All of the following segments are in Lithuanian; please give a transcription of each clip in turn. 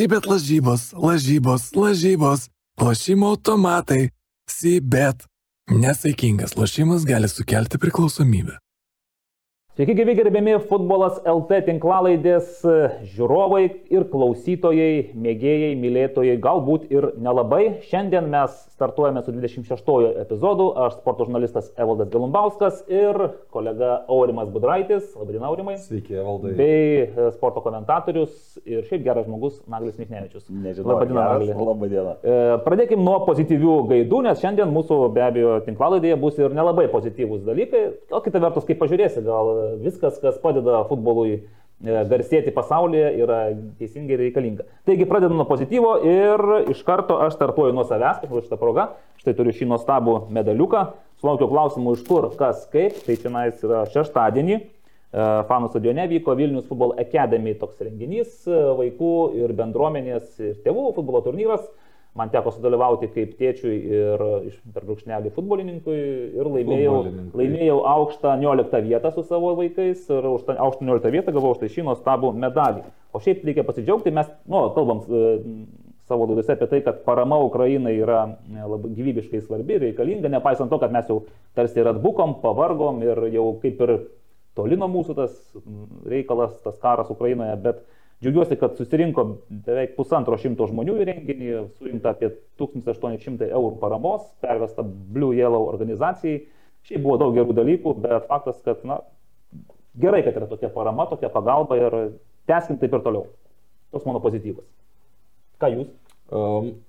Sibet lažybos, lažybos, lažybos, lošimo automatai, Sibet. Nesaikingas lošimas gali sukelti priklausomybę. Sveiki, gyvi gerbėmi futbolas LT tinklalaidės žiūrovai ir klausytojai, mėgėjai, mylėtojai, galbūt ir nelabai. Šiandien mes startuojame su 26 epizodu. Aš sporto žurnalistas Evaldas Galumbauskas ir kolega Aurimas Budraitis. Labadiena, Aurimai. Sveiki, Evaldai. Bei e, sporto komentatorius ir šiaip geras žmogus Naglis Miknevičius. Nežinau, Labadiena, geras. Nagli. Labadiena. E, Pradėkime nuo pozityvių gaidų, nes šiandien mūsų be abejo tinklalaidėje bus ir nelabai pozityvūs dalykai. O kita vertus, kaip pažiūrėsi, gal viskas, kas padeda futbolui e, garsėti pasaulyje, yra teisingai reikalinga. Taigi pradedu nuo pozityvo ir iš karto aš startuoju nuo savęs, kaip šitą progą. Štai turiu šį nuostabų medaliuką. Sulaukiau klausimų iš kur, kas, kaip. Tai čia yra šeštadienį. E, Fanų stadione vyko Vilnius Football Academy toks renginys, e, vaikų ir bendruomenės ir tėvų futbolo turnyras. Man teko sudalyvauti kaip tėčiui ir iš perbrūkšnelį futbolininkui ir laimėjau, laimėjau aukštą 19 vietą su savo vaikais ir už tą aukštą 19 vietą gavau štai šį nuostabų medalį. O šiaip reikia pasidžiaugti, mes, nu, kalbam e, savo laidose apie tai, kad parama Ukrainai yra e, labai gyvybiškai svarbi ir reikalinga, nepaisant to, kad mes jau tarsi ir atbukom, pavargom ir jau kaip ir toli nuo mūsų tas reikalas, tas karas Ukrainoje, bet džiaugiuosi, kad susirinko beveik pusantro šimto žmonių į renginį, surinkta apie 1800 eurų paramos, pervesta Blue Yellow organizacijai. Šiaip buvo daug gerų dalykų, bet faktas, kad na, gerai, kad yra tokia parama, tokia pagalba ir tęskim taip ir toliau. Toks mano pozityvas. Ką jūs?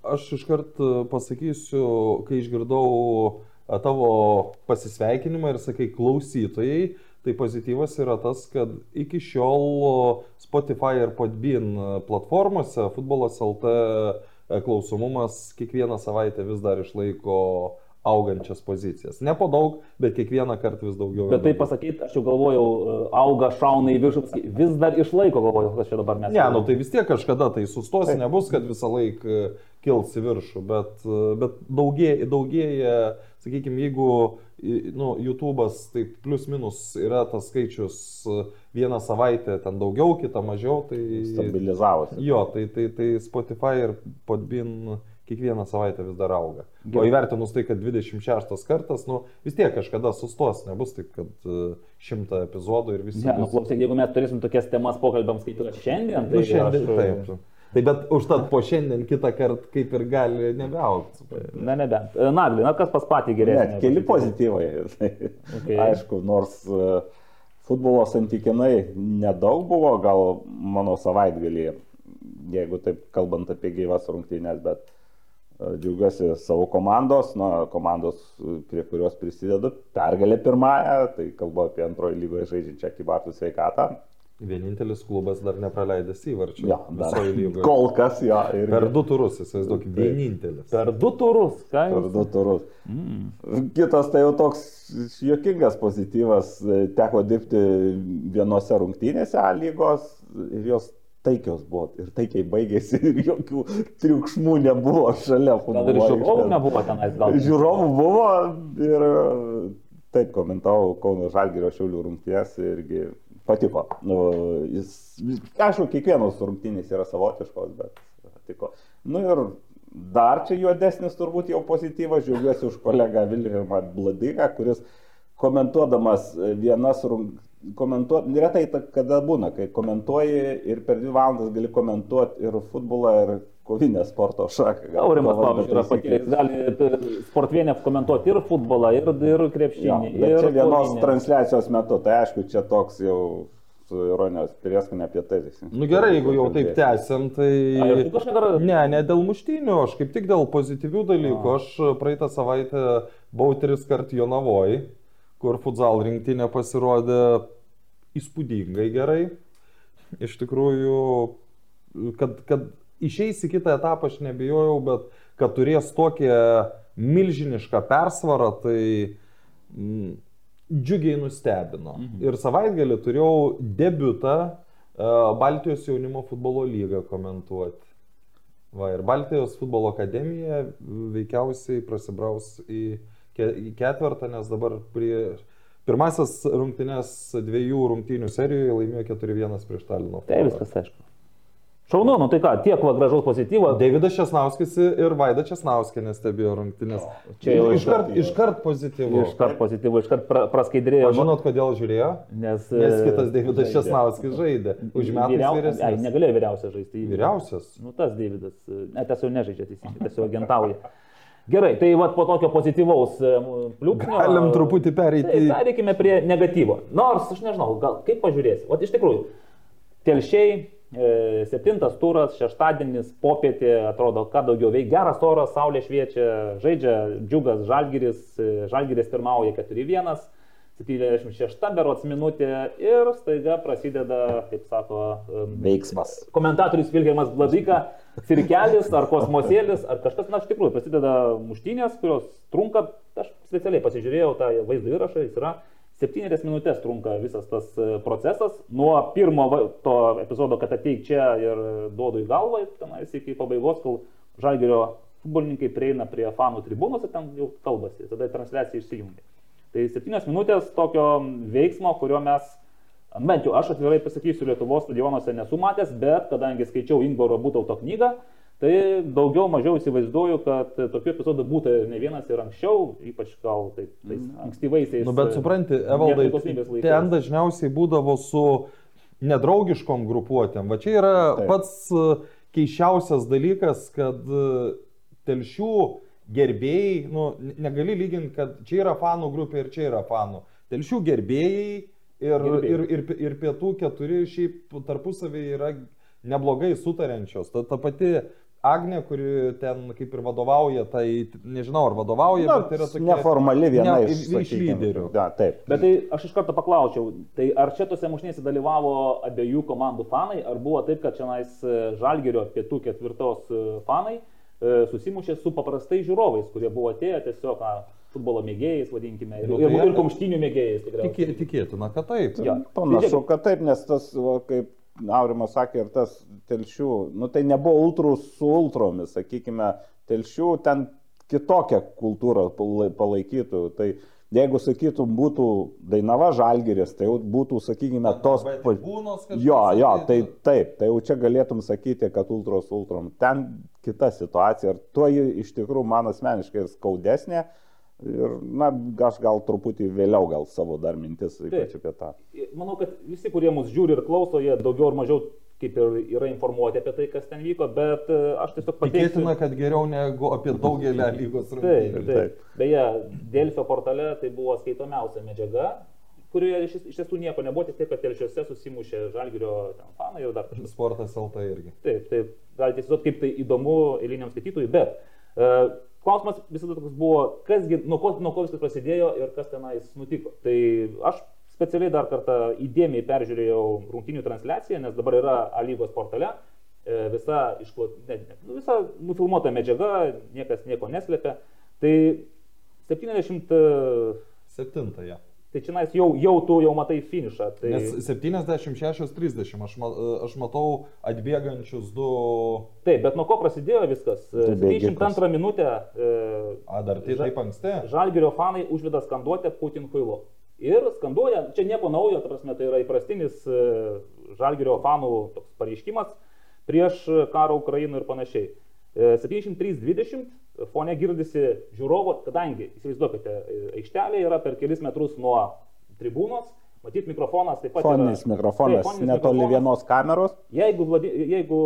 Aš iškart uh, pasakysiu, kai išgirdau uh, tavo pasisveikinimą ir sakai klausytojai, tai pozityvas yra tas, kad iki šiol Spotify ir Podbean uh, platformose futbolas LT uh, klausomumas kiekvieną savaitę vis dar išlaiko augančias pozicijas. Ne po daug, bet kiekvieną kartą vis daugiau. Bet tai pasakyti, aš jau galvojau, e, auga, šauna į viršų, vis dar išlaiko, galvoju, kas čia dabar mes. Ne, nu tai vis tiek kažkada tai sustos, nebus, kad visą laiką kils į viršų, bet, e, bet daugėja, daugėja sakykime, jeigu nu, YouTube'as tai plus minus yra tas skaičius e, vieną savaitę ten daugiau, kitą mažiau, tai... Stabilizavosi. Jo, tai, tai, tai Spotify ir Podbin kiekvieną savaitę vis dar auga. O Gerai. įvertinus tai, kad 26 kartas, nu vis tiek kažkada sustos, nebus taip, kad e, šimtą epizodų ir visi... Ne, nu, bus- klausyk, jeigu mes turėsim tokias temas pokalbėms, kaip yra šiandien, tai Nu, šiandien aš, taip. Tai bet užtat po šiandien kitą kartą kaip ir gali nebeaukti. Na, nebent. E, Nagli, na kas pas patį Ne, geriausiai? keli pozityvai. Tai, Okay. Aišku, nors e, futbolo santykinai nedaug buvo, gal mano savaitgalį, jeigu taip kalbant apie gyvas rungtynės, bet e, džiaugiuosi savo komandos, na, komandos, prie kurios prisidedu, pergalė pirmąją, tai kalbu apie antrojo lygoje žaidžiančią Kybartų sveikatą. Vienintelis klubas dar nepraleidęs įvarčių. Jo, dar. Kol kas jo. Ir Per du turus, įsivaizduok, vienintelis. Per du turus, ką Per jūs? du turus. Mm. Kitas tai jau toks juokingas pozityvas. Teko dirbti vienose rungtynėse A lygos ir jos taikios buvo. Ir taikiai baigėsi ir jokių triukšmų nebuvo šalia Gal ir žiūrovų nebuvo tenais, gal. Žiūrovų buvo ir taip komentavau Kauno Žalgirio Šiaulių rungtynės irgi patiko. Nu, jis, aišku, kiekvienos rungtynės yra savotiškos, bet patiko. Nu ir dar čia juodesnis turbūt jau pozityvas, džiaugiuosi už kolegą Vilhelmą Bladiką, kuris komentuodamas vienas rungtynės komentuoti, retai ta- kada būna, kai komentuoji ir per dvi valandas gali komentuoti ir futbolą, ir kovinę sporto šaką. Aurimas, pavyzdžiui, yra patyręs, gali sportvienę komentuoti ir futbolą, ir, ir Jo, krepšinį. bet ir čia vienos kovinę. transliacijos metu, tai aišku, čia toks jau su ironijos prieskonė apie tai visi. Nu gerai, jeigu jau taip tęsiam, tai... A. Ne, ne dėl muštynių, aš kaip tik dėl pozityvių dalykų. Aš praeitą savaitę buvau tris kart Jonavoj, kur futsal rinktinė pasirodė įspūdingai gerai. Iš tikrųjų, kad, kad išeis į kitą etapą aš nebijojau, bet kad turės tokią milžinišką persvarą, tai mm, džiugiai nustebino. Mhm. Ir savaitgalį turėjau debutą e, Baltijos jaunimo futbolo lygą komentuoti. Va, ir Baltijos futbolo akademija veikiausiai prasibraus į, ke, į ketvirtą, nes dabar prie pirmasis rungtynės dviejų rungtynių serijoje laimėjo 4-1 prieš Talino. Tai viskas aišku. Šaunu, nu tai ką, tiek va gražaus pozityvo. Davidas Česnauskis ir Vaida Česnauskinė stebėjo rungtynės. čia jau iškart, iškart pozityvu. Iškart pozityvu, iškart pra, praskaidrėjo. O žinot, kodėl žiūrėjo? Nes, Nes e, kitas Davidas žaidė. Česnauskis žaidė. Už metus Vyriau- Ai, vyresnis. negalėjo vyriausias žaisti. Vyriausias. Nu, tas Davidas. e, Ne, tas jau nežaidžia teisingai, tas jau agentauja. Gerai, tai vat, po tokio pozityvaus e, pliūpsnio. Galim truputį pereiti Tai pereikime prie negatyvo. Nors, aš nežinau, gal kaip pažiūrėsi. O iš tikrųjų, telšiai, e, septintas turas, šeštadienis, popietė, atrodo, ką daugiau veikia. Geras oras, saulė šviečia, žaidžia džiugas žalgiris, e, žalgiris pirmauja 4-1. 76 berots minutė ir staiga prasideda, kaip sako, Veiksmas. komentatorius Vilhelmas Bladika, cirkelis ar kosmosėlis ar kažkas, na, iš tikrųjų, prasideda muštynės, kurios trunka, aš specialiai pasižiūrėjau tą vaizdo įrašą, jis yra 7 minutės trunka visas tas e, procesas, nuo pirmo to epizodo, kad ateik čia ir duodu į galvą, tenais iki pabaigos, kol žalgerio futbolininkai prieina prie fanų tribūnos ir ten jau kalbasi, tada transliacija išsijungia. Tai 7 minutės tokio veiksmo, kurio mes Bent jau aš atvirai pasakysiu, Lietuvos stadionuose nesu matęs, bet kadangi skaičiau Ingvaro Būtauto knygą, tai daugiau mažiau įsivaizduoju, kad tokių epizodų būtų ne vienas ir anksčiau, ypač gal taip, tais ankstyvaisiais. Nu, bet supranti, Evaldai, ten dažniausiai būdavo su nedraugiškom grupuotėm. Va čia yra Taip. pats e, keiščiausias dalykas, kad e, telšių gerbėjai, nu, negali lyginti, kad čia yra fanų grupė ir čia yra fanų. Telšių gerbėjai ir, ir, ir, ir pietų keturi šiaip tarpusavį yra neblogai sutariančios. Ta, ta pati Agne, kuri ten kaip ir vadovauja, tai nežinau, ar vadovauja, Na, bet yra tokia... neformali viena ne, iš, iš lyderių. Ja, taip. Bet tai aš iš karto paklausiau, tai ar čia tose mušnėse dalyvavo abiejų komandų fanai, ar buvo taip, kad čia Žalgerio pietų ketvirtos e, fanai e, susimušė su paprastais žiūrovais, kurie buvo atėję tiesiog na, futbolo mėgėjais, vadinkime, ir, Nu, ir, tai- ir kumštinių mėgėjais. Tikė, tikėtina, kad taip. Jo. Panašu, kad taip, nes tas, va, kaip Aurimas sakė, ir tas telšių, nu tai nebuvo ultrų su ultromis, sakykime, telšių ten kitokią kultūrą palai- palaikytų. Tai jeigu sakytum, būtų Dainava Žalgiris, tai jau būtų, sakykime, tos... Kažkas Jo, jo, tai taip, tai jau čia galėtum sakyti, kad ultros ultrom. Ten kita situacija ir tuo ji iš tikrųjų man asmeniškai ir skaudesnė. Ir, na, aš gal truputį vėliau gal savo dar mintis, ypač apie tą. Manau, kad visi, kurie mus žiūri ir klauso, jie daugiau ar mažiau kaip ir yra informuoti apie tai, kas ten vyko, bet e, aš tiesiog pateiksiu. Tikėtina, kad geriau negu apie daugelį lygos Taip, rungtynių. taip. Beje, Delfio portale tai buvo skaitomiausia medžiaga, kurioje iš, iš tiesų nieko nebuvo, tik tai, kad telšiuose susimušė žalgerio fanai ir dar kažkas. Sportas LT irgi. Taip, taip, galite įsivaizduoti, kaip tai įdomu eiliniam skaitytojui, bet e, klausimas visada toks buvo, kasgi, nuo ko, nuo ko viskas prasidėjo ir kas tenais nutiko. Tai aš specialiai dar kartą įdėmiai peržiūrėjau rungtinių transliaciją, nes dabar yra A lygos portale. e, Visa, išklo, ne, ne, nu, visa nufilmuota medžiaga, niekas nieko neslėpia. Tai 70, e, tai čia jau, jau tu jau matai finišą. Tai... Nes 76-30 aš, ma, aš matau atbėgančius du... Taip, bet nuo ko prasidėjo viskas? Tai bėgikas. 72 minutę e, A, dar tai taip anksti. Žalgirio fanai užveda skanduotę Putin Huilo. Ir skanduoja, čia nieko naujo, ta prasme, tai yra įprastinis e, Žalgirio fanų toks pareiškimas prieš karą Ukrainoje ir panašiai. E, 73-20 fone girdisi žiūrovo, kadangi, įsivaizduokite, e, aikštelė yra per kelis metrus nuo tribūnos, matyt mikrofonas taip pat Foninis yra. mikrofonas, foninis netoli vienos kameros. Jeigu, jeigu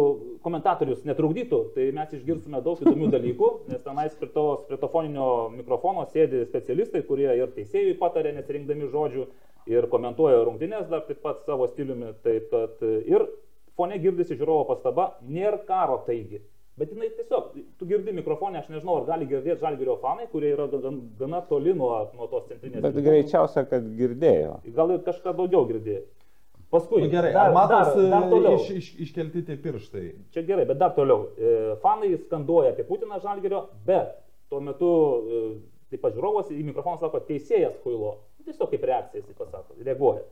komentatorius netrukdytų, tai mes išgirstume daug įdomių dalykų, nes tenais prie to, prie to foninio mikrofono sėdi specialistai, kurie ir teisėjui patarė, nesirinkdami žodžių, ir komentuoja rungtynės dar taip pat savo stiliumi. Taip, kad, ir fone girdisi žiūrovo pastaba, nėra karo taigi. Bet jinai tiesiog, tu girdi mikrofonę, aš nežinau, ar gali girdėti žalgerio fanai, kurie yra gan, gana toli nuo, nuo tos centrinės. Bet tribūnos. greičiausia, kad girdėjo. Gal ir kažką daugiau girdėjo. Paskui, Nu, gerai, dar, ar matosi dar, dar toliau. iš, iš, iškelti tie pirštai? Čia gerai, bet dar toliau. E, Fanai skanduoja apie Putiną Žalgerio, bet tuo metu e, taip pat žiūrovas į mikrofoną sako teisėjas Huilo. Tiesiog kaip reakcija jis pasako, reaguoja.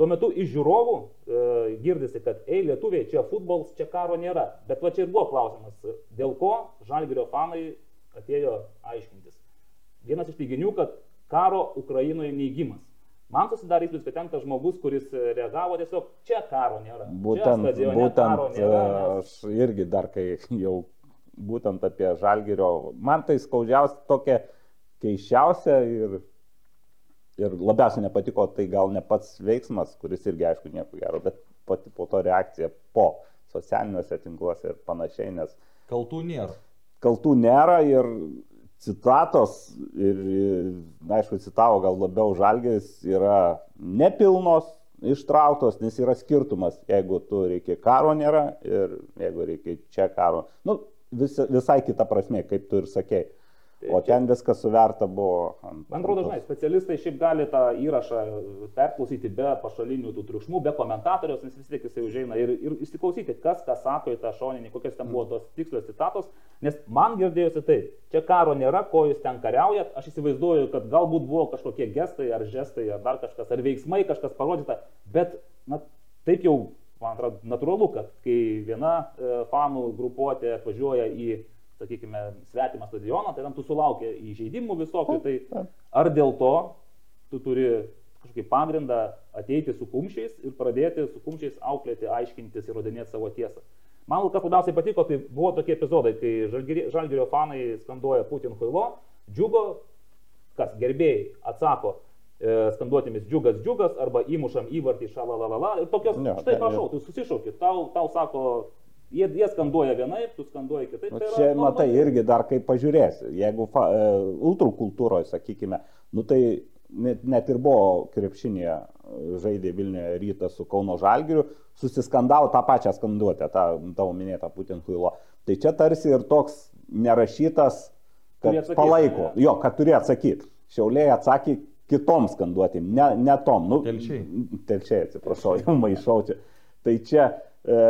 Tuo metu iš žiūrovų e, girdisi, kad ei lietuviai, čia futbolas, čia karo nėra. Bet va čia ir buvo klausimas, dėl ko Žalgerio fanai atėjo aiškintis. Vienas iš teiginių, kad karo Ukrainoje neįgymas. Man susidarė įspūdis, kad ten tas žmogus, kuris reagavo tiesiog, čia karo nėra. Čia Būtent, karo būtent nėra, e, nes- aš irgi dar kai jau būtent apie žalgerio, man tai skaudžiausia tokia keiščiausia ir, ir labiausiai nepatiko, tai gal ne pats veiksmas, kuris irgi aišku nieko gero, bet pati po to reakcija po socialiniuose tinkluose ir panašiai, nes Kaltų nėra. kaltų nėra ir citatos, ir, na, aišku, citavo gal labiau žalgeris, yra nepilnos, ištrauktos, nes yra skirtumas, jeigu tu reikia karo nėra ir jeigu reikia čia karo. Nu, vis, visai kita prasme, kaip tu ir sakei. O ten viskas suverta buvo. ant- Man atrodo, žinai, specialistai šiaip gali tą įrašą perklausyti be pašalinių tų triukšmų, be komentatoriaus, nes vis tiek jisai užeina ir, ir įsiklausyti, kas ką sako į tą šoninį, kokios ten buvo tos tikslios citatos, nes man girdėjosi taip, čia karo nėra, ko jūs ten kariaujat, aš įsivaizduoju, kad galbūt buvo kažkokie gestai ar žestai ar dar kažkas, ar veiksmai kažkas parodyta, bet na, taip jau, man atrodo, natūralu, kad kai viena e, fanų grupuotė atvažiuoja į sakykime, svetimą stadioną, tai ten tu sulaukia įžeidimų visokių, tai ar dėl to tu turi kažkokį pagrindą ateiti su kumščiais ir pradėti su kumščiais auklėti, aiškintis ir rodinėti savo tiesą. Man kas labiausiai patiko, tai buvo tokie epizodai, kai žalgirio fanai skanduoja Putin Huilo, džiugo, kas gerbėjai atsako e, skanduotėmis džiugas džiugas arba įmušam įvartį šalalalala ir tokios, Ne, štai prašau, tu susišauki, tau, tau sako, jie, jie skanduoja vienaip, tu skanduoji kitaip. Nu, tai yra čia, matai, normali. irgi dar kaip pažiūrėsi. Jeigu fa, e, ultrakultūroje, sakykime, nu tai net, net ir buvo krepšinėje e, žaidė Vilniuje rytas su Kauno Žalgiriu, susiskandavo tą pačią skanduotę, tą tavo minėtą Putin Huilo. Tai čia tarsi ir toks nerašytas, kad atsakyt, palaiko. ne? Jo, kad turi atsakyti. Šiauliai atsakė kitom skanduotėm, ne, ne tom. Nu, Telšiai. Telšiai, atsiprašau, jau maišau čia. Tai čia, e,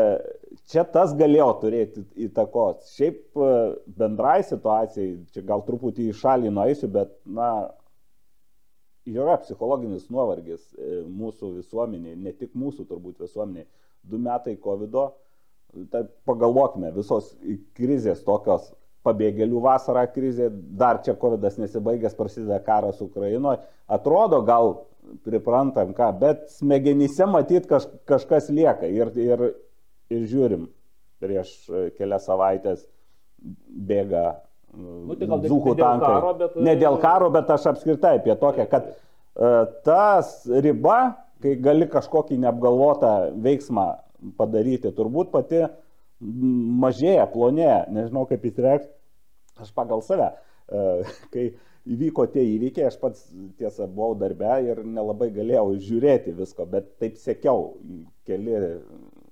čia tas galėjo turėti įtakos. Šiaip e, bendrai situacijai, čia gal truputį į šalį nueisiu, bet, na, yra psichologinis nuovargis e, mūsų visuomeniai, ne tik mūsų turbūt visuomeniai. Du metai COVID, tai pagalvokime, visos krizės tokios, pabėgėlių vasarą krizė, dar čia COVID nesibaigęs, prasideda karas Ukrainoje, atrodo gal priprantam ką, bet smegenyse matyt kaž, kažkas lieka ir, ir, ir žiūrim, prieš e, kelias savaitės bėga Nu, tai dzūkų ne dėl tankai. karo, bet, Ne dėl e, karo, bet aš apskritai apie tokią, kad e, tas riba, kai gali kažkokį neapgalvotą veiksmą padaryti, turbūt pati mažėja, plonėja, nežinau kaip įsireikšti, aš pagal save. E, Kai įvyko tie įvykiai, aš pats tiesą buvau darbe ir nelabai galėjau žiūrėti visko, bet taip sekiau keli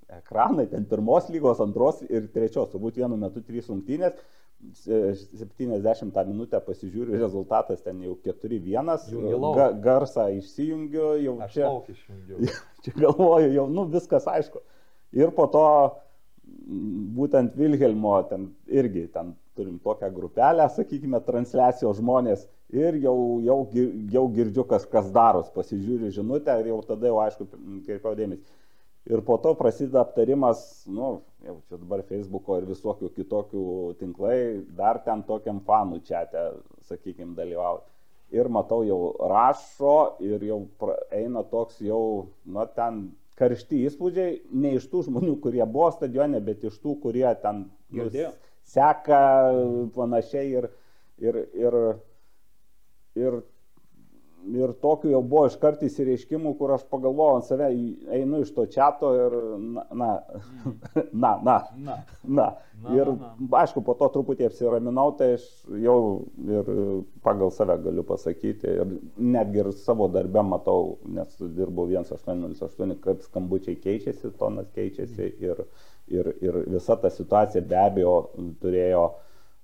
ekranai, ten pirmos lygos, antros ir trečios, turbūt vienu metu trys rungtynės. 70 minutę pasižiūriu, rezultatas ten jau 4-1, Jungi lauk. ga, garsą išsijungiu, jau Aš čia, čia galvoju, jau nu, viskas aišku. Ir po to būtent Vilhelmo, ten irgi ten turim tokią grupelę, sakykime, transliacijos žmonės ir jau, jau, jau girdžiu, kas, kas daros, pasižiūriu žinutę ir jau tada jau aišku, kreipiau dėmesį. Ir po to prasideda aptarimas, nu, jau čia dabar Facebook'o ir visokių kitokių tinklai, dar ten tokiam fanų čia, sakykime, dalyvauti. Ir matau jau rašo ir jau eina toks jau, na, ten karšti įspūdžiai, ne iš tų žmonių, kurie buvo stadione, bet iš tų, kurie ten nu, seka panašiai ir, ir, ir, ir Ir tokių jau buvo iškart įsireiškimų, kur aš pagalvojau ant save, einu iš to čato ir, na, na, na, na, Na, na. Na, Ir na, aišku, po to truputį apsiraminau, tai aš jau ir pagal save galiu pasakyti, ir netgi ir savo darbę matau, nes dirbau 1808, kad skambučiai keičiasi, tonas keičiasi ir, ir, ir visa ta situacija be abejo turėjo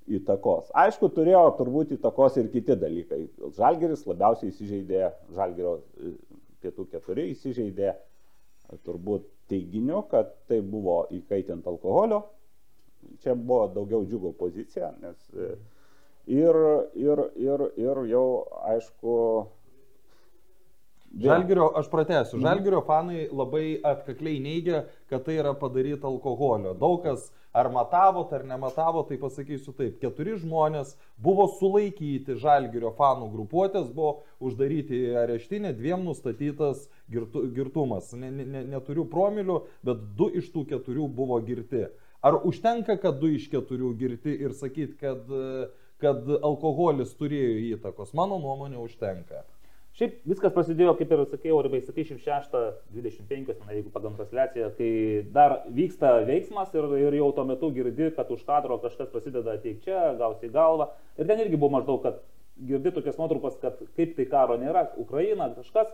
įtakos. Aišku, turėjo turbūt įtakos ir kiti dalykai. Žalgeris labiausiai įsižeidė, Žalgerio e, pietų keturi įsižeidė turbūt teiginiu, kad tai buvo įkaitinti alkoholio. Čia buvo daugiau džiugo pozicija, nes e, ir, ir, ir, ir jau aišku. vėl- Žalgirio, aš pratęsiu, Žalgirio fanai labai atkakliai neigia, kad tai yra padaryta alkoholio. Daug kas Ar matavot, ar nematavot, tai pasakysiu taip. Keturi žmonės buvo sulaikyti Žalgirio fanų grupuotės, buvo uždaryti į areštinę, dviem nustatytas girtu, girtumas. Ne, ne, neturiu promilių, bet du iš tų keturių buvo girti. Ar užtenka, kad du iš keturių girti ir sakyt, kad, kad alkoholis turėjo įtakos? Mano nuomonė užtenka. Šiaip viskas prasidėjo, kaip ir sakiau, arba 76-25, jeigu pagal transliaciją, kai dar vyksta veiksmas ir, ir jau tuo metu girdi, kad už kadro kažkas prasideda ateik čia, gausi galvą. Ir ten irgi buvo maždaug, kad girdi tokias nuotrupas, kad kaip tai karo nėra, Ukraina, kažkas.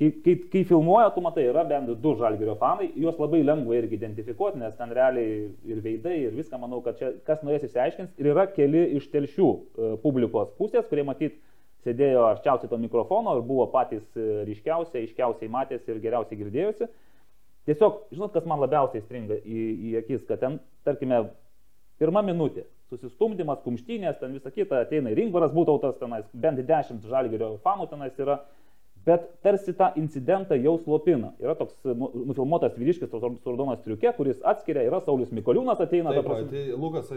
Kai, kai, kai filmuoja, tu matai, yra bent du žalgerio fanai, juos labai lengva irgi identifikuoti, nes ten realiai ir veidai, ir viską, manau, kad čia kas norės išsiaiškins. Ir yra keli iš telšių e, publikos pusės, kurie matyt sėdėjo arčiausiai to mikrofono ir buvo patys e, ryškiausiai, aiškiausiai matėsi ir geriausiai girdėjusi. Tiesiog, žinot, kas man labiausiai stringa į, į akis, kad ten, tarkime, pirma minutė, susistumdymas, kumštynės, ten visa kita, ateina ir Ringvaras būtautas, tenais bent 10 žalgerio fanų tenais yra bet tarsi tą incidentą jau slopina. Yra toks nu, nufilmuotas vyriškis su raudonas triukė, kuris atskiria, yra Saulis Mikoliūnas ateina. Taip, prasme... tai Lukas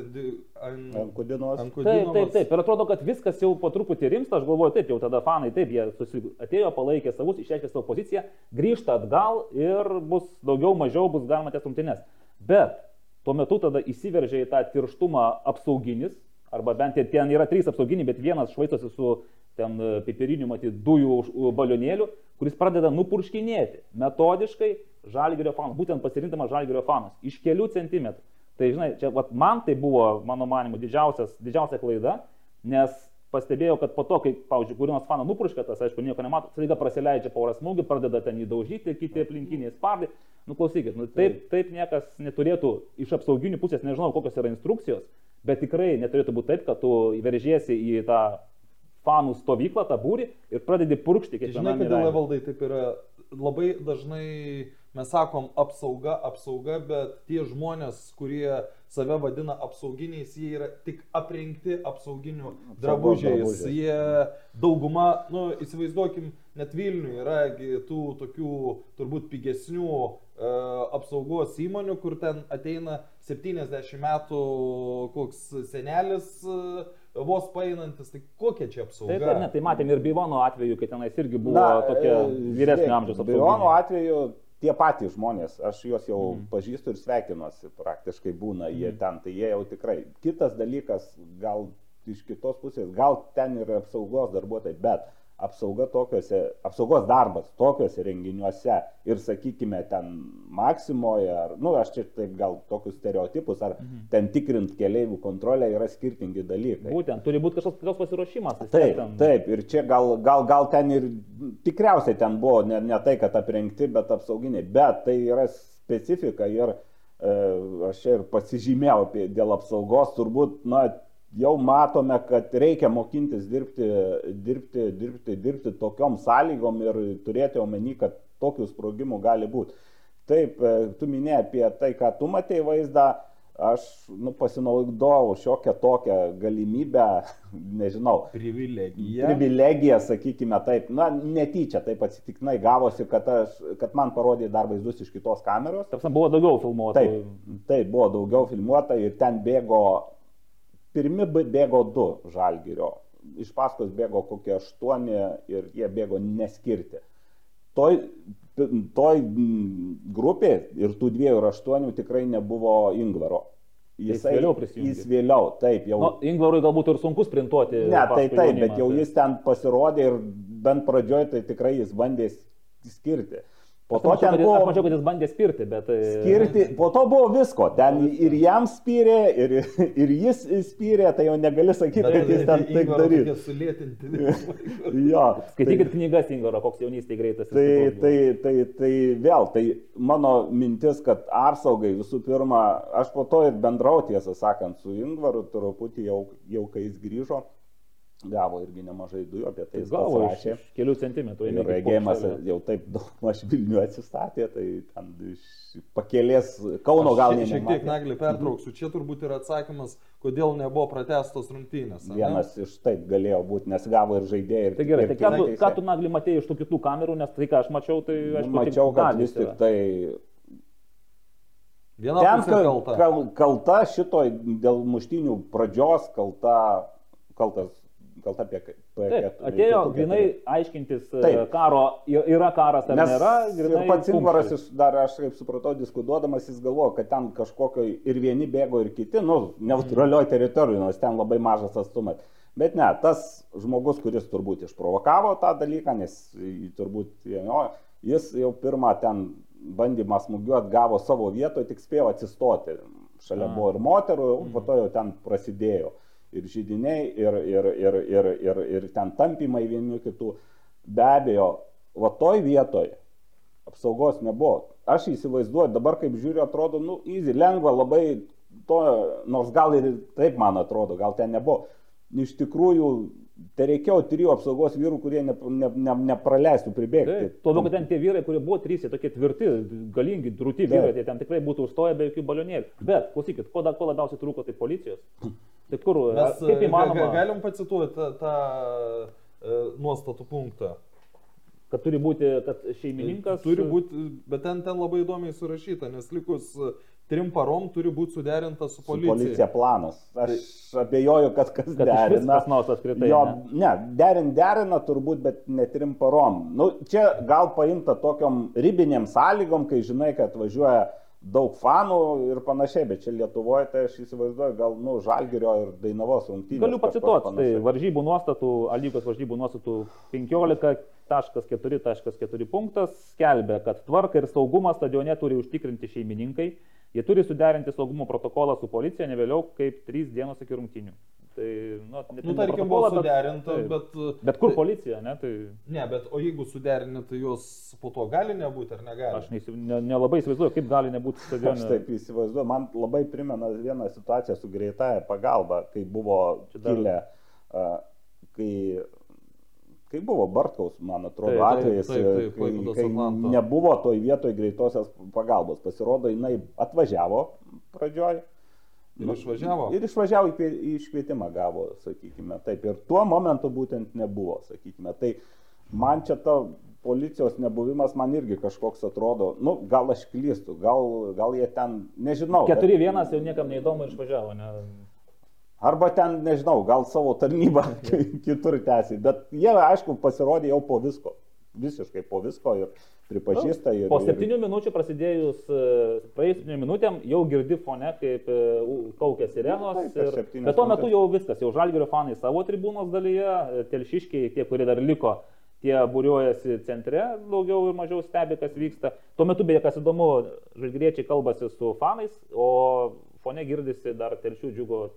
Ankudinos. Ant taip, taip, taip. Ir atrodo, kad viskas jau po truputį rimsta, aš galvoju, taip, jau tada fanai, taip, jie susi... atėjo, palaikė savus, išreiškė savo poziciją, grįžta atgal ir bus daugiau, mažiau bus galima ties rungtynės. Bet tuo metu tada įsiveržia į tą tirštumą apsauginis, arba bent ten yra trys apsauginiai, bet vienas švaistosi su ten e, pipirinių, matyti, dujų balionėlių, kuris pradeda nupurškinėti metodiškai žalgerio fanus, būtent pasirinkdamas žalgerio fanus iš kelių centimetrų. Tai žinai, čia vat, man tai buvo, mano manimu, didžiausia klaida, nes pastebėjau, kad po to, kai, pavyzdžiui, kurios faną nupurškia, tas, aišku, nieko nemato, staiga prasileidžia porą smūgių, pradeda ten įdaužyti, kiti aplinkiniai spardai. Nu, klausykit, nu, taip, taip niekas neturėtų iš apsauginių pusės, nežinau, kokios yra instrukcijos, bet tikrai neturėtų būti taip, kad tu veržiesi į tą fanų stovyklą, tą būrį ir pradedi purkšti kiekvieną. Žinai, kodėl valdai taip yra? Labai dažnai mes sakom apsauga, apsauga, bet tie žmonės, kurie save vadina apsauginiais, jie yra tik aprengti apsauginių drabužiais. Jie dauguma, nu, įsivaizduokim, net Vilniuje yra tų tokių turbūt pigesnių e, apsaugos įmonių, kur ten ateina 70 metų koks senelis. E, vos painantis, tai kokia čia apsauga? Taip, taip, ne, tai matėm ir Bivono atveju, kai tenais irgi buvo Na, tokia e, vyresnio amžiaus apsauga. Bivono atveju tie patys žmonės, aš juos jau mm. pažįstu ir sveikinuosi, praktiškai būna mm. jie mhm. ten, tai jie jau tikrai. Kitas dalykas, gal iš kitos pusės, gal ten yra apsaugos darbuotojai, bet apsauga tokiuose, apsaugos darbas tokiuose renginiuose ir, sakykime, ten Maksimoje, ar, na, nu, aš čia taip gal tokius stereotipus, ar mhm. ten tikrint keliaivių kontrolę yra skirtingi dalykai. Būtent, turi būti kažkoks pasiruošimas. Taip, ten... taip, ir čia gal, gal, gal ten ir tikriausiai ten buvo ne, ne tai, kad aprengti, bet apsauginiai, bet tai yra specifika ir e, aš čia ir pasižymėjau apie, dėl apsaugos, turbūt, na, jau matome, kad reikia mokintis dirbti, dirbti, dirbti, dirbti tokiom sąlygom ir turėti omeny, kad tokių sprogimų gali būti. Taip, e, tu minėjai apie tai, ką tu matei vaizdą, aš nu, pasinaudojau šiokią tokią galimybę, nežinau. Privilegiją. Privilegiją, sakykime taip, na, netyčia taip atsitiktinai gavosi, kad, aš, kad man parodė dar vaizdus iš kitos kameros. Taip, buvo daugiau filmuota. Taip, taip, buvo daugiau filmuota ir ten bėgo Pirmi bėgo du žalgyrio, iš paskos bėgo kokie aštuoni ir jie bėgo neskirti. Toj, toj grupė ir tų dviejų ir aštuonių tikrai nebuvo Ingvaro. Jis vėliau prisijungė. Jis vėliau, taip jau. Nu, Ingvarui galbūt ir sunku sprintuoti. Ne, tai taip, bet jau tai. jis ten pasirodė ir bent pradžioj tai tikrai jis bandė skirti. Po to ten buvo... Aš mačiau, kad jis bandė spirti, bet... E, skirti, po to buvo visko. Ten ir jam spyrė, ir, ir jis spyrė, tai jau negali sakyti, kad jis ten taip. Sulėtinti. jo. Skaitykit tai, knygas, Ingoro, koks jaunystė greitas. Tai, tai, tai, tai vėl, tai mano mintis, kad apsaugai visų pirma, aš po to ir bendrau tiesą sakant su Ingvaru, truputį jau, jau kai jis grįžo gavo irgi nemažai dujų, apie tai jis gavo rašė. Kelių centimetrų. Ir regėjimas jau taip daug maž Vilnių atsistatė, tai ten pakėlės Kauno gal ne. Šiek tiek naglį pertrauksiu, čia turbūt yra atsakymas, kodėl nebuvo pratestos rungtynės. Vienas iš taip galėjo būti, nes gavo ir žaidėjai. Ir, tai gerai, tai ką tu, ką tu naglį matėjai iš tų kitų kamerų, nes tai ką aš mačiau, tai aš mačiau, kad vis tik tai Viena Ten kalta. kal, kalta šitoj dėl muštinių pradžios, kalta, kaltas, kalta apie Taip, atėjo grinai aiškintis e, Taip. karo, yra karas ar Nes nėra. ir pats Ingvaras, dar aš kaip supratau, diskutuodamas, jis galvojo, kad ten kažkokio ir vieni bėgo, ir kiti, nu, neutralioje teritorijoje, nors ten labai mažas atstumas. Bet ne, tas žmogus, kuris turbūt išprovokavo tą dalyką, nes turbūt, jo, jis jau pirmą ten bandymą smūgiuoti gavo savo vietoje, tik spėjo atsistoti. Šalia A. buvo ir moterų, po to jau ten prasidėjo ir žydiniai, ir, ir, ir, ir, ir, ir ten tampimai vieni kitų. Be abejo, va toj vietoj apsaugos nebuvo. Aš įsivaizduoju, dabar kaip žiūriu, atrodo, nu, easy, lengva, labai to, nors gal ir taip man atrodo, gal ten nebuvo. Iš tikrųjų, tai reikėjo trijų apsaugos vyrų, kurie ne, ne, ne, nepraleistų pribėgti. Taip, Tuo labiau, kad ten tie vyrai, kurie buvo trys, tokie tvirti, galingi, drūti vyrai, tai ten tikrai būtų užstoję be jokių balionėlių. Bet, klausykit, ko, ko labiausiai trūko, tai policijos. Tai kur, Mes kaip e, įmanoma, ga- ga- galim pacituoti tą, tą e, nuostatų punktą. kad turi būti, kad šeimininkas Turi būti, bet ten, ten labai įdomiai surašyta, nes likus e, trim parom turi būti suderinta su Su policija. policija planas. Aš abejoju, kad kas kad derina. kas nors apskritai. Jo, ne? ne, derin derina turbūt, bet ne trim parom. Nu, čia gal paimta tokiom ribinėm sąlygom, kai žinai, kad važiuoja daug fanų ir panašiai, bet čia Lietuvoje, tai aš įsivaizduoju, gal, nu, Žalgirio ir Dainavos rungtynės. Galiu pacituoti, tai varžybų nuostatų, lygos varžybų nuostatų 15.4.4 punktas skelbia, kad tvarka ir saugumą stadione turi užtikrinti šeimininkai, jie turi suderinti saugumo protokolą su policija ne vėliau kaip 3 dienos iki rungtynių. Tai, nu, Nu, tarkim, buvo suderinta, taip. bet... e, Bet kur tai- policija, ne? Tai Ne, bet o jeigu suderinti, tai jos po to gali nebūti ar negali? aš neįsi- ne- nelabai įsivaizduoju, kaip gali nebūti Aš stadione. taip įsivaizduoju, man labai primena vieną situaciją su greitaja pagalba, kai buvo kilę, a, kai, kai buvo Bartkaus, man atrodo, Taip, taip, atvejis, taip, taip, kai, Klaipėdos kai Atlanto. nebuvo toj vietoj greitosios pagalbos. Pasirodo, jinai atvažiavo pradžioj. Ir išvažiavo? Ir išvažiavo, į į iškvietimą gavo, sakykime. Taip, ir tuo momentu būtent nebuvo, sakykime. Tai man čia ta policijos nebuvimas man irgi kažkoks atrodo, nu, gal aš klystu, gal, gal jie ten, nežinau. bet- 4-1 jau niekam neįdomu ir išvažiavo. Ne? Arba ten, nežinau, gal savo tarnybą kitur tęsi. Bet jie, aišku, pasirodė jau po visko. Visiškai po visko ir pripažįsta. Ir, Po septynių minučių prasidėjus, e, praėjus septynių minutėm, jau girdi fone, kaip e, kaukia sirenos. Taip, per ir- Bet tuo metu jau viskas, jau žalgerio fanai savo tribūnos dalyje, e, telšiškiai, tie, kurie dar liko, tie būriuojasi centre, daugiau ir mažiau stebi, kas vyksta. Tuo metu, beje, kas įdomu, žalgeriečiai kalbasi su fanais, o fone girdisi dar telšių džiugo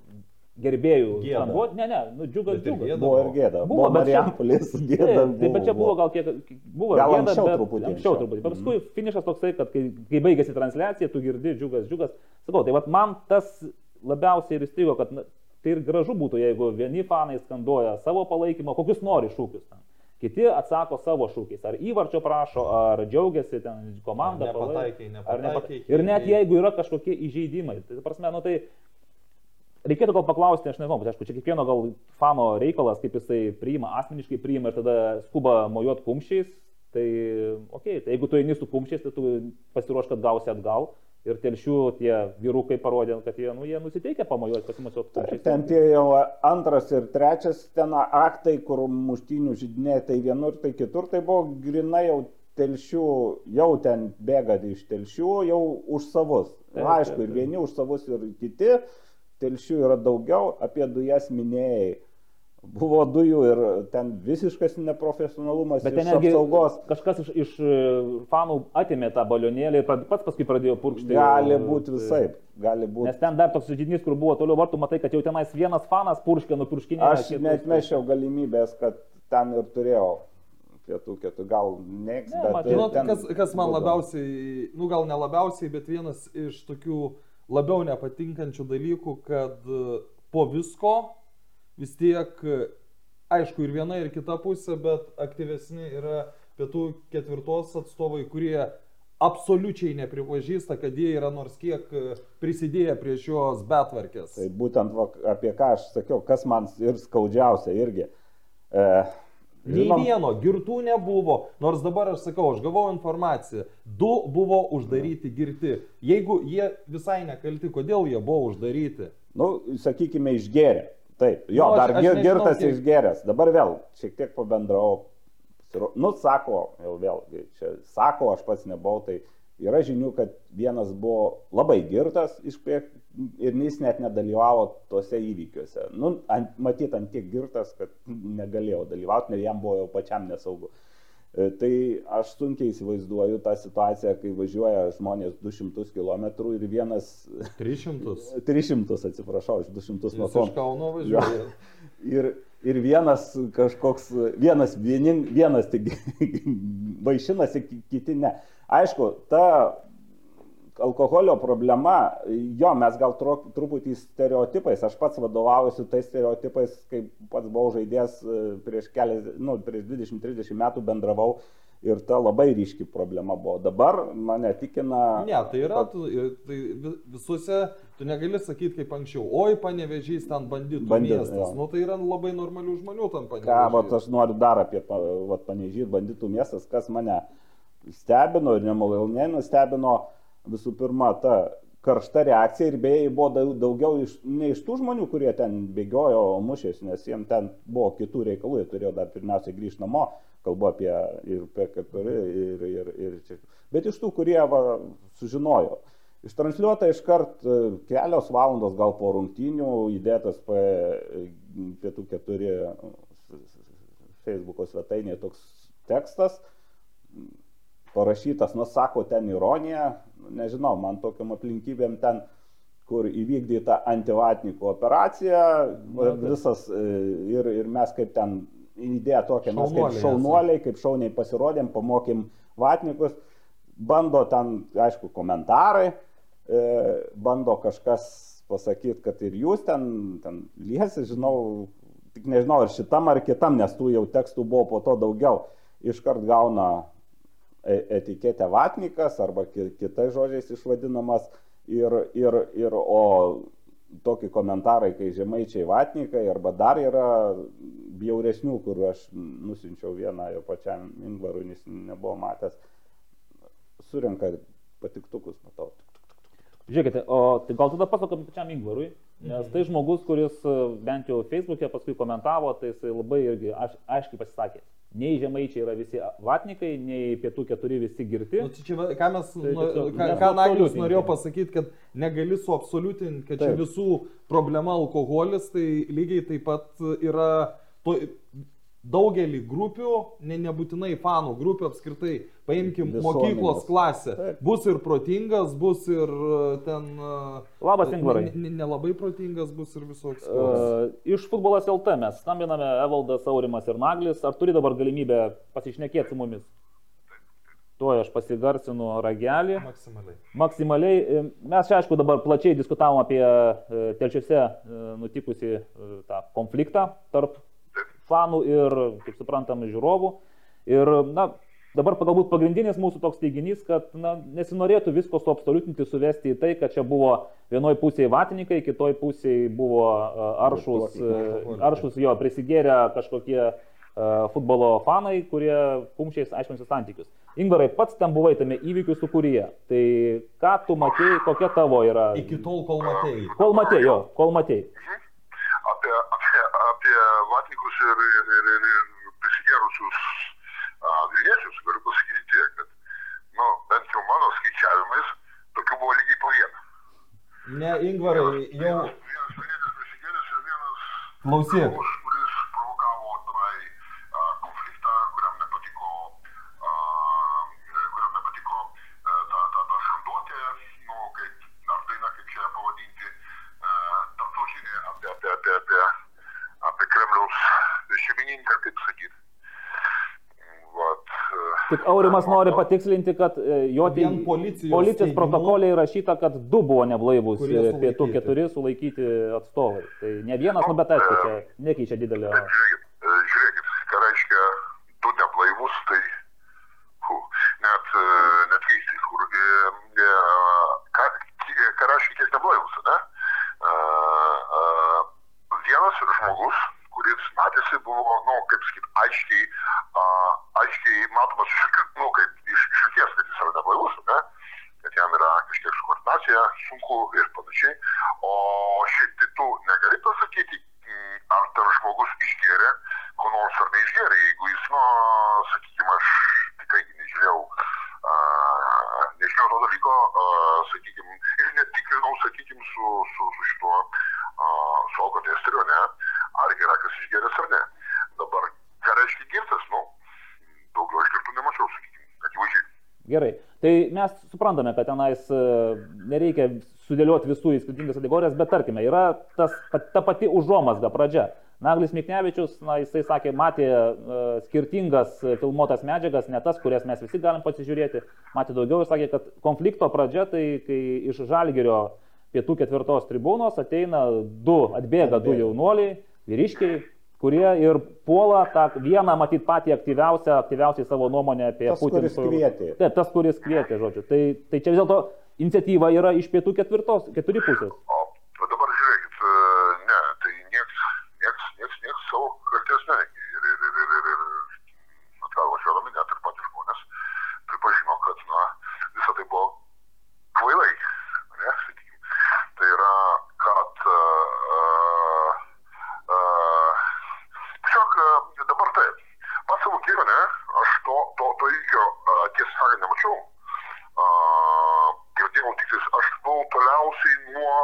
gerbėjų. Skambuot. Ne, ne, nu džiugas džiugas. gėda. Buvo ir gėda. Buvo, Buvo Marijampolės gėda. Taip, taip, bet čia buvo gal kiek, buvo Gal gėda, anksčiau bet- truputį, Anksčiau truputį. Bet paskui finišas toksai, kad kai, kai baigėsi transliacija, tu girdi džiugas, džiugas. Sakau, tai vat man tas labiausiai ir įstrigo, kad na, tai ir gražu būtų, jeigu vieni fanai skanduoja savo palaikymą, kokius nori šūkius. Ten. Kiti atsako savo šūkiais. Ar įvarčio prašo, ar džiaugiasi ten komanda. Ar nepataikei. nepataikei. Ir net jeigu yra kažkokie įžeidimai. Tai, ta prasme, nu, tai Reikėtų gal paklausti, aš nežinau, bet aišku, čia kiekvieno gal fano reikalas, kaip jisai priima, asmeniškai priima ir tada skuba mojuot kumščiais. Tai, okei, okay, tai jeigu tu eini su kumščiais, tai tu pasiruoš, kad gausi atgal. Ir telšių tie vyrukai parodė, kad jie, nu, jie nusiteikia pamojuoti, pasimuosiot kumščiais. Ten tie jau antras ir trečias ten aktai, kur muštinių žydinė, tai vienur, tai kitur, tai buvo grinai jau telšių, jau ten bėga iš telšių, jau už savus. Taip, Na, aišku, taip, ir taip. vieni už savus, ir kiti. Telšių yra daugiau, apie dujas minėjai. Buvo dujų ir ten visiškas neprofesionalumas Bet ten apsaugos. kažkas iš, iš e, fanų atimė tą balionėlį ir pats paskui pradėjo purkšti. Gali būti visai, gali būti. Nes ten dar toks žydinys, kur buvo toliau vartų, matai, kad jau tenais vienas fanas purškė, nupurškinė. Aš net mešiau galimybės, kad ten ir turėjau pietų ketų, gal neks, Ne, bet... Žinot, kas, kas man labiausiai, nu gal ne labiausiai, bet vienas iš tokių labiau nepatinkančių dalykų, kad e, po visko vis tiek, e, aišku, ir viena, ir kita pusė, bet aktyvesni yra pietų ketvirtos atstovai, kurie absoliučiai nepripažįsta, kad jie yra nors kiek e, prisidėję prie šios betvarkės. Tai būtent va, apie ką aš sakiau, kas man ir skaudžiausia irgi. E, Nei vieno, girtų nebuvo, nors dabar aš sakau, aš gavau informaciją, du buvo uždaryti girti. Jeigu jie visai nekalti, kodėl jie buvo uždaryti? Nu, sakykime, išgėrė. Taip, jo, Nu, aš- dar aš girtas kiek- išgėręs. Dabar vėl šiek tiek pabendrau. Nu, sako, jau vėl, čia sako, aš pats nebuvau, tai yra žinių, kad vienas buvo labai girtas iš ir jis net nedalyvavo tuose įvykiuose. Nu, ant, matyt, ant tiek girtas, kad negalėjo dalyvauti, nes jam buvo jau pačiam nesaugu. E, Tai aš sunkiai įsivaizduoju tą situaciją, kai važiuoja žmonės 200 km ir vienas 300. 300, atsiprašau, iš 200 Jis nuo iš Kauno. Kauno važiuoja. Ir, ir vienas kažkoks, vienas, viening, vienas tik vaišinasi, ki- kiti ne. Aišku, ta alkoholio problema, jo, mes gal tru, truputį stereotipais, aš pats vadovaujuosi tais stereotipais, kai pats buvau žaidėjas e, prieš, kelias, nu, prieš 20-30 metų bendravau ir ta labai ryški problema buvo. Dabar mane tikina... Ne, tai yra, tu, tai vi- visuose, tu negali sakyti kaip anksčiau, oi, panevežys ten banditų Bandit, miestas. jo. Nu, tai yra labai normalių žmonių ten Ką, vat, panevežys. aš noriu dar apie pa- vat, panežyti banditų miestas, kas mane stebino ir nemaloniai nustebino visų pirma ta karšta reakcija ir beje buvo daug- daugiau iš, ne iš tų žmonių, kurie ten bėgiojo mušės, nes jiems ten buvo kitų reikalų, jie turėjo dar pirmiausia grįžti namo, kalbu apie ir P4 ir, ir, ir čia. Bet iš tų, kurie va, sužinojo. Ištransliuota iškart e, kelios valandos gal po rungtynių įdėtas P, pietų keturi Facebook'o svetainėje toks tekstas, parašytas, nu sako, ten ironija, nežinau, man tokiam aplinkybėm ten, kur įvykdyta antivatnikų operacija, taip. visas e, ir, ir mes kaip ten idėja tokia, mes kaip Šaunuoliai kaip šauniai pasirodėm, pamokėm vatnikus, bando ten, aišku, komentarai, e, bando kažkas pasakyti, kad ir jūs ten, ten liesi, žinau, tik nežinau, ar šitam ar kitam, nes tų jau tekstų buvo po to daugiau, iškart gauna etiketę vatnikas arba ki- kitais žodžiais išvadinamas ir, ir, ir o tokie komentarai, kai žemaičiai vatnikai arba dar yra bjauresnių, kur aš nusinčiau vieną jo pačiam Ingvarui, nes nebuvo matęs, surinka patiktukus, matau. Žiūrėkite, o tai gal tada pasakom pačiam Ingvarui, nes tai žmogus, kuris e, bent jau Facebook'e paskui komentavo, tai jisai labai irgi aš, aiškiai pasisakė. Nei žemaičiai yra visi vatnikai, nei pietų keturi visi girti. Nu, čia, ką mes, Tai tiesiog ką, ką Naglis norėjo pasakyti, kad negali suabsoliutinti, kad čia Taip. visų problema alkoholis, tai lygiai taip pat yra to, daugelį grupių, ne, nebūtinai fanų grupių apskritai, paimkim Visuomenės. mokyklos klasę. Taip. Bus ir protingas, bus ir uh, ten... uh, Labas, Ingvarai. ne- ne- Nelabai protingas bus ir visoks. Uh, iš futbolas LT mes skambiname Evaldas Aurimas ir Naglis. Ar turi dabar galimybę pasišnekėti su mumis? Tuo aš pasigarsinu ragelį. Maksimaliai. Maksimaliai, e, mes čia aišku dabar plačiai diskutavom apie e, telčiuose e, nutikusi e, tą konfliktą tarp fanų ir, kaip suprantam, žiūrovų. Ir, na, dabar galbūt pagrindinis mūsų toks teiginys, kad na, nesinorėtų visko suabsoliutinti, suvesti į tai, kad čia buvo vienoje pusėje vatininkai, kitoje pusėje buvo aršus, aršus jo prisigėrę kažkokie futbolo fanai, kurie kumščiais aiškinasi santykius. Ingvarai, pats ten buvai tame įvykių sukūryje. Tai ką tu matėjai, kokia tavo yra? Iki tol, kol matėjai. Kol matėjai, jo, kol matėjai. apie, apie, apie vatnikus ir, ir, ir, ir, ir prisigėrusius vilniečius galiu pasakyti tiek, kad, nu, bent jau mano skaičiavimais, tokių buvo lygiai po vieną. Ne, Ingvarai, jau Vienas vilnietis prisigėręs ir vienas klausyk. žmogus, kuris provokavo tenai a, konfliktą, kuriam nepatiko, a, kuriam nepatiko a, ta, ta, ta skanduotė, nu, kaip, ar daina, kaip čia pavadinti, a, tarptautinė apie, apie, apie, apie, apie Kremliaus šeimininką, kaip sakyti. Vat, a, Tik Aurimas nori patikslinti, kad e, jo Vien policijos policijos protokolė įrašyta, kad du buvo neblaivus e, pietų sulaikyti. keturi sulaikyti atstovai. Tai ne vienas, nu bet aišku, čia nekeičia didelio. Žiūrėkit, e, žiūrėkit, ką reiškia du neblaivus, tai hu, net, e, net keistai, kur, e, e, ką, ką reiškia kiek neblaivus, ne? E, e, Vienas žmogus, matėsi, buvo, nu, kaip sakyti, aiškiai, uh, aiškiai matomas nu, kaip iš, iš akies, kad jis yra neblaivus, ne? kad jam yra kažkiek su koordinacija sunku ir panašiai. O šiaip tai tu negali pasakyti, ar ten žmogus išgėrė, ko nors ar neišgėrė. Jeigu jis, nu, sakykime, aš tikrai nežiūrėjau, uh, nežinau to dalyko, uh, sakykime, ir netikrinau, sakykime, su, su, su šituo, uh, su alkotesteriu, ne, ar yra kas išgėręs ar ne. Dabar, ką reiškia girtas, nu, daugiau aš girtų nemačiau, sakykime, akivaizdžiai. Gerai, tai mes suprantame, kad tenais e, nereikia sudėlioti visų į skirtingas kategorijas, bet tarkime, yra tas, ta pati užuomasga pradžia. Naglis Miknevičius, na, jisai sakė, matė uh, skirtingas filmuotas medžiagas, ne tas, kurias mes visi galim pasižiūrėti, matė daugiau ir sakė, kad konflikto pradžia, tai kai iš Žalgerio pietų ketvirtos tribūnos ateina du, atbėga du jaunuoliai, vyriškiai, kurie ir puola tą vieną, matyt, patį aktyviausią, aktyviausiai savo nuomonę apie Tas, Putiną. kuris kvietė. Taip, tas, kuris kvietė, žodžiu. Tai, tai čia vis dėlto iniciatyva yra iš pietų ketvirtos, keturi pusės. O dabar žiūrėkit, e, ne, tai nieks, nieks, nieks, nieks savo kalties neneigia. Ir, ir, ir, ir, ir, ir atrodo, važiuodami net ir patys žmonės pripažino, kad, na, visą tai buvo kvailai, ne, sakykim. Tai yra, kad uh, uh, tiesiog uh, dabar taip, pats savo gyvenę, aš to, to, to įvykio uh, tiesą sakant nemačiau. Uh, girdėjau tik tais, aš buvau toliausiai nuo,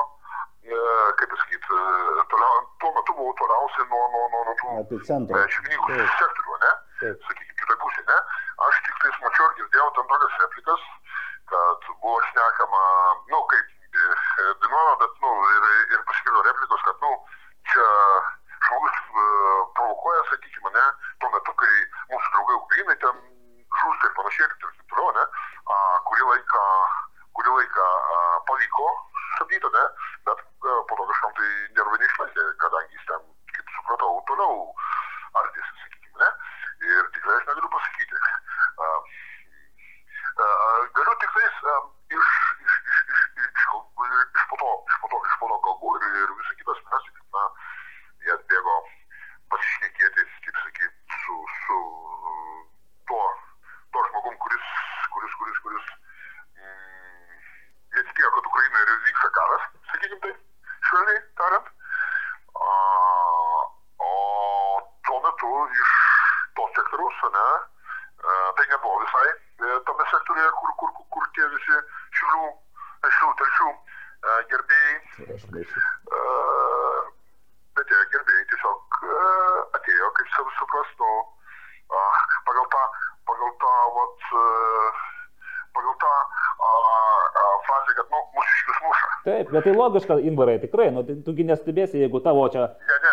e, kaip pasakyti, toliau, tuo metu buvau toliausiai nuo, nuo, nuo, nuo tų Epicentro. e, šeimininkų Taip. sektorių, ne? Taip. Sakykime, kitoj pusėje, ne? Aš tik tais mačiau ir girdėjau tam tokias replikas, kad buvo šnekama, nu, kaip e, dainuojama, bet, nu, ir, ir pasigirdo replikos, kad, nu, čia žmogus e, provokuoja, sakykime, ne, tuo metu, kai mūsų draugai Ukrainai ten žūsta ir panašiai, ir taip toliau, ne, a, kurį laiką, kurį laiką a, pavyko sustabdyti, ne, bet a, po to kažkam tai nervai neišlaikė, kadangi jis ten, kaip supratau, toliau ardėsi, sakykime, ne, ir tikrai aš negaliu pasakyti. A, a, galiu tik tais a, iš, iš, iš, iš, iš, kalbų- iš, po to, iš, po to, iš po to kalbų ir, ir visą kitą spręsti, kad, na, jie atbėgo pasišnekėti, kaip sakyt, su, su tuo, tuo žmogum, kuris, kuris, kuris, kuris mm, netikėjo, kad Ukrainoje vyksta karas, sakykim taip, švelniai tariant. A, o tuo metu iš to sektoriaus, ne, e, tai nebuvo visai e, tame sektoriuje, kur, kur, kur, kur tie visi šiulių, šiulių telšių e, gerbėjai bet tie gerbėjai tiesiog atėjo, kaip sav supras, uh, pagal tą, pagal tą, vat, pagal tą frazę, kad, nu, mūsiškius muša. Taip, bet tai logiška, Ingvarai, tikrai, nu, tugi nestebėsi, jeigu tavo čia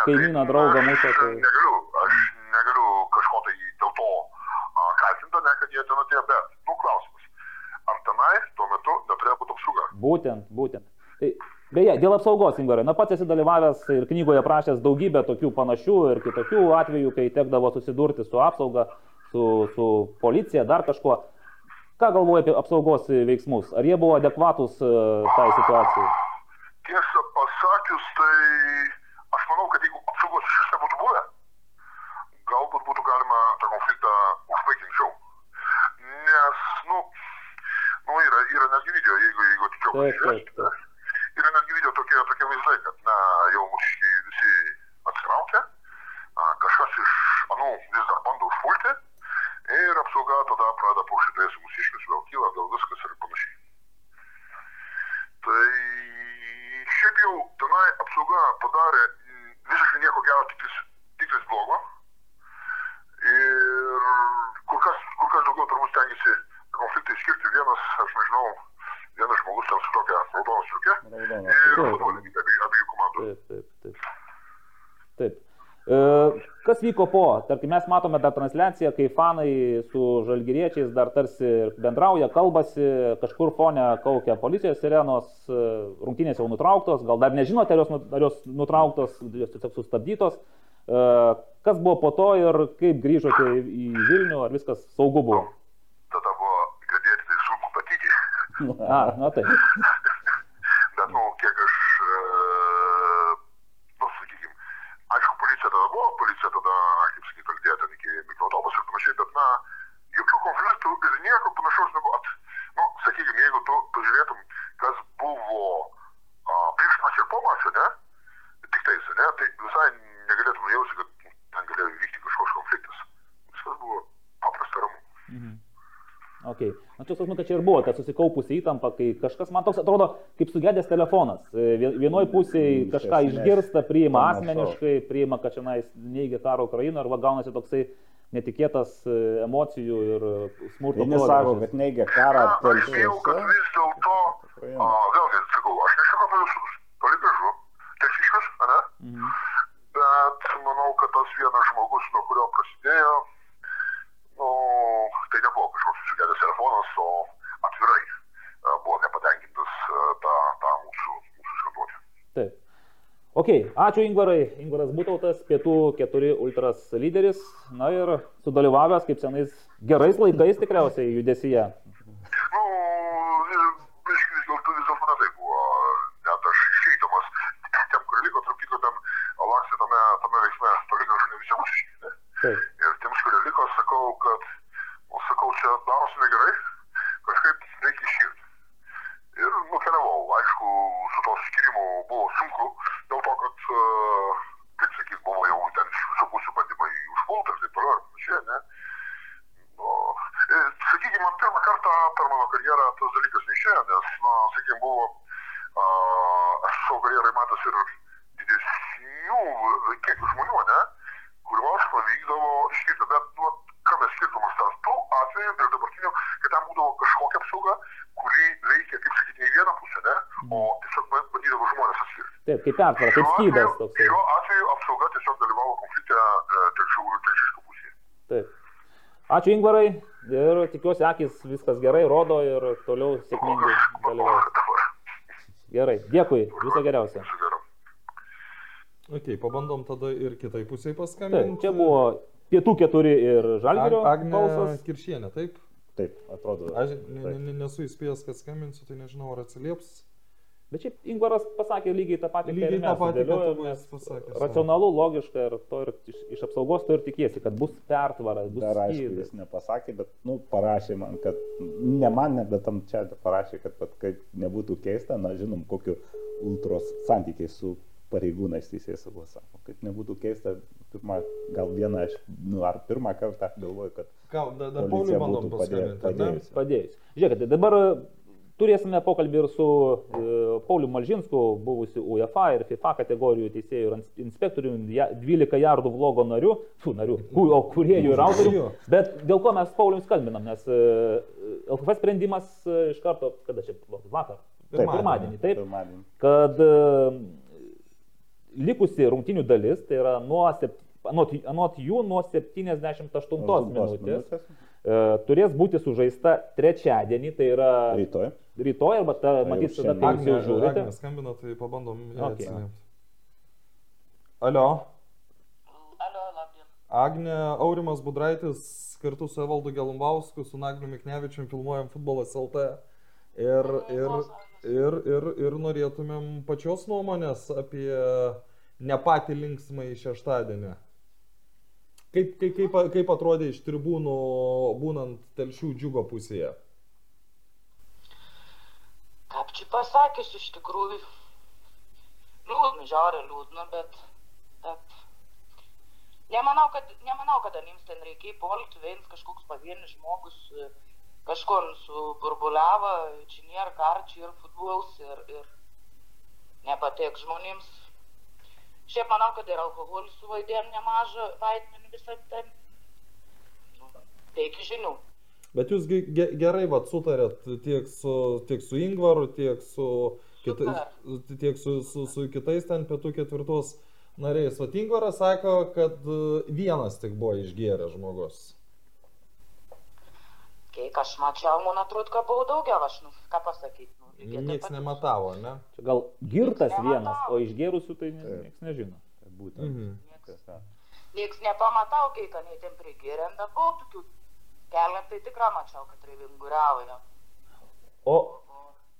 kaimyną, tai draugą muša, tai... Negaliu, aš negaliu kažko tai dėl to uh, kaltinti, ne, kad jie ten atėjo, bet, nu, klausimas. Ar tenai tuo metu neturėjo būti apsauga? Būtent, būtent. Tai, beje, dėl apsaugos, Ingvarai, na pats esi dalyvavęs ir knygoje prašęs daugybę tokių panašių ir kitokių atvejų, kai tekdavo susidurti su apsauga, su, su policija, dar kažkuo. Ką galvoji apie apsaugos veiksmus? Ar jie buvo adekvatus e, tai situacijai? Tiesą pasakius, tai aš manau, kad jeigu apsaugos iš vis nebūtų buvę, galbūt būtų galima tą konfliktą užbaigti anksčiau. Nes, nu, nu yra, yra netgi video, jeigu, jeigu atidžiau Taip, taip, pasižiūrėsite, yra netgi video tokie, tokie vaizdai, kad, na, jau mūsiškiai visi atsitraukia, a, kažkas iš anų vis dar bando užpulti ir apsauga tada pradeda paušytis mūsiškius, vėl kyla, vėl viskas ir panašiai. Tai šiaip jau tenai apsauga padarė mm, visiškai nieko gero, tik tais- tik tais blogo. Ir kur kas, kur kas daugiau turbūt stengiasi konfliktą išskirti vienas, aš nežinau, vienas žmogus ten su tokia raudona striukė. Raudonas. Ir Taip. futbolininkai abiejų, abiejų komandų. Taip, taip, taip. Taip. E, kas vyko po? Tarkim, mes matome tą transliaciją, kai fanai su žalgyriečiais dar tarsi bendrauja, kalbasi, kažkur fone kaukia policijos sirenos, e, rungtynės jau nutrauktos, gal dar nežinote, ar jos, ar jos nutrauktos, jos tiesiog sustabdytos. E, kas buvo po to ir kaip grįžote į Vilnių, ar viskas saugu buvo? Tada buvo girdėti tai sunku matyti. A, na taip. Bet, nu, kiek aš, e, nu, sakykime, aišku, policija tada buvo, kitais, ne, tai visai negalėtum nujausti, kad ten galėjo įvykti kažkoks konfliktas. Viskas buvo paprasta ramu. Mhm. Ok. Sakau, kad čia ir buvo, kad susikaupusi įtampa, kai kažkas, man toks atrodo, kaip sugedęs telefonas. E, vie- Vienoj pusėje Iš kažką išgirsta, priima asmeniškai, priima, kad čia neigia karo Ukrainą, arba gaunasi toksai netikėtas e, emocijų ir smurto. Vieni sako, kad neigia karą aš bijau, kad vis dėlto, vėlgi sakau, aš nežinau apie visus, toli gražu, telšiškius, ne? Mhm. Bet manau, kad tas vienas žmogus, nuo kurio prasidėjo, nu, tai nebuvo kažkoks o atvirai buvo nepatenkintas tą, tą mūsų, mūsų skanduotę. Taip. Ok, ačiū Ingvarai. Ingvaras Būtautas, pietų keturi ultras lyderis. Na ir sudalyvavęs kaip senais gerais laikais tikriausiai judesyje. Nu, vis, vis dėlto vis dėlto ne tai buvo, net aš išeidamas, tiem, kur liko, tarp kitko, ten laksė tame, tame veiksme, toli gražu ne visiems išeiti. Taip. Ir tiems, kurie liko, sakau, kad, nu, sakau, čia darosi negerai, kažkaip reikia iširti. Ir nukeliavau, aišku, su to skirimu buvo sunku, dėl to, kad, e, kaip sakyt, buvo jau ten iš visų pusių bandymai užpulti ir taip toliau ir panašiai, ne? Nu, e, sakykime, man pirmą kartą per mano karjerą tas dalykas neišėjo, nes, na, sakykime, buvo, a, aš savo karjerai matęs ir didesnių kiekių žmonių, ne? kuriuos pavykdavo išskirti. Bet, nu, kame skirtumas tarp tų atvejų ir dabartinių, kad ten būdavo kažkokia apsauga, kuri veikia, kaip sakyti, ne į vieną pusę, ne? o tiesiog ba- bandydavo žmonės atskirti. Taip, kaip pertvara, kaip skydas toksai. Šiuo atveju apsauga tiesiog dalyvavo konflikte e, telšiškų pusėje. Taip. Ačiū Ingvarai ir tikiuosi akis viskas gerai rodo ir toliau sėkmingai dalyvaus. Dabar. Gerai, dėkui, viso geriausio. Ok, pabandom tada ir kitai pusiai Taip, paskambinti. čia buvo pietų keturi ir žalgerio Ag- Agnė balsas. Kiršienė, taip? Taip, atrodo. Aš ne, ne, ne, nesu įspėjęs, kad skambinsiu, tai nežinau, ar atsilieps. Bet šiaip Ingvaras pasakė lygiai tą patį, ką ir Lygiai tą mes patį, ką sudėliojom, tu nes buvai pasakęs, Racionalu, logiška ir, to ir iš, iš apsaugos to ir tikiesi, kad bus pertvara, bus Dar aišku, skydas. jis nepasakė, bet, nu, parašė man, kad, ne man, ne, bet tam čia parašė, kad, kad kaip nebūtų keista, na, žinom, kokiu ultros santykiai su pareigūnais teisės saugos sako. Kad nebūtų keista, pirmą, gal vieną, aš, nu, ar pirmą kartą galvoju, kad Gal, da, dar policija Pauliui bandom būtų padė, paskambinti, ar ne? padėjusi. Padėjus. Žiūrėkite, dabar turėsime pokalbį ir su e, Pauliu Malžinsku, buvusiu UEFA ir FIFA kategorijų teisėjų ir ins- inspektoriumi, ja- 12 jardų vlogo nariu, tų narių, o kuriejų ir autorių. Bet dėl ko mes Paulius kalbinam, nes e, LKF sprendimas e, iš karto, kada čia vakar, Taip, pirmadienį, taip, pirmadienį. kad e, likusi rungtinių dalis, tai yra nuo, anot, anot jų nuo 78 Aštuntos minutės, e, turės būti sužaista trečiadienį, tai yra Rytoj. rytoj, arba ta, jau matys, tada, kai jūs jau žiūrite. Agnė skambina, tai pabandom Okay. atsiliepti. Alio, Alio, labdien. Agnė, Aurimas Budraitis kartu su Evaldu Gelumbausku, su Nagniu Miknevičium filmuojam futbolas LT. Ir, ir, ir, ir, ir norėtumėm pačios nuomonės apie ne patį linksmą į šeštadienį. Kaip, kaip, kaip, kaip atrodė iš tribūnų būnant telšių džiugo pusėje? Kaip čia pasakius, iš tikrųjų, liūdna, žiauriai liūdna, bet, bet nemanau, kad, nemanau, kad anims ten reikia polti, viens kažkoks pavienis žmogus kažkur suburbuliavo, čia nėra kar, čia yra futbolas ir, ir nepatiek žmonėms. Šiaip manau, kad ir alkoholis suvaidėjo nemažą vaidmenį visą ten. Nu, Teikia žinių. Bet jūs ge- ge- gerai vat, sutarėt tiek su, tiek su Ingvaru, tiek su, kitais, tiek su, su, su kitais ten pietų ketvirtos nariais. Vat Ingvaras sako, kad e, vienas tik buvo išgėręs žmogus. Kiek aš mačiau, man atrodo, kad buvo daugiau, aš, nu, ką pasakyti. Niekas nematavo, ne? Čia gal girtas Nematau. vienas, o išgėrusių tai niekas nežino. Būtent. Mhm. Kas ten. Nieks nepamatau, kai ten ten prigėrė, bet buvo tokių keletą, tai tikrai mačiau, kad revinguriavo. O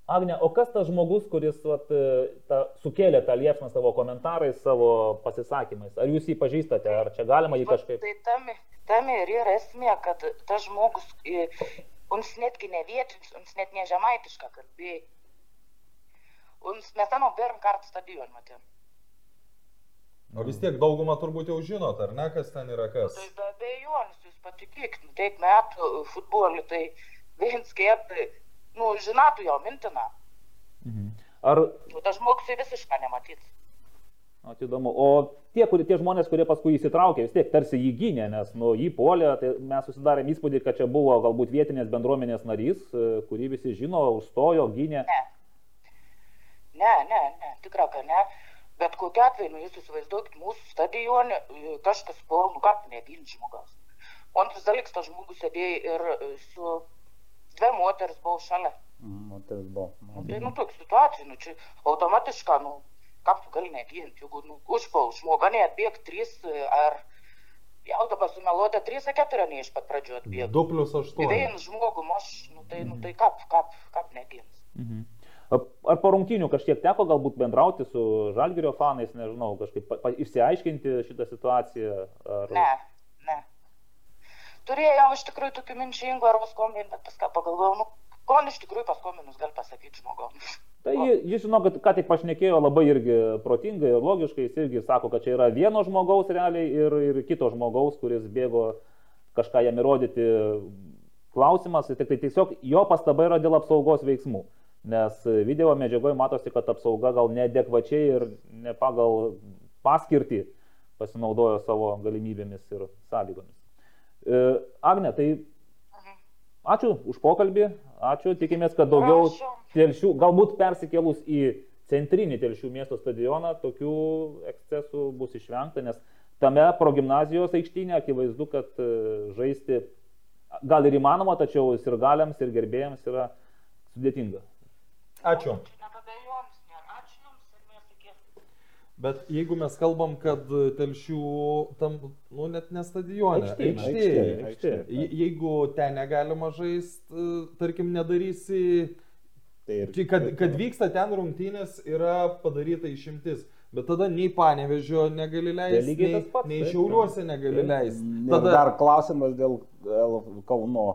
Agne, o kas tas žmogus, kuris vat, e, ta, sukėlė tą liepsną savo komentarais, savo pasisakymais? Ar jūs jį pažįstate, ar čia galima jį kažkaip... Tai tam, tam ir yra esmė, kad tas žmogus, e, uns netgi ne vietinis, uns net ne žemaitišką kalbėjai. Uns mes ten pirmą kartą stadioną matėm. O vis tiek daugumą turbūt jau žinot, ar ne, kas ten yra kas. Tai be abejonės, jūs patikėkit, nu, tiek metų futbolį, tai viens kėtai, nu, žinotų jo mintina. Ar Nu, tas žmogus tai visiškai nematys. O, tai įdomu. O tie, kurie, tie žmonės, kurie paskui įsitraukė, vis tiek tarsi jį gynė, nes nu, jį polė, tai mes susidarėm įspūdį, kad čia buvo galbūt vietinės bendruomenės narys, e, kurį visi žino, užstojo, gynė. Ne. Ne, ne, ne, tikra, kad ne. Bet kokiu atveju, nu, jūs įsivaizduokit, mūsų stadione e, kažkas po, nu, ką negins žmogus. O antras dalykas, tas žmogus sėdėjo ir e, su dvi moteris buvo šalia. Mhm, tai buvo. Nu, tai, nu, tokia situacija, nu, čia automatiškai, nu, tu gali neginti, jeigu, nu, užpaul žmogą neatbėg trys, e, ar, jau dabar sumeluota, trys ar keturi ne iš pat pradžių atbėg. 2 plus 8. Vien žmogų, aš, nu, tai, nu, tai kaip, kaip, kaip negins. Mhm. Ar po rungtynių kažkiek teko galbūt bendrauti su Žalgirio fanais, nežinau, kažkaip išsiaiškinti šitą situaciją? Ar... Ne, ne. Turėjau iš tikrųjų tokių minčių, ar paskombinti, bet paskui pagalvojau, nu, ko iš tikrųjų paskombinus gali pasakyti žmogoms. Tai ji- jis žino, kad ką tik pašnekėjo labai irgi protingai ir logiškai, jis irgi sako, kad čia yra vieno žmogaus realiai ir, ir kito žmogaus, kuris bėgo kažką jam įrodyti. Klausimas, tik tai tiesiog jo pastaba yra dėl apsaugos veiksmų. Nes video medžiagoje matosi, kad apsauga gal neadekvačiai ir ne pagal paskirtį pasinaudojo savo galimybėmis ir sąlygomis. E, Agne, tai ačiū už pokalbį, ačiū, tikimės, kad daugiau Prašom. telšių, galbūt persikėlus į centrinį telšių miesto stadioną, tokių ekscesų bus išvengta, nes tame progymnazijos aikštynė akivaizdu, kad e, žaisti gal ir įmanoma, tačiau ir galiams, ir gerbėjams yra sudėtinga. Ačiū. Nepabejonis, ne. Ačiū Jums ir mes iki. Bet jeigu mes kalbam, kad telšių tam, nu, net ne stadione, Aikštėje, aikštėje. aikštėje, aikštėje. Je- Jeigu ten negalima žaisti, tarkim, nedarysi, Tai ir, tai kad, kad vyksta ten rungtynės, yra padaryta išimtis. Bet tada nei panevežio negali leisti, lygiai nei, nei šiauliuose negali leisti. Tada, dar klausimas dėl Kauno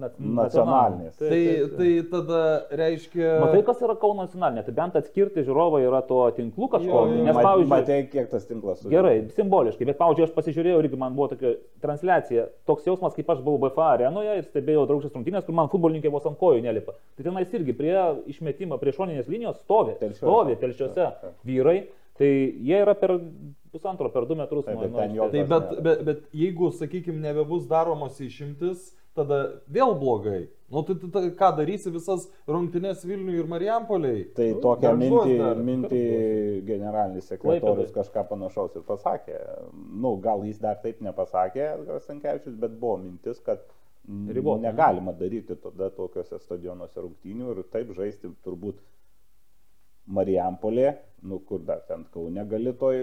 nacionalinės. tai, taip. tai tada reiškia... Matai, kas yra Kauno nacionalinė, tai bent atskirti žiūrovą yra to tinklų kažko. Jo, jo. Nes, pavyzdžiui, Matai, kiek tas tinklas sudėtas. Gerai, simboliškai, bet, pavyzdžiui, aš pasižiūrėjau irgi man buvo tokia transliacija, toks jausmas, kaip aš buvau BFA arenoje ir stebėjau draugės rungtynės, kur man futbolininkai vos ant kojų nelipa. Tai tenais irgi prie išmetimo, prie šoninės linijos stovi, Telšiuose. stovi telšiuose vyrai, tai jie yra per pusantro, per du metrus. Tai bet, bet, bet jeigu, sakykime, nebebus daromos išimtis, tada vėl blogai. Nu, tai, tai, tai ką darysi visas rungtynės Vilniui ir Marijampoliai? Tai Nu, tokią mintį, dar. mintį generalinis sekretorius Klaipėdoj. kažką panašaus ir pasakė. Nu, gal jis dar taip nepasakė, Edgaras Sankevičius, bet buvo mintis, kad Ribot, ne? negalima daryti tada tokiuose stadionuose rungtynių ir taip žaisti turbūt Marijampolė, nu kur dar ten Kaune gali toj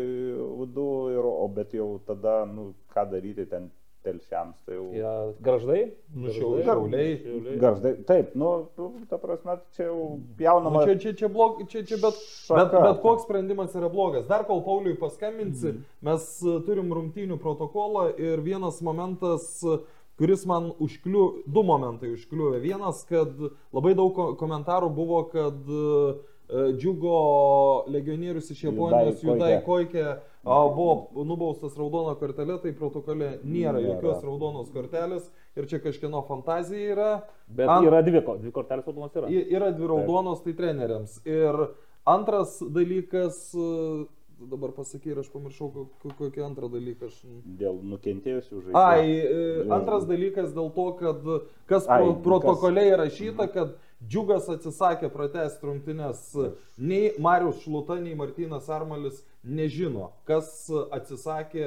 būdu, ir, o bet jau tada, nu ką daryti ten telšiams, tai jau... Ja, garždai? Nu, Gargždai? Šiauliai. Šiauliai. Garždai, taip, nu, tu, ta prasme, čia jau Nu, jaunama. čia, čia, čia, blog, čia, čia bet, Šaka. bet, bet koks sprendimas yra blogas. Dar kol Pauliui paskambinsi, Mhm. mes e, turim rungtynių protokolą ir vienas momentas, e, kuris man užkliu, du momentai užkliuvo. Vienas, kad labai daug ko- komentarų buvo, kad e, džiugo legionierius iš Japonijos Judai Judai Koikė buvo nubaustas raudono kortelė, tai protokole nėra jokios raudonos kortelės ir čia kažkieno fantazija yra. Bet Ant- yra dvi, dvi kortelės raudonos yra. Yra dvi raudonos, tai treneriams. Ir antras dalykas, e, dabar pasakai ir aš pamiršau, ko- ko- kokį antrą dalyką aš. Dėl nukentėjusių žaidėjų. Ai, e, antras dalykas dėl to, kad kas Ai, pro, kas- įrašyta, kad Džiugas atsisakė pratesti rungtynes. Nei Marius Šluta, nei Martinas Armalis nežino, kas atsisakė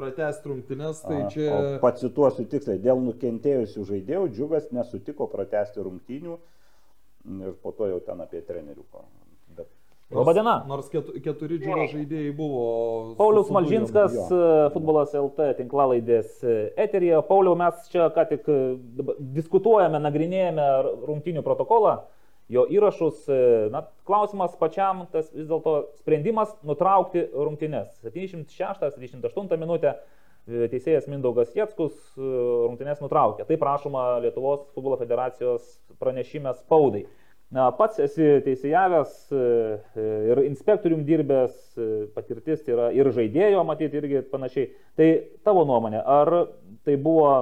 pratesti rungtynes. Tai čia... o Pacituosiu tiksliai, dėl nukentėjusių žaidėjų Džiugas nesutiko pratesti rungtynių ir po to jau ten apie trenerių. ko- Bet Labadiena. Nors ketu- keturi džiugo žaidėjai buvo. Paulius. Malžinskas, jo. e, futbolas LT tinklalaidės e, eteryje. Pauliau, mes čia ką tik e, diskutuojame, nagrinėjame rungtynių protokolą, jo įrašus. e, Na, klausimas pačiam, tas vis dėlto sprendimas nutraukti rungtynės. 76-78 minutę e, teisėjas Mindaugas Jėtskus e, rungtynės nutraukė. Taip rašoma Lietuvos futbolo federacijos pranešime spaudai. Na, pats esi teisėjavęs ir inspektorium dirbęs, patirtis yra ir žaidėjo, matyti, irgi panašiai. Tai tavo nuomonė, ar tai buvo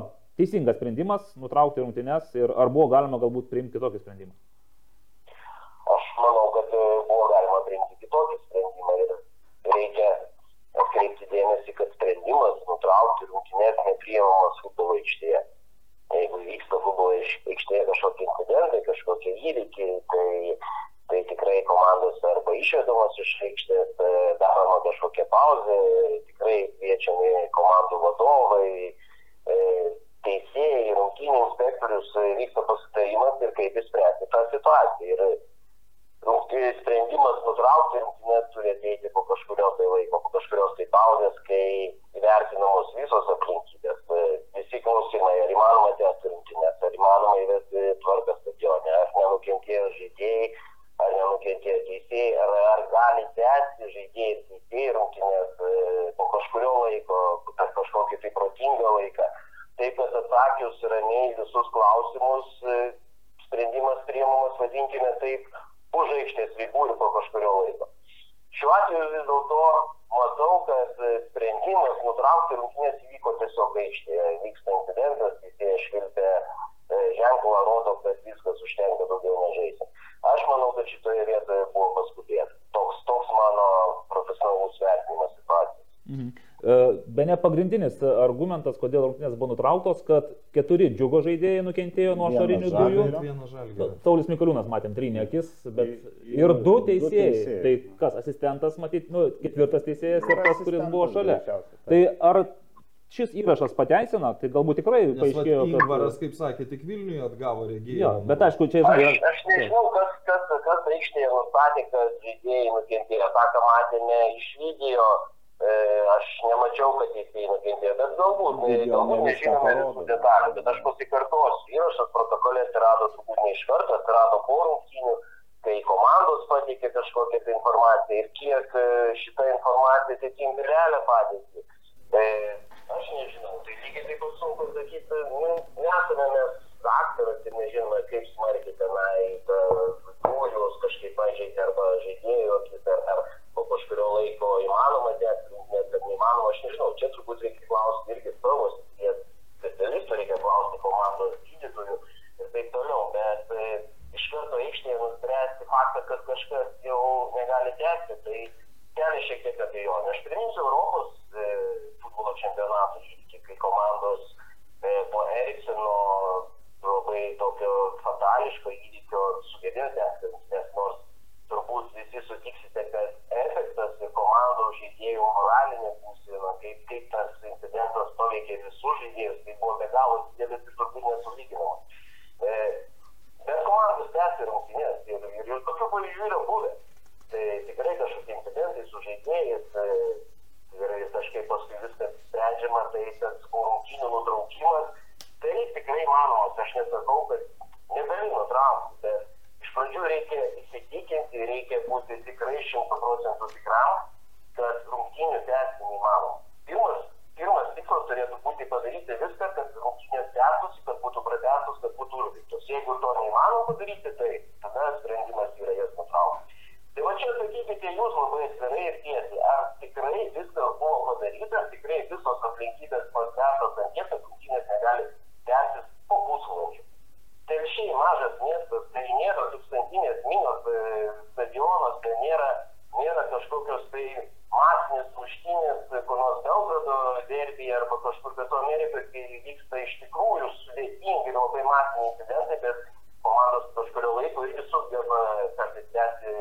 teisingas sprendimas nutraukti rungtynes ir ar buvo galima galbūt priimti kitokį sprendimą? Aš manau, kad e, buvo galima priimti kitokį sprendimą ir reikia atkreipti dėmesį, kad sprendimas nutraukti rungtynės nepriimamas futbolo aikštėje. Jeigu vyksta futbolo aikštėje kažkokie incidentai, kažkokie įvykiai, tai, tai tikrai komandos arba išvedamos iš aikštės, e, daroma kažkokia pauzė, tikrai kviečiami komandų vadovai, e, teisėjai, rungtynių inspektorius, e, vyksta pasitarimas ir kaip išspręsti tą situaciją. Ir rungtynių sprendimas nutraukti rungtynės turi ateiti po kažkurio tai laiko, po kažkurios tai pauzės, kai įvertinamos visos aplinkybės, e, visi klausimai, ar įmanoma tęsti rungtynės, ar įmanoma įvesti tvarką stadione, ar nenukentėjo žaidėjai, ar nenukentėjo teisėjai, ar, ar gali tęsti žaidėjai ir teisėjai rungtynės e, po kažkurio laiko, per kažkokį tai protingą laiką. Taip, kad atsakius ramiai visus klausimus, e, sprendimas priimamas, vadinkime taip, už aikštės ribų ir po kažkurio laiko. Šiuo atveju vis dėlto matau, kad e, sprendimas nutraukti rungtynės įvyko tiesiog aikštėje. Vyksta incidentas, teisėjas švilpė e, ženklą, rodo, kad viskas užtenka daugiau nežaisti. Aš manau, kad šitoje vietoje buvo paskubėta. Toks, toks mano profesionalus vertinimas situacijos. Mhm. Be ne pagrindinis argumentas, kodėl rungtynės buvo nutrauktos, kad keturi džiugo žaidėjai nukentėjo nuo ašarinių dujų. Saulis Mikoliūnas, matėm, trynė akis, bet Ir- ir du du teisėjai. teisėjai. Tai kas, asistentas, matyt, nu, ketvirtas teisėjas ir tas, kuris buvo šalia. Tai ar šis įrašas pateisina, tai galbūt tikrai Nes paaiškėjo, Ingvaras, kad... kaip sakė, tik Vilniuje atgavo regėjimą. Jo, bet aišku, čia, Aš, žinai, aš nežinau, kas, kas, kas aikštėje nustatė, kad žaidėjai nukentėjo. Ta, ką matėme iš video, e, aš nemačiau, kad teisėjai nukentėjo, bet galbūt, e, Video galbūt nežinome visų detalių, bet aš pasikartosiu. Įrašas protokole atsirado turbūt ne iš karto, atsirado po rungtynių, kai komandos pateikė kažkokią tai informaciją ir kiek e, šita informacija atitinka realią padėtį. E, aš nežinau, tai lygiai taip pat sunku sakyti, nu, nesame mes daktaras ir nežinome, kaip smarkiai tenai kojos kažkaip pažeidė arba žaidėjų akis ar, ar po kažkurio laiko įmanoma tęsti rungtynes, kad neįmanoma, aš nežinau, čia turbūt reikia klausti irgi savo srities specialistų, reikia klausti komandos gydytojų ir taip toliau, bet e, iš karto aikštėje nuspręsti faktą, kad kažkas jau negali tęsti, tai kelia šiek tiek abejonių. Aš priminsiu Europos e, futbolo čempionato įvykį, kai komandos e, po Erikseno labai tokio fatališko įvykio sugebėjo tęsti, nes nors turbūt visi sutiksite, kad efektas ir komandų žaidėjų moralinė būsena, kaip, kaip tas incidentas paveikė visus žaidėjus, tai buvo be galo didelis ir turbūt nesulyginama. E, bet komandos tęsė rungtynės ir, ir, ir tokių pavyzdžių yra buvę. Tai tikrai kažkokie incidentai su žaidėjais e, ir, ir kažkaip paskui viskas sprendžiama, tai tas rungtynių nutraukimas, tai tikrai manomas, aš nesakau, kad negali nutraukti, bet pradžių reikia įsitikinti, reikia būti tikrai šimtų procentų tikram, kad rungtynių tęsti neįmanoma. Pirmas, pirmas tikslas turėtų būti padaryti viską, kad rungtynės tęstųsi, kad būtų pratęstos, kad būtų užbaigtos. Jeigu to neįmanoma padaryti, tai tada sprendimas yra jas nutraukti. Tai va čia sakykite jūs labai atvirai ir tiesiai, ar tikrai viskas buvo padaryta, ar tikrai visos aplinkybės pasvertos ant tiek, kad rungtynės negali tęsis po pusvalandžio. Telšiai mažas miestas, tai nėra tūkstantinės minos stadionas, tai nėra, nėra kažkokios tai masinės muštynės, e, kur nors Belgrado derbyje arba kažkur pietų Amerikoje, kai vyksta iš tikrųjų sudėtingi ir labai masiniai incidentai, bet komandos kažkurio laiko irgi sugeba kartais tęsti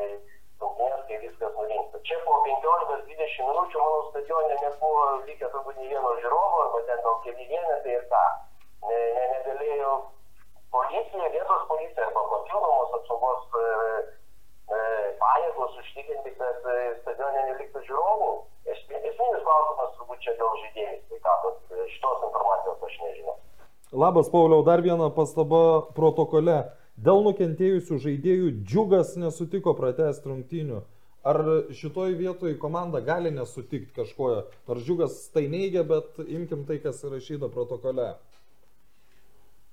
rungtynės, kai viskas nurimsta. Čia po 15-20 minučių, manau, stadione nebuvo likę turbūt nei vieno žiūrovo, arba ten gal keli vienetai ir ką. Ne, ne, negalėjo policija, vietos policija arba papildomos apsaugos e, e, pajėgos užtikrinti, kad e, stadione neliktų žiūrovų. Esmi- Esminis klausimas turbūt čia dėl žaidėjų sveikatos. E, Šitos informacijos aš nežinau. Labas, Pauliau, dar viena pastaba protokole. Dėl nukentėjusių žaidėjų džiugas nesutiko pratesti rungtynių. Ar šitoj vietoj komanda gali nesutikti kažko? Nors džiugas tai neigia, bet imkim tai, kas įrašyta protokole.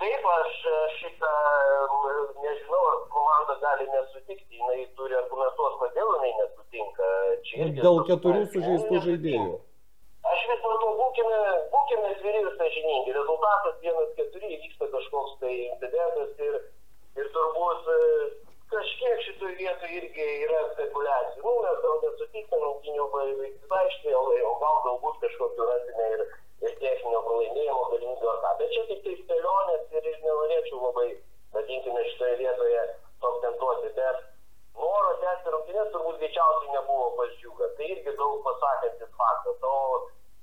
Taip, aš e, šitą nežinau, ar komanda gali nesutikti, jinai turi argumentuos, kodėl jinai nesutinka. Čia Dėl keturių sužeistų žaidėjų. Aš vis dėlto būkime, būkime atviri ir sąžiningi. Rezultatas 1-4 vyksta kažkoks tai incidentas ir, ir turbūt e, kažkiek šitoj vietoj irgi yra spekulacijų. Nu, mes gal nesutikime rungtinių vaikštėje, o gal galbūt kažkokiu rasime ir, ir techninio pralaimėjimo galimybių ar ką. Bet čia tik tai spėlionės ir, ir nenorėčiau labai, vadinkime, šitoje vietoje akcentuoti. Bet noro tęsti rungtynės turbūt greičiausiai nebuvo pas džiugą. Tai irgi daug pasakantis faktas. O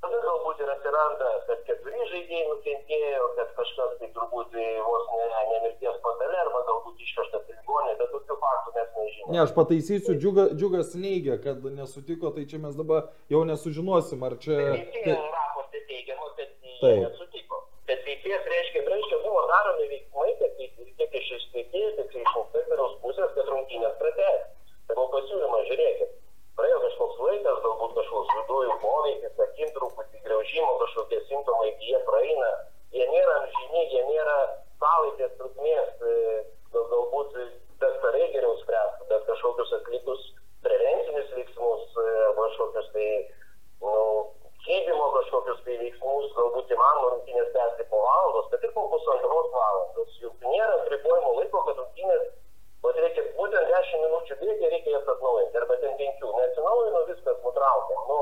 tada galbūt ir atsiranda, kad keturi žaidėjai nukentėjo, kad kažkas tai turbūt vos ne, ne mirties patale arba galbūt išvežtas į ligonę, bet tokių faktų mes nežinome. Ne, aš pataisysiu, džiuga, džiugas neigia, kad nesutiko, tai čia mes dabar jau nesužinosim, ar čia... Teisėjai raporte teigiama, kad jie Taip. nesutiko. Bet teisėjas reiškia, reiškia, buvo daromi veiksmai, kad tiek iš teisėjų, tiek iš inspektoriaus pusės, kad rungtynės pratęs. Tai buvo pasiūlymas, žiūrėkit, praėjo kažkoks laikas, galbūt kažkoks vidujų poveikis, sakim, truputį greužimo, kažkokie simptomai, jie praeina, jie nėra amžini, jie nėra savaitės trukmės, e, gal- galbūt daktarai geriau spręstų, bet kažkokius atlikus prevencinius veiksmus e, kažkokius tai nu, gydymo kažkokius tai veiksmus, galbūt įmanoma rungtynės tęsti po valandos, bet ir po pusantros valandos. Juk nėra apribojimo laiko, kad rungtynės, vat reikia būtent 10 minučių bėgti, reikia jas atnaujinti, arba ten 5. Neatsinaujino, viskas nutraukia. Nu,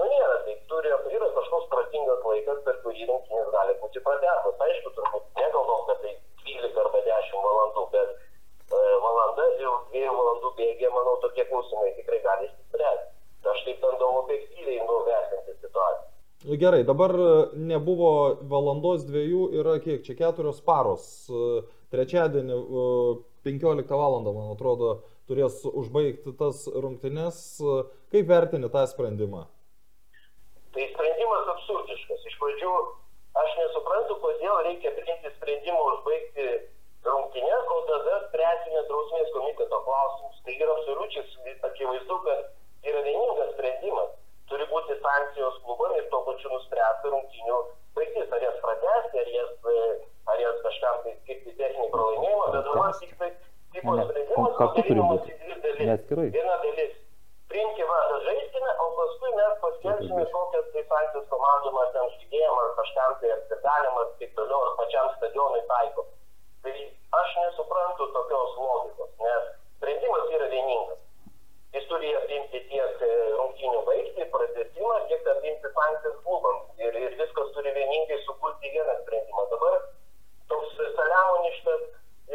nu nėra, tai turi, yra kažkoks pratingas laikas, per kurį rungtynės gali būti pratęstas. Aišku, turbūt nekalbam, kad tai 12 arba 10 valandų, bet e, valanda, jau 2 valandų bėgė, manau, tokie klausimai tikrai gali išsispręsti. Aš taip bandau objektyviai nuvertinti situaciją. Nu, Gerai, dabar e, nebuvo valandos dviejų, yra kiek čia keturios paros. E, Trečiadienį e, 15 val. man atrodo turės užbaigti tas rungtynes. E, Kaip vertini tą sprendimą? Tai sprendimas absurdiškas. Iš pradžių aš nesuprantu, kodėl reikia priimti sprendimą užbaigti rungtynės, o tada spręsime drausmės komiteto klausimus. Tai yra absoliučiai akivaizdu, kad yra vieningas sprendimas. Turi būti sankcijos klubam ir tuo pačiu nuspręsti rungtynių baigtis. Ar jas pratesti, ar jas, e, ar jas kažkam tai skirti techninį pralaimėjimą, bet dabar tik tai tipo sprendimas kartu turi būti. į dvi dalis. Ne atskirai. Viena dalis. Priimti vadą žaiskime, o paskui mes paskelbsime kokias tai sankcijas komandom ar ten žaidėjim ar kažkam tai ar sirgaliam ar taip toliau, ar pačiam stadionui taiko. Tai aš nesuprantu tokios logikos, nes sprendimas yra vieningas. Jis turi apimti tiek e, rungtynių baigti, pratęsimą, tiek apimti sankcijas klubams. Ir, ir viskas turi vieningai sukurti vieną sprendimą. Dabar toks saliamoniškas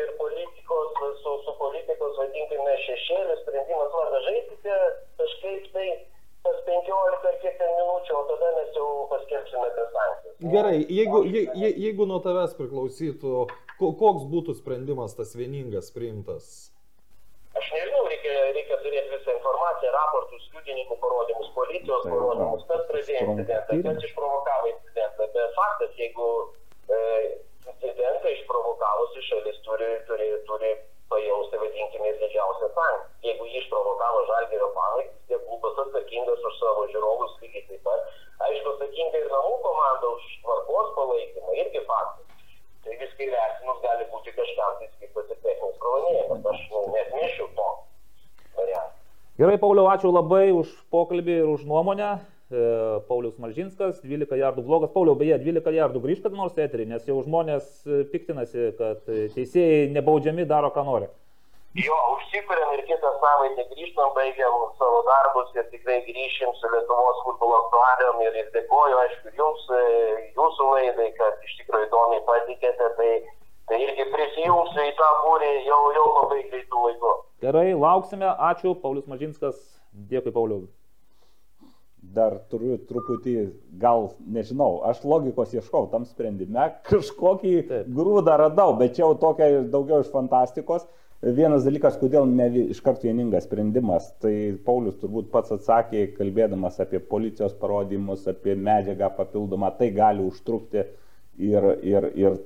ir politikos, su, su politikos, vadinkime, šešėlis sprendimas, varda žaisite kažkaip tai tas 15 ar kiek ten minučių, o tada mes jau paskelbsime apie sankcijas. Gerai, jeigu, je, je, jeigu nuo tavęs priklausytų, ko- koks būtų sprendimas tas vieningas priimtas? Aš nežinau, reikia, reikia turėti visą informaciją, raportus, liudininkų parodymus, policijos Tai, parodymus, kas pradėjo incidentą, kas išprovokavo incidentą. Bet faktas, jeigu e, incidentą išprovokavusi šalis turi, turi, turi pajausti, vadinkime, ir didžiausią sankciją. Jeigu jį išprovokavo žalgerio panai, vis tiek klubas atsakingas už savo žiūrovus lygiai taip pat. Aišku, atsakinga ir namų komanda už tvarkos palaikymą, irgi faktas. Tai viską įvertinus gali būti kažkam tai skirtas ir techninis pralaimėjimas. Aš nu, nesmėšiu to variantą. Gerai, Pauliau, ačiū labai už pokalbį ir už nuomonę. E, Paulius Malžinskas, 12 jardų blogas. Pauliau, beje, 12 jardų grįžt kad nors eterį, nes jau žmonės e, piktinasi, kad e, teisėjai nebaudžiami daro, ką nori. Jo, užsikuriam ir kitą savaitę grįžtam, baigiam savo darbus ir tikrai grįšim su Lietuvos futbolo aktualijom ir, ir dėkoju, aišku, jums, jūsų laidai, kad iš tikrųjų įdomiai patikėte, tai, tai irgi prisijungsiu į tą būrį jau, jau. Gerai, lauksime. Ačiū, Paulius Malžinskas. Dėkui, Pauliau. Dar turiu truputį, gal nežinau, aš logikos ieškau tam sprendime, kažkokį Taip. grūdą radau, bet čia jau tokia daugiau iš fantastikos. Vienas dalykas, kodėl ne iškart vieningas sprendimas, tai Paulius turbūt pats atsakė, kalbėdamas apie policijos parodymus, apie medžiagą papildomą, tai gali užtrukti ir, ir, ir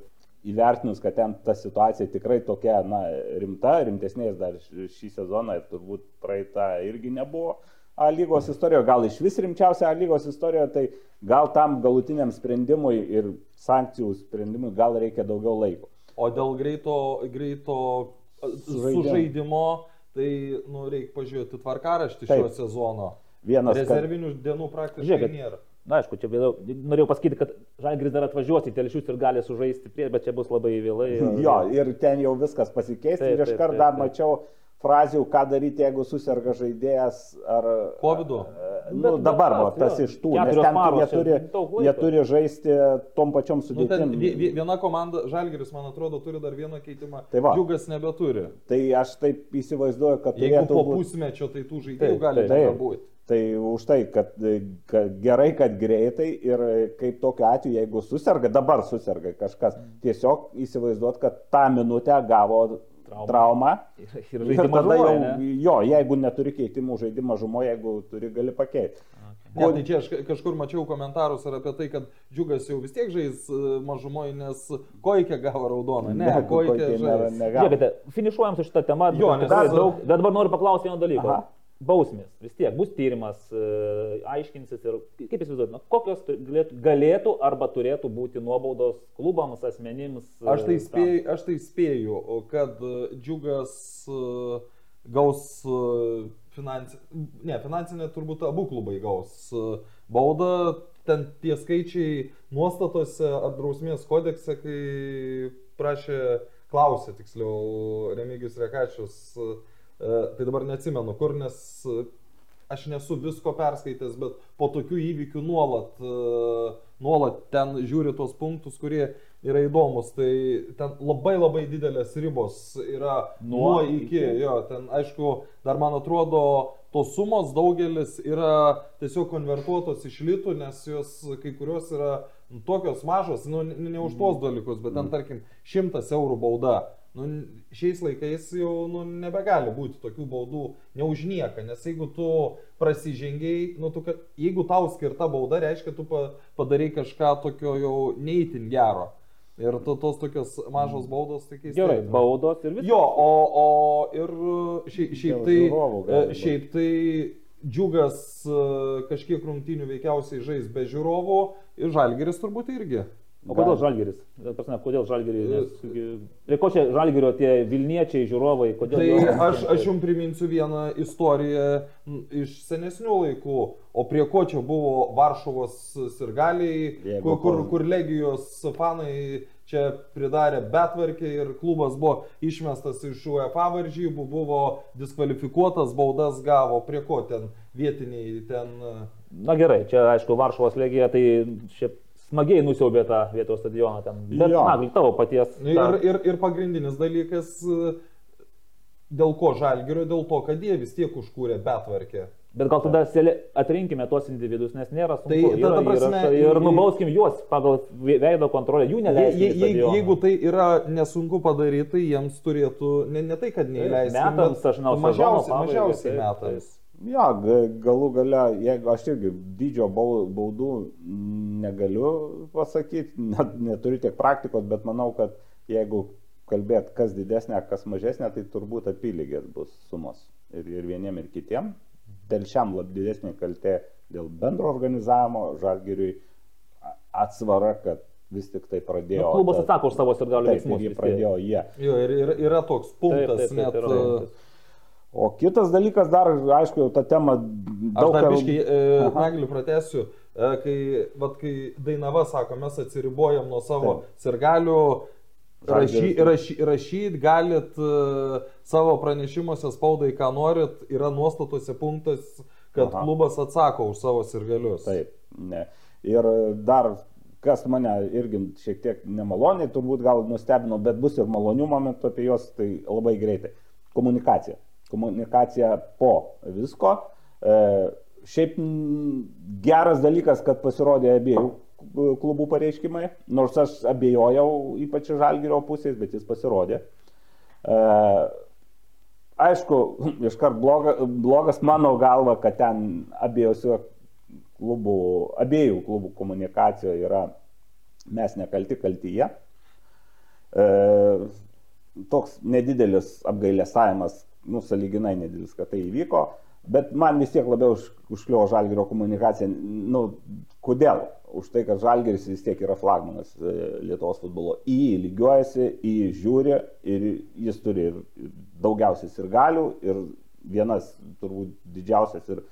įvertinus, kad ten ta situacija tikrai tokia, na, rimta, rimtesnės dar šį sezoną ir turbūt praeitą irgi nebuvo. A lygos istorijoje, gal iš vis rimčiausia A lygos istorijoje, tai gal tam galutiniam sprendimui ir sankcijų sprendimui gal reikia daugiau laiko. O dėl greito, greito su žaidimo. žaidimo, tai, nu, reikia pažiūrėti tvarkaraštį šio sezono. Vienas, kad Rezervinių dienų praktiškai Žiūrėkit. nėra. Na, aišku, čia vėliau, norėjau pasakyti, kad Žalgris dar atvažiuos į telšius ir gali sužaisti prieš, bet čia bus labai vėlai. Jo, ir ten jau viskas pasikeis. Taip, Ir iš taip, karto taip, dar mačiau frazių, ką daryti, jeigu susirga žaidėjas ar... Covidu? Nu, Bet- dabar, bet va, tas, jo, iš tų, nes ten jie turi, jie turi žaisti tom pačiom Nu, sudėtim. vi- viena komanda, Žalgiris, man atrodo, turi dar vieną keitimą. Tai va. Džiugas nebeturi. Tai aš taip įsivaizduoju, kad Jeigu turėtų po būt- pusmečio, tai tų žaidėjų Taip, gali taip. nebūti. Tai už tai, kad, kad gerai, kad greitai ir kaip tokiu atveju, jeigu susirga, dabar susirga kažkas, tiesiog įsivaizduot, kad tą minutę gavo Traumą. traumą. Ir, Ir, ir tada jau, ne? jo, jeigu neturi keitimų žaidimą žumo, jeigu turi, gali pakeisti. Ne, tai čia aš ka- kažkur mačiau komentarus ir apie tai, kad Džiugas jau vis tiek žais e, mažumoje, nes Koikė gavo raudoną. Ne, Koikė Koikė nėra- žais. negali. Žiūrėkite, finišuojam su šitą temą. Jo, nes- daug, bet dabar noriu paklausti vieno dalyko. Aha. Bausmės, vis tiek bus tyrimas, e, aiškinsis ir kaip įsivaizduojate, na, kokios galėtų, galėtų arba turėtų būti nuobaudos klubams, asmenims. e, Aš tai, spėju, aš tai spėju, kad Džiugas e, gaus finansinę, ne, finansinę turbūt abu klubai gaus baudą, ten tie skaičiai nuostatose ar drausmės kodekse, kai prašė, klausė tiksliau Remigijus Rekačius, tai dabar neatsimenu kur, nes e, aš nesu visko perskaitęs, bet po tokių įvykių nuolat, e, nuolat ten žiūri tuos punktus, kurie yra įdomus. Tai ten labai labai didelės ribos yra nuo, Nuo iki. iki. Jo, ten aišku, dar man atrodo, tos sumos daugelis yra tiesiog konvertuotos iš litų, nes jos kai kurios yra tokios mažos, nu, ne, už tuos dalykus, bet ten tarkim 100 eurų bauda. Nu, šiais laikais jau nu, nebegali būti tokių baudų ne už nieką, nes jeigu tu prasižengiai, nu, tu, jeigu tau skirta bauda, reiškia, tu pa, padarai kažką tokio jau neįtin gero. Ir to, tos tokios mažos baudos, tai keistai. Gerai, baudos ir viskas. Jo, o, o ir šiaip, šiaip Dėl tai, e, šiaip tai džiugas e, kažkiek rungtynių veikiausiai žais be žiūrovų ir žalgeris turbūt irgi. O kodėl žalgeris? Prasme, kodėl žalgeris? Prie ko čia žalgerio tie Vilniečiai, žiūrovai? Tai jie- aš, aš jums priminsiu vieną istoriją iš senesnių laikų, o prie ko čia buvo Varšuvos sirgaliai, kur, kur, kur Legijos fanai čia pridarė betvarkį ir klubas buvo išmestas iš UEFA varžybų, buvo diskvalifikuotas, baudas gavo, prie ko ten vietiniai ten... Na gerai, čia aišku, Varšuvos legija, tai šiaip smagiai nusiaubė tą vietos stadioną ten. Bet, Jo. na, tavo paties. Ir, ir, ir pagrindinis dalykas, e, dėl ko žalgerio, dėl to, kad jie vis tiek užkūrė betvarkę. Bet gal tada atrinkime tuos individus, nes nėra sunku. Tai, ta- ta Yra prasme, į- ir nubauskim juos pagal ve- veido kontrolę, jų neleiskime. je, je, jeigu tai yra nesunku padaryti, tai jiems turėtų, ne, ne tai, kad neįleisti, metams, aš žinau, mažiausiai, mažiausiai taip, metams. Jo, ga- galų gale, jeigu aš irgi dydžio bau- baudų negaliu pasakyti, net, neturiu tiek praktikos, bet manau, kad jeigu kalbėt, kas didesnė, kas mažesnė, tai turbūt apylygės bus sumos. Ir, ir vieniem, ir kitiem. Dėl šiam lab didesnė kaltė dėl bendro organizavimo, žalgiriui atsvara, kad vis tik tai pradėjo. Nu, klubas atsako už savo ir galių Taip, veiksmus. jie pradėjo jie. Jo, ir, ir yra toks Taip, punktas, taip, taip, net. yra e, punktas. O kitas dalykas dar, aišku, jau ta tema Aš daug dar kar- biškai, e, Aha. Nagliu pratesiu, e, kai, vat, kai Dainava sako, mes atsiribojam nuo savo sirgalių, rašy, rašy, rašyt galit e, savo pranešimuose spaudai, ką norit, yra nuostatose punktas, kad Aha. klubas atsako už savo sirgalius. Taip, ne. Ir dar, kas mane irgi šiek tiek nemaloniai, turbūt gal nustebino, bet bus ir malonių momentų apie juos, tai labai greitai. Komunikacija. Komunikacija po visko. E, šiaip geras dalykas, kad pasirodė abiejų klubų pareiškimai, nors aš abejojau ypač žalgyrio pusės, bet jis pasirodė. E, aišku, iškart bloga, blogas mano galva, kad ten abiejose klubų, abiejų klubų komunikacijoje yra mes nekalti, kalti jie. E, toks nedidelis apgailėsavimas, nu, saliginai nedidelis, kad tai įvyko, bet man vis tiek labiau už, užkliuvo žalgerio komunikacija. Nu, kodėl? už tai, kad Žalgeris vis tiek yra flagmanas e, Lietuvos futbolo. Į jį lygiuojasi, į jį žiūri ir jis turi ir daugiausiai ir galių, ir vienas turbūt didžiausias ir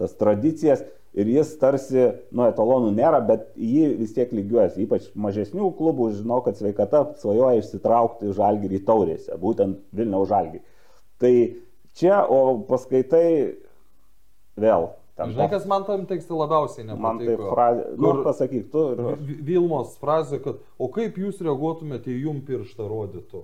tas tradicijas. Ir jis tarsi, nu, etalonų nėra, bet jį vis tiek lygiuojasi. Ypač mažesnių klubų, žinau, kad sveikata svajoja išsitraukti žalgyrį taurėse, būtent Vilniaus žalgyrį. Tai čia, o paskaitai vėl Ten Žinai, kas man tam tekste labiausiai nepatiko? Man tai frazė, nu, pasakyk tu. Ir... Vilmos frazė, kad o kaip jūs reaguotumėte, jei jum pirštą rodytų?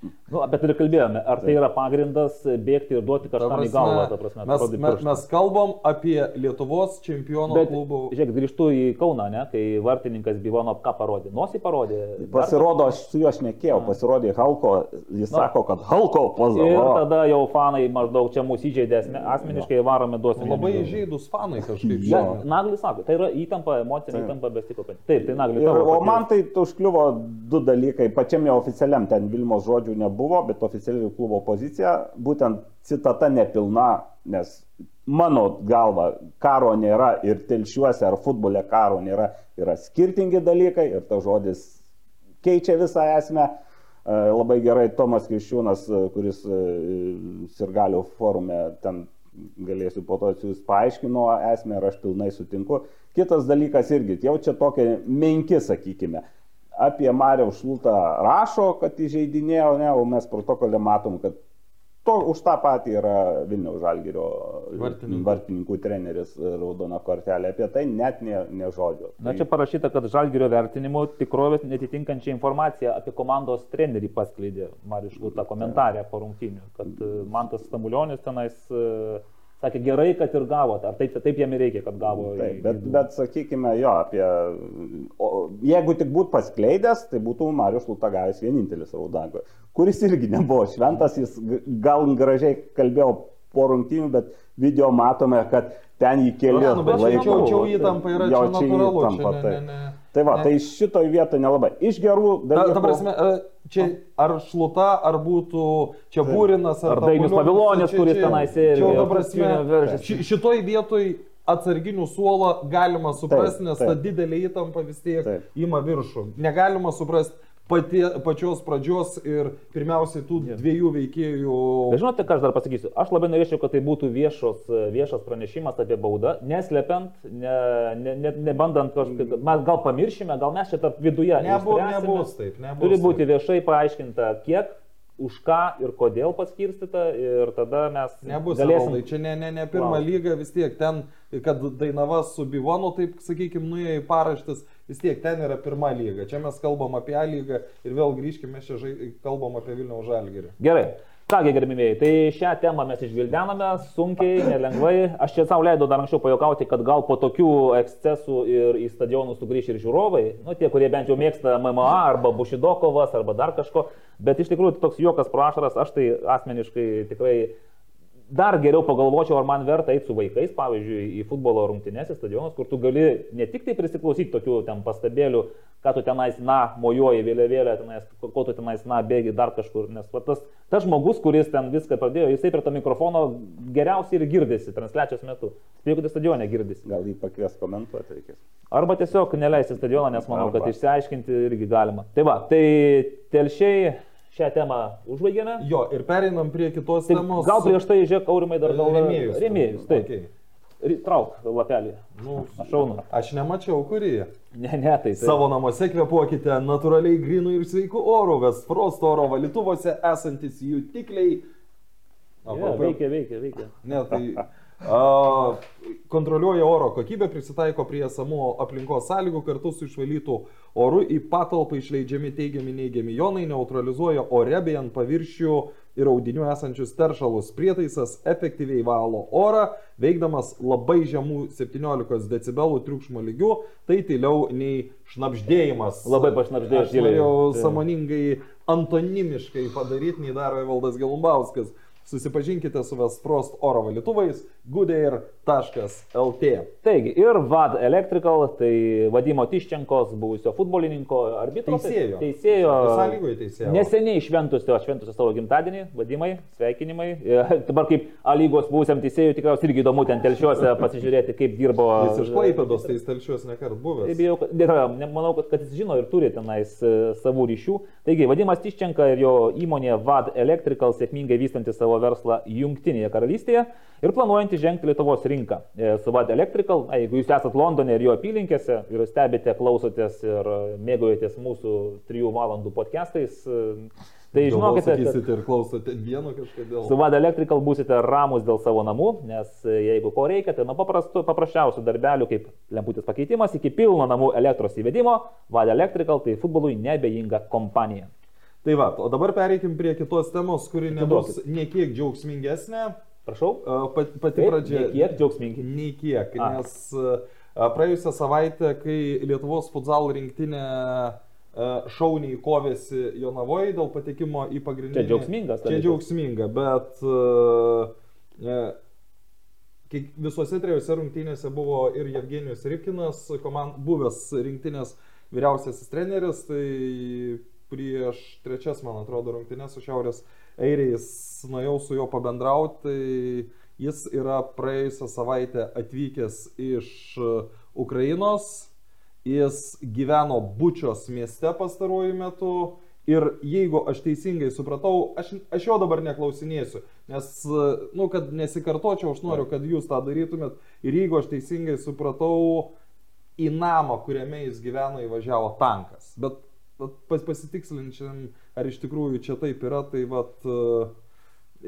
Nu, bet ir kalbėjome, ar tai yra pagrindas bėgti ir duoti kažkam į galvą, ta prasme. Mes, mes, mes kalbam apie Lietuvos čempionų bet, klubų. Žiūrėk, grįžtu į Kauną, ne, kai vartininkas Bivonov ką parodė. Nosį parodė. Pasirodo, aš su juo aš nekėjau, pasirodė Halko, jis Na, sako, kad Halko pozavo. Ir tada jau fanai maždaug čia mūsų įžeidė asmeniškai varome duosime. Labai įžeidus fanai kažkaip. Ja, Naglis sako, tai yra įtampa, emocinė įtampa bestikopinti. Taip, tai Naglis. O man tai užkliuvo du dalykai, pačiam jau oficialiam ten Vilmos žodžiu žodžių nebuvo, bet oficialiai klubo pozicija, būtent citata nepilna, nes mano galva karo nėra ir telšiuose ar futbole karo nėra, yra skirtingi dalykai ir tas žodis keičia visą esmę. E, labai gerai Tomas Kriščiūnas, e, kuris e, Sirgalių forume ten galėsiu po to jūs paaiškino esmę ir aš pilnai sutinku. Kitas dalykas irgi, jau čia tokie menki, sakykime apie Mariau Šlutą rašo, kad įžeidinėjo, ne, o mes protokolė matom, kad to, už tą patį yra Vilniaus Žalgirio vartininkų, vartininkų treneris raudona kortelė. Apie tai net ne, ne žodžio. Na čia parašyta, kad Žalgirio vertinimo tikrovės netitinkančią informaciją apie komandos trenerį paskleidė Marius Šluta komentarė po rungtynių, kad e, Mantas Stamulionis tenais uh, sakė, gerai, kad ir gavote, ar taip, taip jam reikia, kad gavo. Taip, bet, bet sakykime, jo, apie, o, jeigu tik būtų paskleidęs, tai būtų Marius Lutagavęs vienintelis Raudanko, kuris irgi nebuvo šventas, jis gal gražiai kalbėjo po rungtynių, bet video matome, kad ten jį kėlė. Nu, bet čia jau įtampa yra, jo, čia natūralu. Įtampa, čia ne, ne, ne. Tai va, ne. tai šitoj vietoje nelabai. Iš gerų dalykų. Ta, ta prasme, čia ar šluta, ar būtų čia tai. būrinas, ar... Ar Dainis Pavilonis, kuris tenais ir... Ta prasme, šitoj vietoj atsarginių suolą galima suprasti, nes ta didelė įtampa vis tiek taip. ima viršų. Negalima suprasti pati, pačios pradžios ir pirmiausiai tų yeah. dviejų veikėjų. Žinote, ką aš dar pasakysiu? Aš labai norėčiau, kad tai būtų viešos, viešas pranešimas apie baudą, neslepiant, nebandant ne, ne, ne, ne kažkaip, mes gal pamiršime, gal mes čia tarp viduje. Nebus, nebus taip, nebus. Turi būti taip. viešai paaiškinta, kiek už ką ir kodėl paskirstyta ir tada mes... Nebus, galėsim... Valdai, čia ne, ne, ne pirmą wow. lygą, vis tiek ten, kad Dainava su Bivonu, taip sakykime, nuėjo į paraštis, vis tiek ten yra pirma lyga. Čia mes kalbam apie A lygą ir vėl grįžkime, čia žai, kalbam apie Vilniaus žalgerį. Gerai. Kągi, gerbimieji, tai šią temą mes išvildename sunkiai, nelengvai. Aš čia savo leidau dar anksčiau pajokauti, kad gal po tokių ekscesų ir į stadionus sugrįž ir žiūrovai, nu tie, kurie bent jau mėgsta MMA arba Bušidokovas arba dar kažko, bet iš tikrųjų toks juokas prašaras, aš tai asmeniškai tikrai dar geriau pagalvočiau, ar man verta eiti su vaikais, pavyzdžiui, į futbolo rungtynės, į stadionus, kur tu gali ne tik tai prisiklausyti tokių ten pastabėlių, ką tu tenais, na, mojuoji vėliavėlę, tenais, ko tu tenais, na, bėgi dar kažkur, nes va, tas, tas žmogus, kuris ten viską pradėjo, jisai prie to mikrofono geriausiai ir girdisi transliacijos metu. Jeigu tai stadione girdisi. Gal jį pakvies komentuoti reikės. Arba tiesiog neleisti stadioną, nes manau, Arba. kad išsiaiškinti irgi galima. Tai va, tai telšiai šią temą užbaigėme. Jo, ir pereinam prie kitos taip, temos. Gal prieš tai, žiūrėk, aurimai dar gal rėmėjus. Rėmėjus, taip. Okay. Trauk lapelį. Nu, aš šaunu. Aš nemačiau, kurį. Ne, ne, tai. tai. Savo namuose kvepuokite natūraliai grinų ir sveikų oro, Vestfrost oro valytuvose esantis jutikliai. Ja, veikia, veikia, veikia. Ne, tai kontroliuoja oro kokybę, prisitaiko prie esamų aplinkos sąlygų, kartu su išvalytų oru į patalpą išleidžiami teigiami neigiami jonai, neutralizuoja ore bei ant paviršių ir audinių esančius teršalus. Prietaisas efektyviai valo orą, veikdamas labai žemų 17 dB triukšmo lygių, tai tyliau nei šnapždėjimas. Labai pašnapždėjęs. Aš norėjau samoningai antonimiškai padaryti, nei daro Evaldas Gelumbauskas. Susipažinkite su Vestfrost oro valytuvais, Good Air LT. Taigi, ir VAD Electrical, tai Vadimo Tiščenkos, buvusio futbolininko arbitro. Teisėjo. Teisėjo. Sąlygoje teisėjo. Neseniai šventusio, šventusio savo gimtadienį, vadimai, sveikinimai. E, Dabar kaip A lygos buvusiam teisėjui tikriausiai irgi įdomu ten telšiuose pasižiūrėti, kaip dirbo. Jis iš Klaipėdos, tai jis telšiuos nekart buvęs. Bijau, kad, manau, kad, kad jis žino ir turi tenais e, savų ryšių. Taigi, Vadimas Tiščenka ir jo įmonė VAD Electrical sėkmingai vystanti savo verslą Junktinėje karalystėje ir planuojanti žengti Lietuvos rinką. E, Su VAD Electrical, na, jeigu jūs esate Londone ir jo apylinkėse ir stebite, klausotės ir e, mėgaujatės mūsų trijų valandų podcastais, e, tai žinokite, kad ir klausote vieno kažkodėl. Su VAD Electrical būsite ramus dėl savo namų, nes jeigu ko reikia, tai nuo paprastų, paprasčiausių darbelių kaip lemputės pakeitimas iki pilno namų elektros įvedimo, VAD Electrical tai futbolui nebejinga kompanija. Tai va, o dabar pereikim prie kitos temos, kuri nebus niekiek džiaugsmingesnė. Prašau. Pat- Pati Taip, pradžia. nei kiek džiaugsmingi. Nei kiek, A. nes praėjusią savaitę, kai Lietuvos futsal rinktinė šauniai kovėsi Jonavoje dėl patekimo į pagrindinį. Čia džiaugsmingas Čia dalykas. džiaugsminga, bet kiek- visose trijose rungtynėse buvo ir Evgenijus Ripkinas, komand, buvęs rinktinės vyriausiasis treneris, tai prieš trečias, man atrodo, rungtynės su Šiaurės Airiais nuėjau su juo pabendrauti, tai jis yra praėjusią savaitę atvykęs iš Ukrainos, jis gyveno Bučios mieste pastaruoju metu. Ir jeigu aš teisingai supratau, aš, aš jo dabar neklausinėsiu, nes, nu, kad nesikartočiau, aš noriu, kad jūs tą darytumėt. Ir jeigu aš teisingai supratau, į namą, kuriame jis gyveno, įvažiavo tankas. Bet pas, pasitikslinčiam, ar iš tikrųjų čia taip yra, tai vat, e,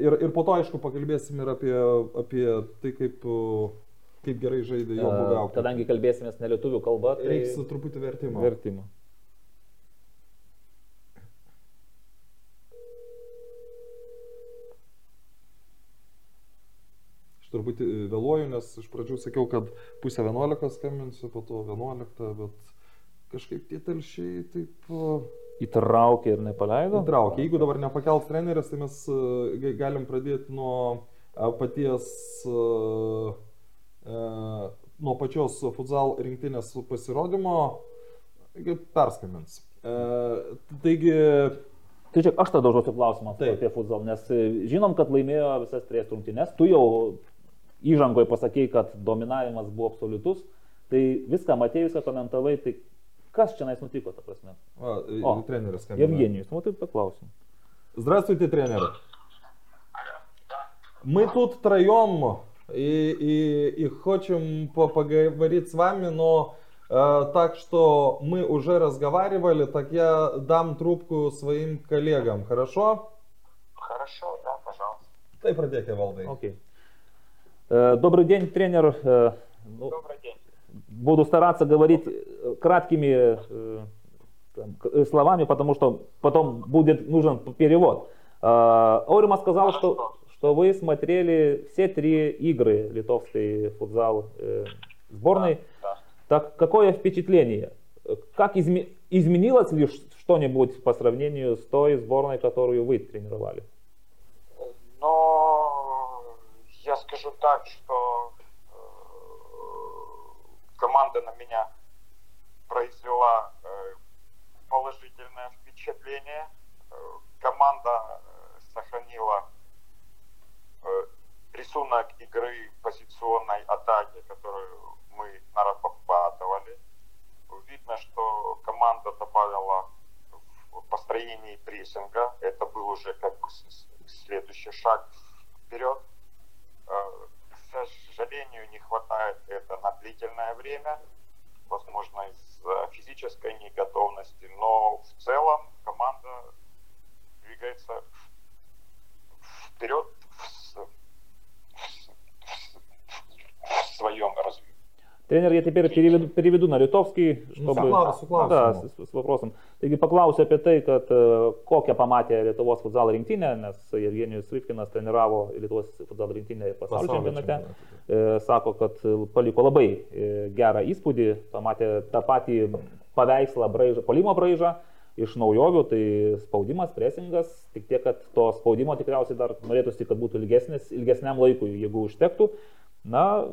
ir, ir po to, aišku, pakalbėsim ir apie, apie tai, kaip, e, kaip gerai žaidė jo buvę auklėtiniai. Kadangi kalbėsime ne lietuvių kalba, tai Reiks truputį vertimo. vertimo. Truputį vėluoju, nes iš pradžių sakiau, kad pusę 11 skambinsiu, po to 11, bet kažkaip tie telšiai taip e, Įtraukė ir nepaleido. įtraukė. Jeigu dabar nepakels treneris, tai mes e, ga- galim pradėti nuo e, paties, e, nuo pačios futsal rinktinės pasirodymo. Perskambins. Taigi, Tai čia aš tada užduosiu klausimą Taip. apie futsal, nes žinom, kad laimėjo visas trijas rungtynes, tu jau įžangoje pasakėjai, kad dominavimas buvo absoliutus, tai viską matėjai, viską komentavai, tai kas čia nutiko, ta prasme? va, О, treneris skambina. Евгенijus, ну ты поклausim. Здравствуйте, тренер. Мы тут втроем и, и, и хотим по- поговорить с вами, но э, так что мы уже разговаривали, так я дам трубку своим коллегам, хорошо? Хорошо, да, пожалуйста. Tai pradėkite valdai. Окей. Э, Добрый день, тренер. Э, ну, Добрый день. Буду стараться говорить э, краткими э, э, словами, потому что потом будет нужен перевод. Э, Орима сказал, что, что вы смотрели все три игры литовской футзал сборной. Да. Так какое впечатление? Как изме- изменилось ли что-нибудь по сравнению с той сборной, которую вы тренировали? Но я скажу так, что э, команда на меня произвела э, положительное впечатление. Э, команда э, сохранила рисунок игры позиционной атаки, которую мы нарабатывали. Видно, что команда добавила в построении прессинга. Это был уже как следующий шаг вперед. К сожалению, не хватает это на длительное время, возможно, из-за физической неготовности, но в целом команда двигается в- вперед в, в с- в своем развитии. Тренер, я теперь переведу, переведу на литовский, Ну, чтобы... su klau- su klausimu. da, su, su vопросом. Taigi paklausiu apie tai, kad e, kokią pamatė Lietuvos futsal rinktinę, nes Evgenijus Ripkinas treniravo Lietuvos futsal rinktinę pasaulio Pasaulio čempionate. čempionate, E, Sako, kad e, paliko labai e, gerą įspūdį, pamatė tą patį paveikslą, braižą, polimo braižą iš naujovių, tai spaudimas, presingas, tik tiek, kad to spaudimo tikriausiai dar norėtųsi, kad būtų ilgesnis, ilgesniam laikui, jeigu užtektų. Na,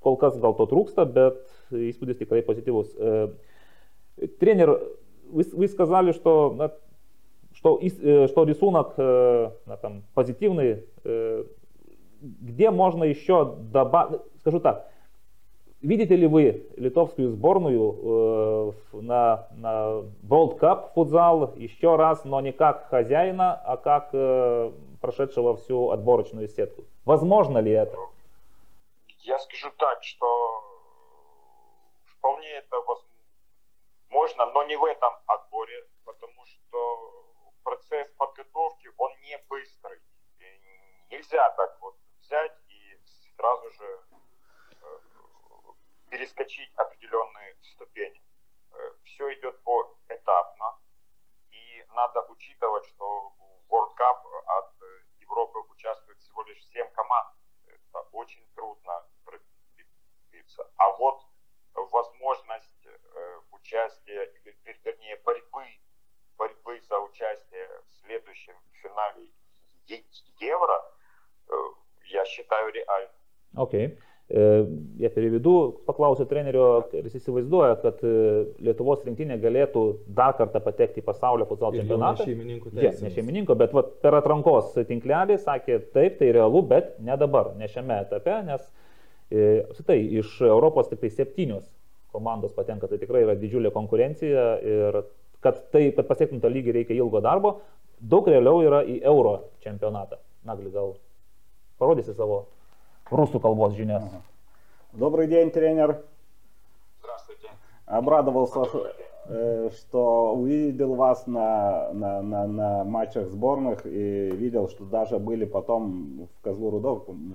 kol kas gal to trūksta, bet įspūdis tikrai pozityvus. Тренер, вы, вы сказали, что, что, что рисунок на, там, позитивный. Где можно еще добавить, скажу так, видите ли вы литовскую сборную на, на World Cup футзал еще раз, но не как хозяина, а как прошедшего всю отборочную сетку? Возможно ли это? Я скажу так, что вполне это возможно, но не в этом отборе, потому что процесс подготовки, Okay. E, jie per vidų paklausė trenerio, ar jis įsivaizduoja, kad e, Lietuvos rinktinė galėtų dar kartą patekti į pasaulio futbolo čempionatą. Ne šeimininko, yeah, ja, ne šeimininko, bet va, per atrankos tinklelį sakė, taip, tai realu, bet ne dabar, ne šiame etape, nes e, tai iš Europos tik tai septynios komandos patenka, tai tikrai yra didžiulė konkurencija ir kad, tai, kad pasiektum tą lygį reikia ilgo darbo, daug realiau yra į Euro čempionatą. Nagli gal parodysi savo rusų kalбos žinias. Добрый день, тренер. Здравствуйте. Обрадовался, э, что увидел вас на, на, на, на матчах сборных и видел, что даже были потом в Козлу-Руде,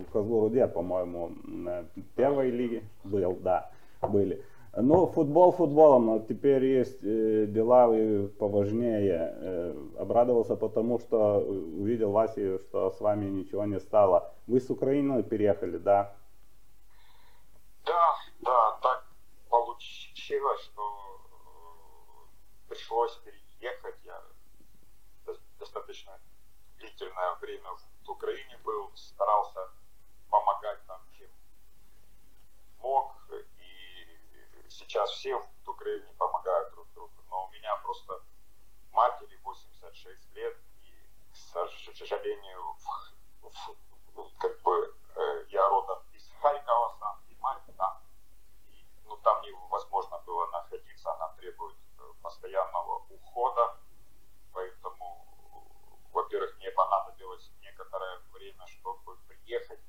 в Козлу-Руде, по-моему, на первой лиге был, да, были. Ну, футбол футболом, но теперь есть э, дела и поважнее. Э, обрадовался потому, что увидел вас что с вами ничего не стало. Вы с Украины переехали, да? Да, да, так получилось, что э, пришлось переехать. Я достаточно длительное время в Украине был, старался помогать там, чем мог. И сейчас все в Украине помогают друг другу. Но у меня просто матери 86 лет, и, к сожалению, в, в, как бы э, я родом из Харькова сам, и мать там. И, ну, там невозможно было находиться, она требует постоянного ухода. Поэтому, во-первых, мне понадобилось некоторое время, чтобы приехать,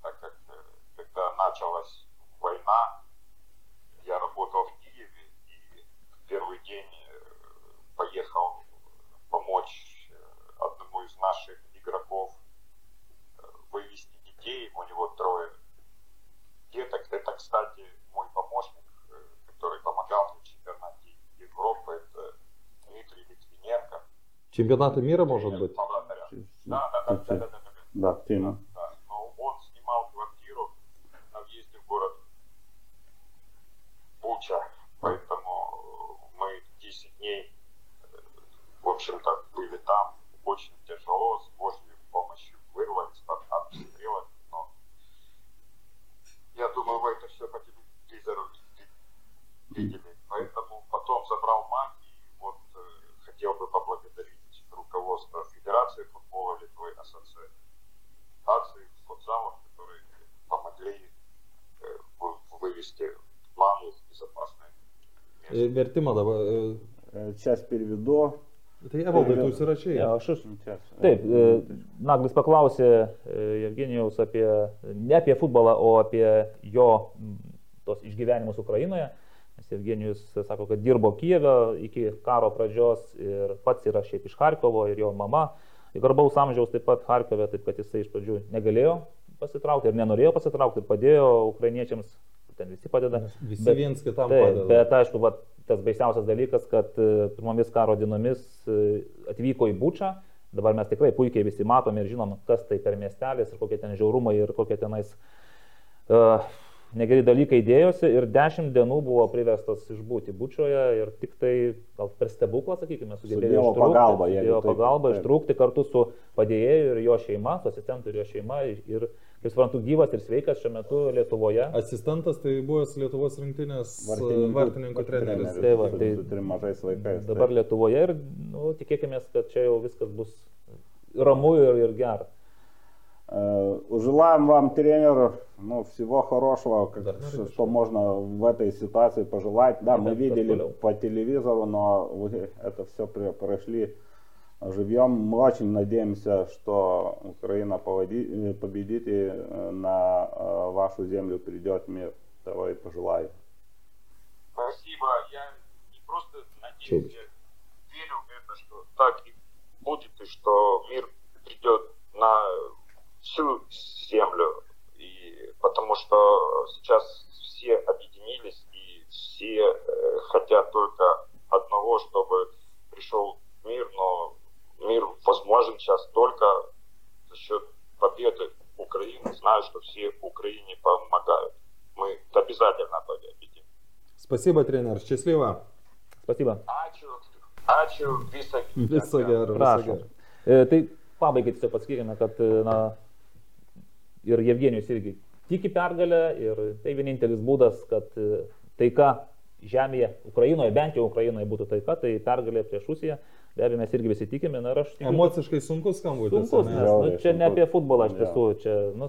так как когда началась Чемпионаты мира, может быть? Да, да, да, да, да, да, да. Да, Тима. Да, но он снимал квартиру на въезде в город Буча, поэтому мы 10 дней, в общем-то, были там, очень тяжело, с Божьей помощью вырвались под обстрелами, но я думаю, вы это все по телевизору видели, руководство Федерации футбола Литвы, ассоциации футзалов, которые помогли э, вывести планы в безопасное место. Vertimą dabar. e, Сейчас переведу. Tai evaldai, tu užsirašai. Ja, aš iš... Сейчас. Taip, e, Naglis paklausė e, Evgenijaus apie, ne apie futbolą, o apie jo m, tos išgyvenimus Ukrainoje. Nes Evgenijus sako, kad dirbo Kijeve iki karo pradžios ir pats yra šiaip iš Harkovo ir jo mama. Garbaus amžiaus taip pat Harkove, taip kad jisai iš pradžių negalėjo pasitraukti ir nenorėjo pasitraukti ir padėjo ukrainiečiams, ten visi padeda. Visi Bet- viens kitam Taip, padeda. bet aišku, va, tas baisiausias dalykas, kad e, pirmomis karo dienomis e, atvyko į Bučą, dabar mes tikrai puikiai visi matome ir žinom, kas tai per miestelis ir kokie ten žiaurumai ir kokie tenais uh, negeri dalykai dėjosi ir dešimt dienų buvo priverstas išbūti bučioje ir tik tai gal per stebuklą, sakykime, sugebėjo su taip, pagalba taip. ištrūkti kartu su padėjėju ir jo šeima, su asistentu ir jo šeima ir, kaip suprantu, gyvas ir sveikas šiuo metu Lietuvoje. Asistentas tai buvęs Lietuvos rinktinės e, vartininkų treneris. Tai va, tai- su trim mažais vaikais. Dabar Lietuvoje ir nu, tikėkime, kad čia jau viskas bus ramu ir, ir gera. Э, Желаем вам, тренер, ну, всего хорошего, как, Да, что, что можно в этой ситуации пожелать. Да, мы видели по телевизору, но вы это все прошли живьем. Мы очень надеемся, что Украина э, победит и э, на вашу землю придет мир. Того и пожелаю. Спасибо. Я не просто надеюсь, я верю в это, что так и будет, и что мир придет на всю землю. И потому что сейчас все объединились, и все э, хотят только одного, чтобы пришел мир, но мир возможен сейчас только за счет победы Украины. Знаю, что все Украине помогают. Мы обязательно победим. Spasiba, trener, ščiaslyva. Spasiba. Ačiū. Ačiū visą Prašom. gero. E, tai pabaigai tiesiog pasakykime, kad na, ir Jevgenijus irgi tiki pergalę ir tai vienintelis būdas, kad e, taika žemėje, Ukrainoje, bent jau Ukrainoje būtų taika, tai pergalė prieš Rusiją. Be abejo, mes irgi visi tikime, na ir aš tikiu, Emociškai sunkus skambutis. sunkus, nes nu, čia ne apie futbolą Jo. tiesų, čia nu,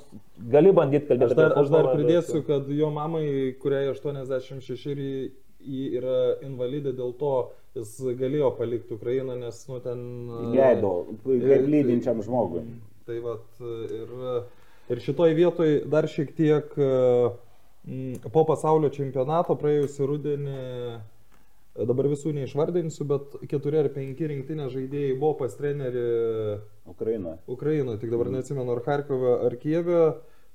gali bandyti kalbėti Aš dar, apie aš dar futbolą, pridėsiu, bet- kad jo mamai, kuriai 86 ir ji- ji yra invalidė, dėl to jis galėjo palikti Ukrainą, nes nu ten... Leido, ir- kaip lydinčiam žmogui. Tai vat, ir, ir šitoj vietoj dar šiek tiek e, mm, po pasaulio čempionato praėjusią rudenį, dabar visų neišvardinsiu, bet keturi ar penki rinktinės žaidėjai buvo pas trenerį Ukrainoje. Ukrainoje, tik dabar neatsimenu ar Harkove, ar Kieve.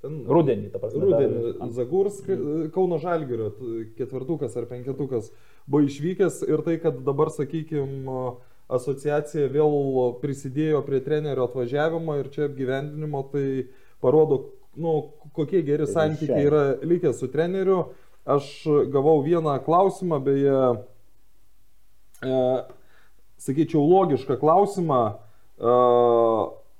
Ten, Rudenį, ta prasme. Rudenį Zagursk, Kauno Žalgirio ketvirtukas ar penketukas buvo išvykęs ir tai, kad dabar, sakykime, asociacija vėl prisidėjo prie trenerio atvažiavimo ir čia apgyvendinimo, tai parodo, nu, kokie geri santykiai yra likę su treneriu. Aš gavau vieną klausimą, beje, e, sakyčiau, logišką klausimą. E,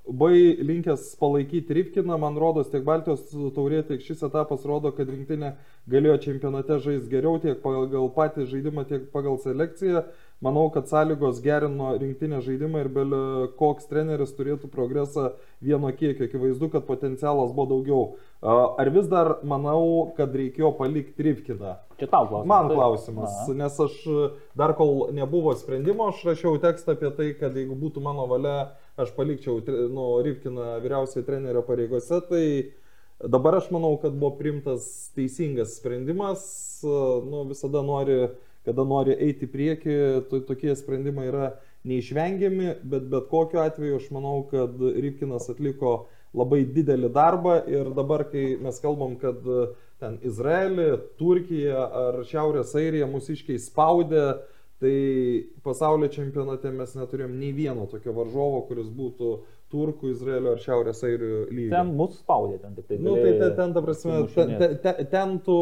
Bai linkęs palaikyti Rivkiną, man rodos, tiek Baltijos taurė, tiek šis etapas rodo, kad rinktinė galėjo čempionate žaisti geriau tiek pagal patį žaidimą, tiek pagal selekciją. Manau, kad sąlygos gerino rinktinę žaidimą ir bel koks treneris turėtų progresą vieno kiekio. Akivaizdu, kad potencialas buvo daugiau. Ar vis dar manau, kad reikėjo palikti Rivkiną? Čia tau klausimas. Man klausimas, Na. nes aš dar kol nebuvo sprendimo, aš rašiau tekstą apie tai, kad jeigu būtų mano valia, aš palikčiau nu, Rivkiną vyriausiojo trenerio pareigose, tai dabar aš manau, kad buvo primtas teisingas sprendimas, nu, visada nori, kada nori eiti į priekį, to, tokie sprendimai yra neišvengiami, bet bet kokiu atveju aš manau, kad Rivkinas atliko labai didelį darbą ir dabar, kai mes kalbam, kad e, ten Izraelį, Turkiją ar Šiaurės Airiją mūsiškiai spaudė, tai pasaulio čempionate mes neturėjom nei vieno tokio varžovo, kuris būtų Turkų, Izraelio ar Šiaurės Airijų lygio. Ten mus spaudė, ten tik tai. Nu, tai ten, ten, ta prasme, ten, ten, ten tu,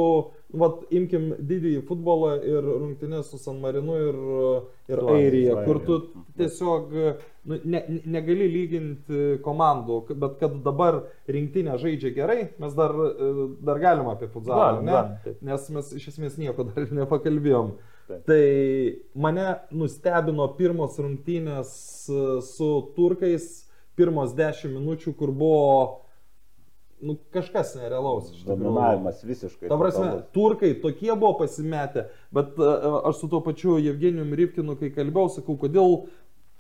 vat, imkim didįjį futbolą ir rungtynės su San Marinu ir, ir Su Airija, Airija. kur tu tiesiog nu, ne, ne- negali lyginti komandų, bet kad dabar rinktinė žaidžia gerai, mes dar, e, dar galim apie futbolą, ne? taip. Nes mes iš esmės nieko dar nepakalbėjom. Taip. Tai mane nustebino pirmos rungtynės e, su turkais, pirmos 10 minučių, kur buvo nu, kažkas nerealaus. Dominavimas visiškai. Ta prasme, totalus. turkai tokie buvo pasimetę, bet uh, aš su tuo pačiu Evgenijum Rivkinu, kai kalbėjau, sakau, kodėl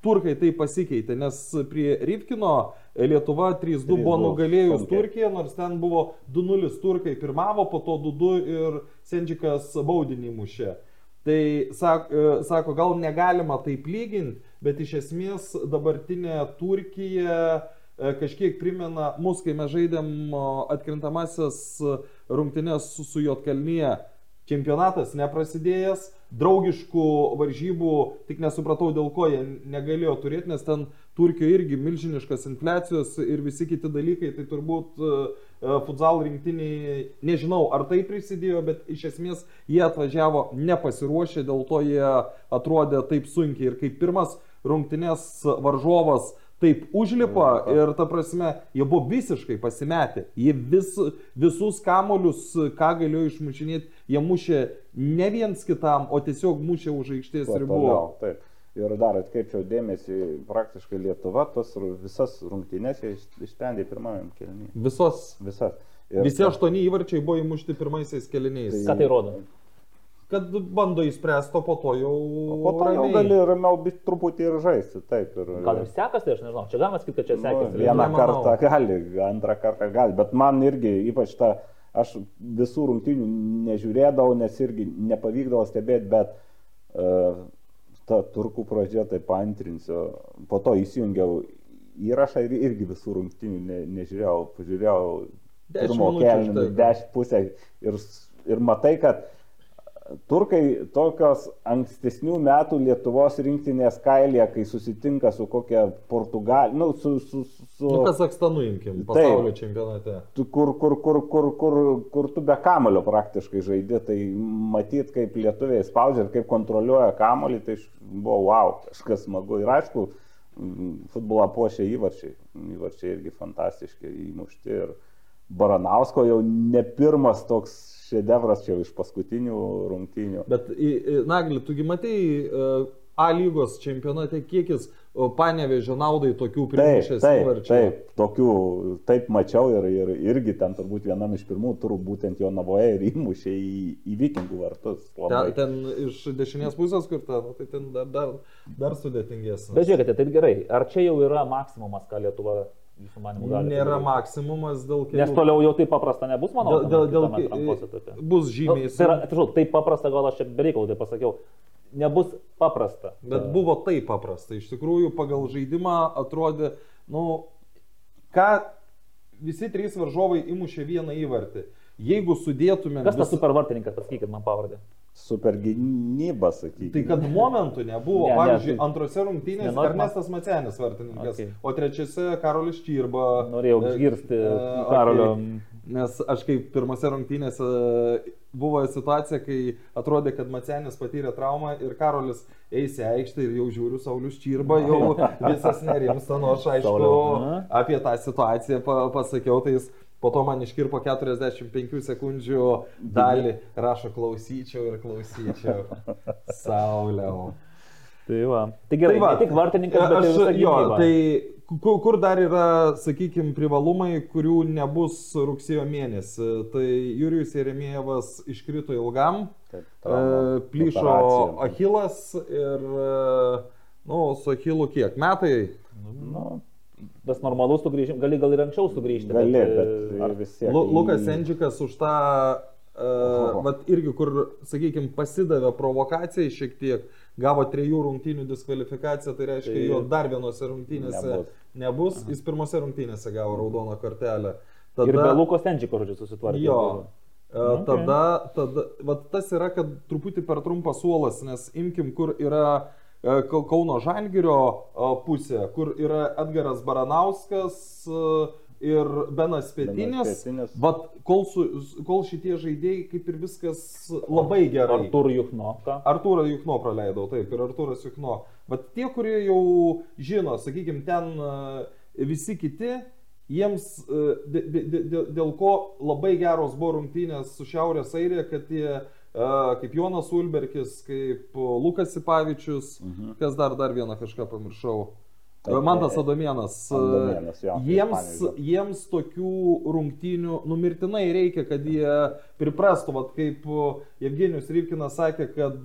turkai tai pasikeitė, nes prie Rivkino Lietuva 3-2 buvo 3:2 nugalėjus. Turkiją, nors ten buvo 2-0 turkai pirmavo, po to 2-2 ir Sendžikas baudinį mušė. Tai e, sako, gal negalima taip lyginti, bet iš esmės dabartinė Turkija e, kažkiek primena mus, kai mes žaidėm atkrintamasis rungtynės su, su Jotkalnyje. Čempionatas neprasidėjęs, draugiškų varžybų, tik nesupratau dėl ko jie negalėjo turėti, nes ten Turkijoje irgi milžiniškas infliacijos ir visi kiti dalykai, tai turbūt e, e, futsal rinktiniai, nežinau ar tai prisidėjo, bet iš esmės jie atvažiavo nepasiruošę, dėl to jie atrodė taip sunkiai ir kaip pirmas rungtynės varžovas taip užlipa ir ta prasme, jie buvo visiškai pasimetę. Jie vis, visus kamolius, ką galėjo išmušinėti, jie mušė ne viens kitam, o tiesiog mušė už aikštės ribų. Taip. Ir dar atkreipčiau dėmesį, praktiškai Lietuva tos visas rungtynės išsprendė pirmajam kelniui. Visos. Visas. Ir Visi aštuoni įvarčiai buvo įmušti pirmaisiais keliniais. Ką tai rodo? Kad bando įspręsti, o po to jau... Po to jau gali ramiau bit truputį ir žaisti, taip. Ir, Gal ir sekasi, aš nežinau. Čia galima sakyti, kad čia nu, sekasi. vieną Nemanau. kartą gali, antrą kartą gali, bet man irgi ypač ta, aš visų rungtynių nežiūrėdavau, nes irgi nepavykdavo stebėti, bet uh, ta turkų pradžia, tai paantrinsiu, po to įsijungiau įrašą ir irgi visų rungtynių ne, nežiūrėjau, pažiūrėjau Dešimt pirmo minučių kelnių, dešimt pusę ir, ir matai, kad Turkai tokios ankstesnių metų Lietuvos rinktinės kailė, kai susitinka su kokia Portugalija, nu, su, su, su, Nu, Kazakstanu imkim, pasaulio čempionate. tu, kur, kur, kur, kur, kur, kur tu be kamulio praktiškai žaidži, tai matyt, kaip lietuviai spaudžia ir kaip kontroliuoja kamulį, tai buvo wow, kažkas smagu. Ir aišku, futbolą puošia įvarčiai. Įvarčiai irgi fantastiški įmušti. Ir Baranausko jau ne pirmas toks šedevras čia iš paskutinių rungtynių. Bet, Nagli, tugi matei e, A lygos čempionate kiekis o, panevežė naudai tokių taip, įvarčių. taip, tokių, taip mačiau ir, ir irgi ten turbūt vienam iš pirmų turų būtent jo navoje ir įmušė į, į vikingų vartus. Ten, ten iš dešinės pusės, kur ten, nu, tai ten dar, dar, dar sudėtingesnis. Bet žiūrėkite, tai gerai. Ar čia jau yra maksimumas, ką Lietuva jūsų manimų gali? Nėra padaryt? maksimumas dėl kelių. Nes toliau jau taip paprasta nebus, manau. Dėl, dėl, dėl, bus Nu, žymiai. tai yra, atsiprašau, taip paprasta, gal aš čia bereikalų tai pasakiau. Nebus paprasta. Bet buvo taip paprasta. Iš tikrųjų, pagal žaidimą atrodė, nu, ką visi trys varžovai įmušė vieną įvartį. Jeigu sudėtume... Kas tas supervartininkas, pasakykit man pavardę. Super gynyba, sakykime. Tai kad momentų nebuvo, Ne, ne, ne, pavyzdžiui, tai- antrose rungtynėse Nenorit man- Ernestas Macenis vartininkas, Okay. okay. o trečiose Karolis Čirba. Norėjau E, išgirsti e, Karolio. okei. Nes aš kaip pirmose rungtynėse buvo situacija, kai atrodė, kad Macenis patyrė traumą ir Karolis eis į aikštę ir jau žiūriu Saulis Čirba, jau visas nerimsta, nors aišku Sauliau, aha. apie tą situaciją pa, pasakiau, tai jis po to man iškirpo 45 sekundžių dalį, rašo klausyčiau ir klausyčiau. Sauliau. Tai va. Tai gerai, tai va, ne tik vartininkas, bet ir Aš, visa jo, tai kur, kur dar yra, sakykime, privalumai, kurių nebus rugsėjo mėnesį. Tai Jurijus Jeremievas iškrito ilgam, Taip, e, trauma, plyšo operacija. Achilas ir, e, nu, su Achilu kiek? Metai? Nu, Tas normalus sugrįžimas, gali gal ir anksčiau sugrįžti. gali, e, bet ar- vis tiek. Lu, Lukas Endžikas už tą, uh, vat irgi kur, sakykime, pasidavė provokacijai šiek tiek, gavo trejų rungtynių diskvalifikaciją, tai reiškia, Tai- jo dar vienose rungtynėse nebus. Nebus. nebus. Jis pirmose rungtynėse gavo raudoną kortelę. Ir be Lukos Tenčiko, žodžiu, susitvarkė. Jo. E, Okay. Tada, tada vat tas yra, kad truputį per trumpas suolas, nes imkim, kur yra Kauno Žalgirio e, pusė, kur yra Edgaras Baranauskas e, ir Benas. Pietinis. Vat kol, su, kol šitie žaidėjai kaip ir viskas labai gerai. Artur Juchno. Artūrą Jukno praleidau, taip, ir Artūras Jukno. Bet tie, kurie jau žino, sakykime, ten e, visi kiti, jiems e, dė- dė- dė- dėl, ko labai geros buvo rungtynės su Šiaurės Airija, kad jie, e, kaip Jonas Ulberkis, kaip Lukas Sipavičius, Mhm. kas dar, dar vieną kažką pamiršau. Taip, Mantas e, Adomėnas. e, jo, Jiems, Panevėžio. jiems tokių rungtynių numirtinai reikia, kad jie priprastų, vat kaip Evgenijus Ryvkinas sakė, kad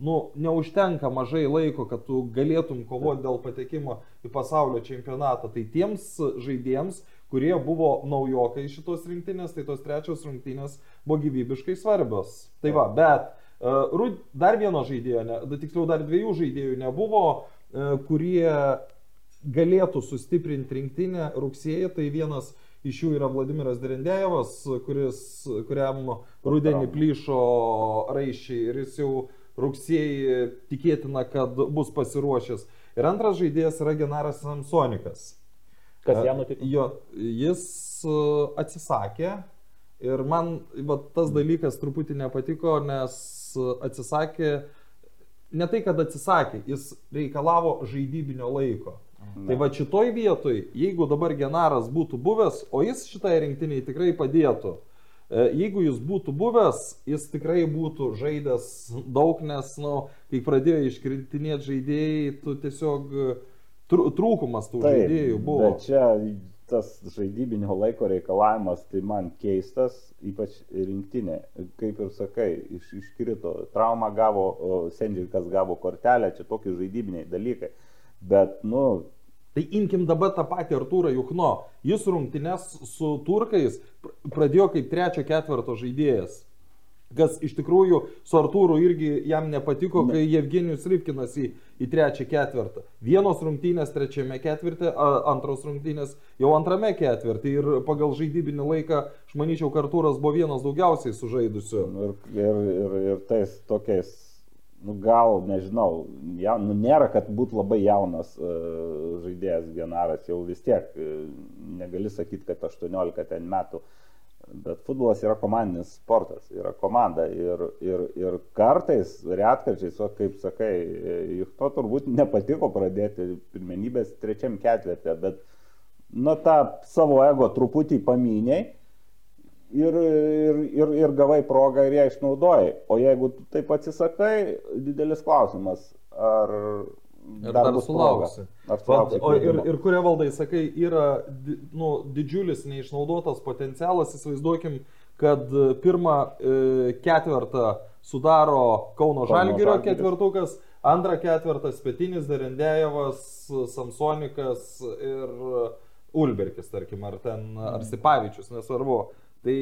nu, neužtenka mažai laiko, kad tu galėtum kovoti dėl patekimo į pasaulio čempionatą. Tai tiems žaidėjams, kurie buvo naujokai šitos rinktinės, tai tos trečios rungtynės buvo gyvybiškai svarbios. Tai va, bet uh, dar vieno žaidėjo, ne, tiksliau dar dviejų žaidėjų nebuvo, uh, kurie galėtų sustiprinti rinktinę rugsėjį, tai vienas iš jų yra Vladimiras Derendėjevas, kuris, kuriam rudenį plyšo raiščiai ir jis jau rugsėjį tikėtina, kad bus pasiruošęs. Ir antras žaidėjas yra Genaras Samsonikas. Kas jam nutiko? Jo, jis e, atsisakė ir man va, tas dalykas truputį nepatiko, nes atsisakė, ne tai, kad atsisakė, jis reikalavo žaidybinio laiko. Na. Tai va šitoj vietoj, jeigu dabar Genaras būtų buvęs, o jis šitai rinktiniai tikrai padėtų, e, jeigu jis būtų buvęs, jis tikrai būtų žaidęs daug, nes, na, nu, kai pradėjo iškritinėti žaidėjai, tu tiesiog tr trūkumas tų Taip, žaidėjų buvo. Bet čia tas žaidybinio laiko reikalavimas, tai man keistas, ypač rinktinė. Kaip ir sakai, iš, iškrito, traumą gavo, Sendžikas gavo kortelę, čia tokie žaidybiniai dalykai. Bet, nu, Tai imkim dabar tą patį Artūrą Jukno. Jis rungtynes su turkais pradėjo kaip trečio ketvirto žaidėjas. Kas iš tikrųjų su Artūru irgi jam nepatiko, kai Jevgenijus Ripkinas į, į trečią ketvirtą. Vienos rungtynės trečiame ketvirtė, antros rungtynės jau antrame ketvirtį. Ir pagal žaidybinį laiką, aš manyčiau, Artūras buvo vienas daugiausiai sužaidusių. Ir, ir, ir, ir tais tokiais nu, gal, nežinau, ja, nu, nėra, kad būtų labai jaunas uh, žaidėjas Genaras, jau vis tiek uh, negali sakyti, kad 18 ten metų, bet futbolas yra komandinis sportas, yra komanda ir, ir, ir kartais, retkarčiais, o kaip sakai, juk to turbūt nepatiko pradėti pirmenybės trečiam ketvirtė, bet nu tą savo ego truputį paminėjai ir, ir, ir, ir gavai progą ir ją išnaudojai. O jeigu taip atsisakai, didelis klausimas, ar Ir dar, dar sulauksi. sulauksi o ir, ir kurie valdai, sakai, yra nu, didžiulis neišnaudotas potencialas, įsivaizduokim, kad pirmą e, ketvirtą sudaro Kauno, Kauno Žalgirio ketvirtukas, antrą ketvirtą Spetinis, Derendėjevas, Samsonikas ir Ulberkis, tarkim, ar ten Arsipavičius, nesvarbu. Tai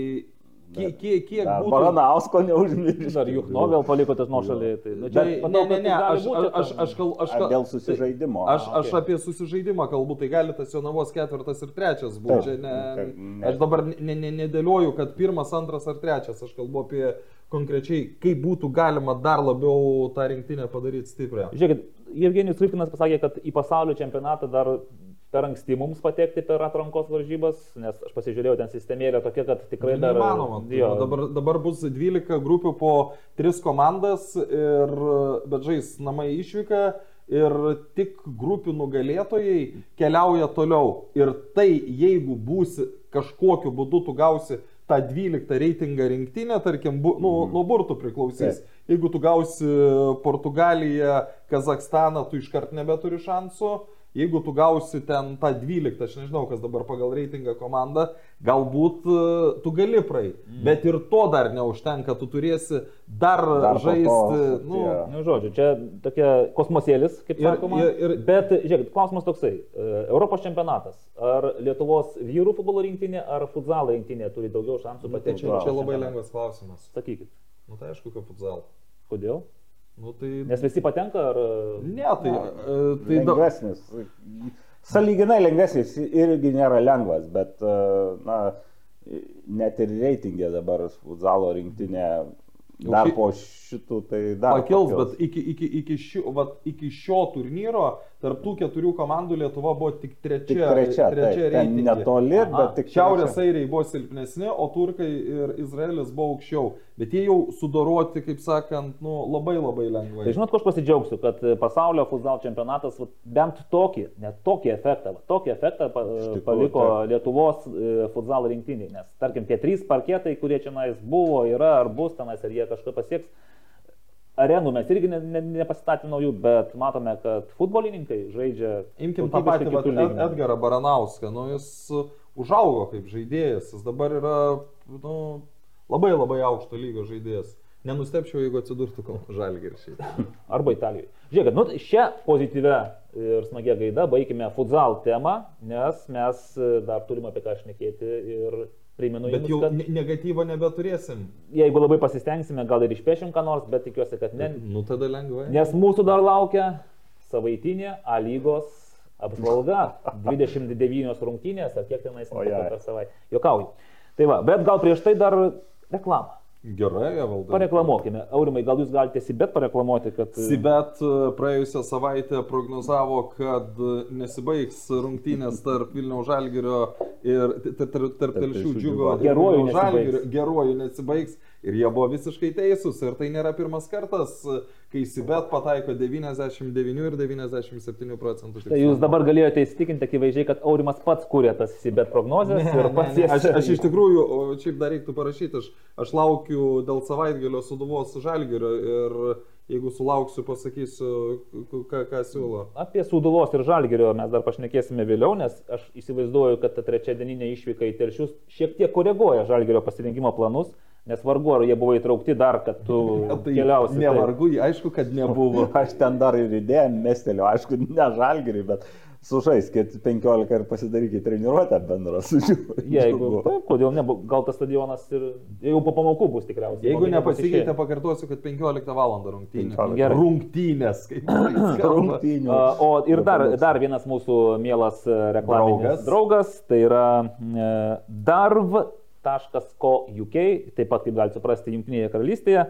kiek, kiek, kiek būtų... Baranausko neužmiršti. Ar juk nu vėl paliko tas nuošalį. Tai, nu, čia, Bet, manau, ne, ne, ne, aš, aš, aš, aš, kal, aš, dėl susižaidimo. Aš, aš okay. apie susižaidimą kalbu, tai gali tas Jonavos ketvirtas ir trečias būti. Ne, ne. Aš dabar ne, ne, nedėlioju, kad pirmas, antras ar trečias, aš kalbu apie konkrečiai, kaip būtų galima dar labiau tą rinktinę padaryti stiprią. Žiūrėkit, Evgenijus Lipinas pasakė, kad į pasaulio čempionatą dar per anksti mums patekti per atrankos varžybas, nes aš pasižiūrėjau, ten sistemėlė tokia, kad tikrai dar... Neįmanoma. Jo. Dabar, dabar bus 12 grupių po 3 komandas, ir, bet žais namai išvyka ir tik grupių nugalėtojai keliauja toliau. Ir tai, jeigu būsi kažkokiu būdu, tu gausi tą 12 reitingą rinktinę, tarkim, bu, nu, mm. nuo burtų priklausys. Taip. Jeigu tu gausi Portugaliją, Kazakstaną, tu iškart nebeturi šansų jeigu tu gausi ten tą 12, aš nežinau, kas dabar pagal reitingą komanda, galbūt e, tu gali praeiti. Mm. Bet ir to dar neužtenka, tu turėsi dar, dar žaisti. To, nu, yeah. nu, žodžiu, čia tokia kosmosėlis, kaip ir, sakoma. Ir, ir, bet, žiūrėkit, klausimas toksai. E, Europos čempionatas. Ar Lietuvos vyrų futbolo rinktinė, ar futzalo rinktinė turi daugiau šansų nu, patekti? Čia, čia labai lengvas klausimas. Sakykit. Nu tai aišku, kad futzalo. Kodėl? Nu, tai... Nes visi patenka ar... Ne, tai... Na, e, tai lengvesnis. Saliginai lengvesnis irgi nėra lengvas, bet, e, na, net ir reitingė dabar futzalo rinktinė dar po šitų tai dar. Pakils, pakils. bet iki, iki, iki, šio, vat, iki šio turnyro Tarptų keturių komandų Lietuva buvo tik trečia. Tik trečia, trečia reitingė. Netoli, Aha. bet tik Šiaurės airiai buvo silpnesni, o turkai ir Izraelis buvo aukščiau. Bet jie jau sudoroti, kaip sakant, nu, labai labai lengvai. Tai žinot, ko aš pasidžiaugsiu, kad pasaulio futsal čempionatas vat, bent tokį, net tokį efektą, vat, tokį efektą pa, tikrųjų, paliko tai. Lietuvos e, futsal rinktiniai. Nes, tarkim, tie trys parketai, kurie čia buvo, yra ar bus tenais, ar jie kažką pasieks arenų mes irgi ne, ne, nepasistatė naujų, bet matome, kad futbolininkai žaidžia. Imkim tą patį vat, Ed, Edgarą Baranauską, nu, jis užaugo kaip žaidėjas, jis dabar yra nu, labai labai aukšto lygio žaidėjas. Nenustepčiau, jeigu atsidurtų Kauno Žalgiršiai. Arba Italijoje. Žiūrėkit, nu, šią pozityvę ir smagią gaidą baigime futsal temą, nes mes dar turime apie ką šnekėti ir Primenu bet jums, jau kad... negatyvo nebeturėsim. Jeigu labai pasistengsime, gal ir išpešim ką nors, bet tikiuosi, kad ne. Nu tada lengvai. Nes mūsų dar laukia savaitinė A lygos apžvalga. 29 rungtynės, ar kiek tenais per savaitę. Jokauju. Tai va, bet gal prieš tai dar reklama. Gerai, valdai. Pareklamuokime. Aurimai, gal jūs galite Sibet pareklamuoti, kad... Sibet e, praėjusią savaitę prognozavo, kad e, nesibaigs rungtynės tarp Vilniaus Žalgirio ir tarp, Telšių džiugo ir Geruoju nesibaigs. Geruoju nesibaigs. Ir jie buvo visiškai teisūs. Ir tai nėra pirmas kartas, kai Sibet pataiko 99 ir 97 procentų. Tai jūs dabar galėjote įsitikinti akivaizdžiai, kad Aurimas pats kūrė tas Sibet prognozes Ne, ir pats jas... aš, aš iš tikrųjų, šiaip dar reiktų parašyti, aš, aš laukiu dėl savaitgalio suduvos žalgerio ir jeigu sulauksiu, pasakysiu, ką, ką siūlo. Apie Sūduvos ir Žalgerio mes dar pašnekėsime vėliau, nes aš įsivaizduoju, kad ta trečia dieninė išvyka į Telšius šiek tiek koreguoja Žalgerio pasirinkimo planus, nes vargu ar jie buvo įtraukti dar, kad tu keliausi. taip. Nevargu, aišku, kad nebuvo. Aš ten dar ir idėją mestelėjau, aišku, ne žalgerį, bet sužaiskit 15 ir pasidarykit treniruotę bendrą su džiugu. Jeigu, taip, kodėl ne, gal tas stadionas ir jau po pamokų bus tikriausiai. Jeigu nepasikeitė, pakartosiu, kad 15 val. rungtynės. 15. Gerai. Rungtynės, kaip skamba. rungtynių. A, O ir dar, dar vienas mūsų mielas e, reklaminis Draugas. draugas, tai yra e, darv.co.uk, taip pat, kaip galite suprasti, Junktinėje karalystėje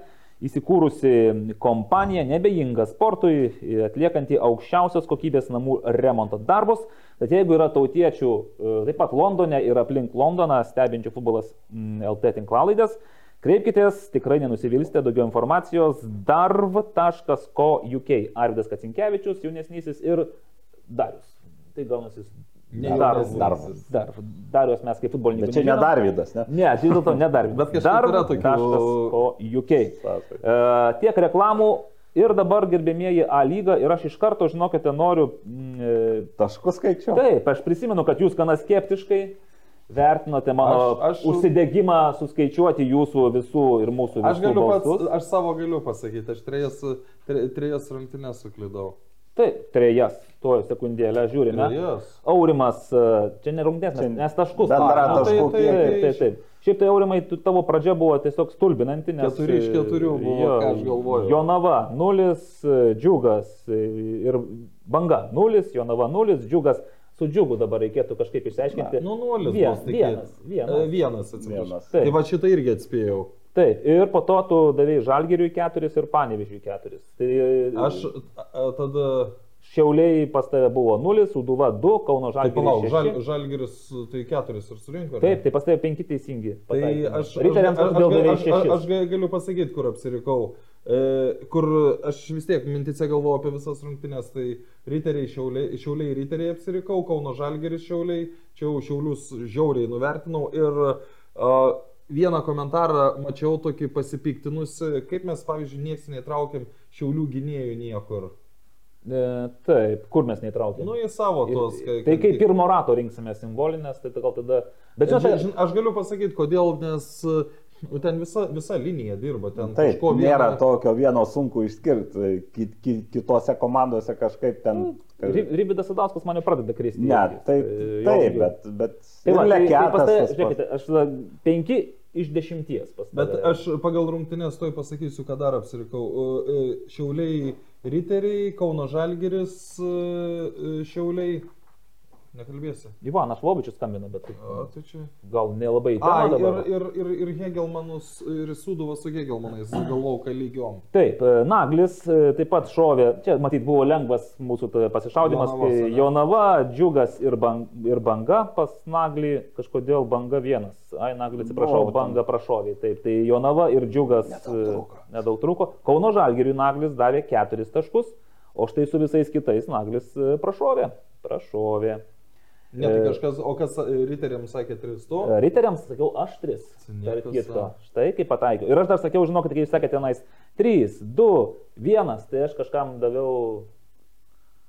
įsikūrusi kompanija, nebejinga sportui, e, atliekanti aukščiausios kokybės namų remonto darbus. Tad jeigu yra tautiečių e, taip pat Londone ir aplink Londoną stebinčių futbolas mm, LT tinklalaidės, kreipkitės, tikrai nenusivilsite, daugiau informacijos darv.co.uk. Arvidas Kacinkievičius, jaunesnysis ir Darius. Tai gaunasi Ne Darv. jaunesnysis. Darv. Darius mes kaip futbolininkai. Bet čia ne. Darvydas, ne? Ne, vis dėlto ne Darvis. Bet kažkaip yra tokių- UK. E, tiek reklamų ir dabar gerbėmieji A lyga ir aš iš karto, žinokite, noriu... Mm, e, Taškus skaičiu. taip, aš prisimenu, kad jūs gana skeptiškai vertinote mano Aš- aš- užsidėgymą suskaičiuoti jūsų visų ir mūsų visų Aš galiu pats, balsus. aš savo galiu pasakyti, aš trejas, tre, trejas rungtynės suklydau. Taip, trejas, tuo sekundėlę žiūrime. Trejas. Aurimas, e, čia ne rungtynės, Čia nes- nes taškus. bendra nu, tai- taškų tai- kiekis. Taip, taip, taip. Šiaip tai Aurimai, tavo pradžia buvo tiesiog stulbinanti, nes... Keturi iš keturių buvo, jo, ką aš galvojau. Jonava 0, Džiugas e, ir Banga 0, Jonava 0, Džiugas. Su Džiugu dabar reikėtų kažkaip išsiaiškinti. Nu, nulis. Vien, vienas, vienas. E, Vienas, atsiprašau. Taip. Tai va šitą irgi atspėjau. Taip, ir po to tu davėjai Žalgiriui 4 ir Panevižiui 4. Tai Aš tada... Šiauliai pas tave buvo 0, Suduva 2, Kauno Tai palauk, Žalgiris žal, 6. žalgeris tai keturis ir surinko. Taip, tai pas tave 5 teisingi. Tai aš, Riteriams aš, aš aš, aš, aš, 6. aš ga- galiu pasakyti, kur apsirikau. E, kur aš vis tiek mintice galvoju apie visas rungtynes, tai riteriai, šiauliai, šiauliai riteriai apsirikau, Kauno žalgeris šiauliai, čia jau šiaulius žiauriai nuvertinau ir a, vieną komentarą mačiau tokį pasipiktinusi, kaip mes, pavyzdžiui, nieks neįtraukėm šiaulių gynėjų niekur. E, taip, kur mes neįtraukėme? Nu, į savo tos. Ir- Tai kai pirmo rato rinksime simbolinės, tai gal tada... Bet Žin, žinote, žin, aš galiu pasakyti, kodėl, nes nu, ten visa, visa linija dirba. Ten Taip, kažko nėra vieno- tokio vieno sunku išskirti. Ki, ki, kitose komandose kažkaip ten. Ry- Rybidas Sadauskas mane pradeda kristi. Ne, tai, E, taip, jo- bet, bet Tai va, tai, tai tas pats. žiūrėkite, aš tada 5 iš 10 pas Bet tave. aš pagal rungtynės toj pasakysiu, ką dar apsirikau. E, Šiauliai Riteriai, Kauno Žalgeris, e, e, Šiauliai. Nekalbėsi. Ivanas Lobičius skambina, bet tai O, tai čia. gal nelabai į A, temą ir, ir, ir, ir Hegelmanus, ir Suduvas su Hegelmanais, gal lauka lygiom. Taip, e, Naglis e, taip pat šovė, čia matyt buvo lengvas mūsų pasišaudimas, kai ane? Jonava, Džiugas ir, bang, ir Banga pas Naglį, kažkodėl Banga vienas. Ai, Naglį atsiprašau, Nu, Banga prašovė. Taip, tai Jonava ir Džiugas e, nedaug truko. Kauno Žalgiriui Naglis davė keturis taškus, o štai su visais kitais Naglis prašovė. Prašovė. Ne, tai E, kažkas, o kas e, Riteriams sakė 300? E, Riteriams sakiau aš 3. Niekas, Tarp kitko. Štai kaip pataikiau. Ir aš dar sakiau, žinokit, kai jūs sakėte tenais 3, 2, 1, tai aš kažkam daviau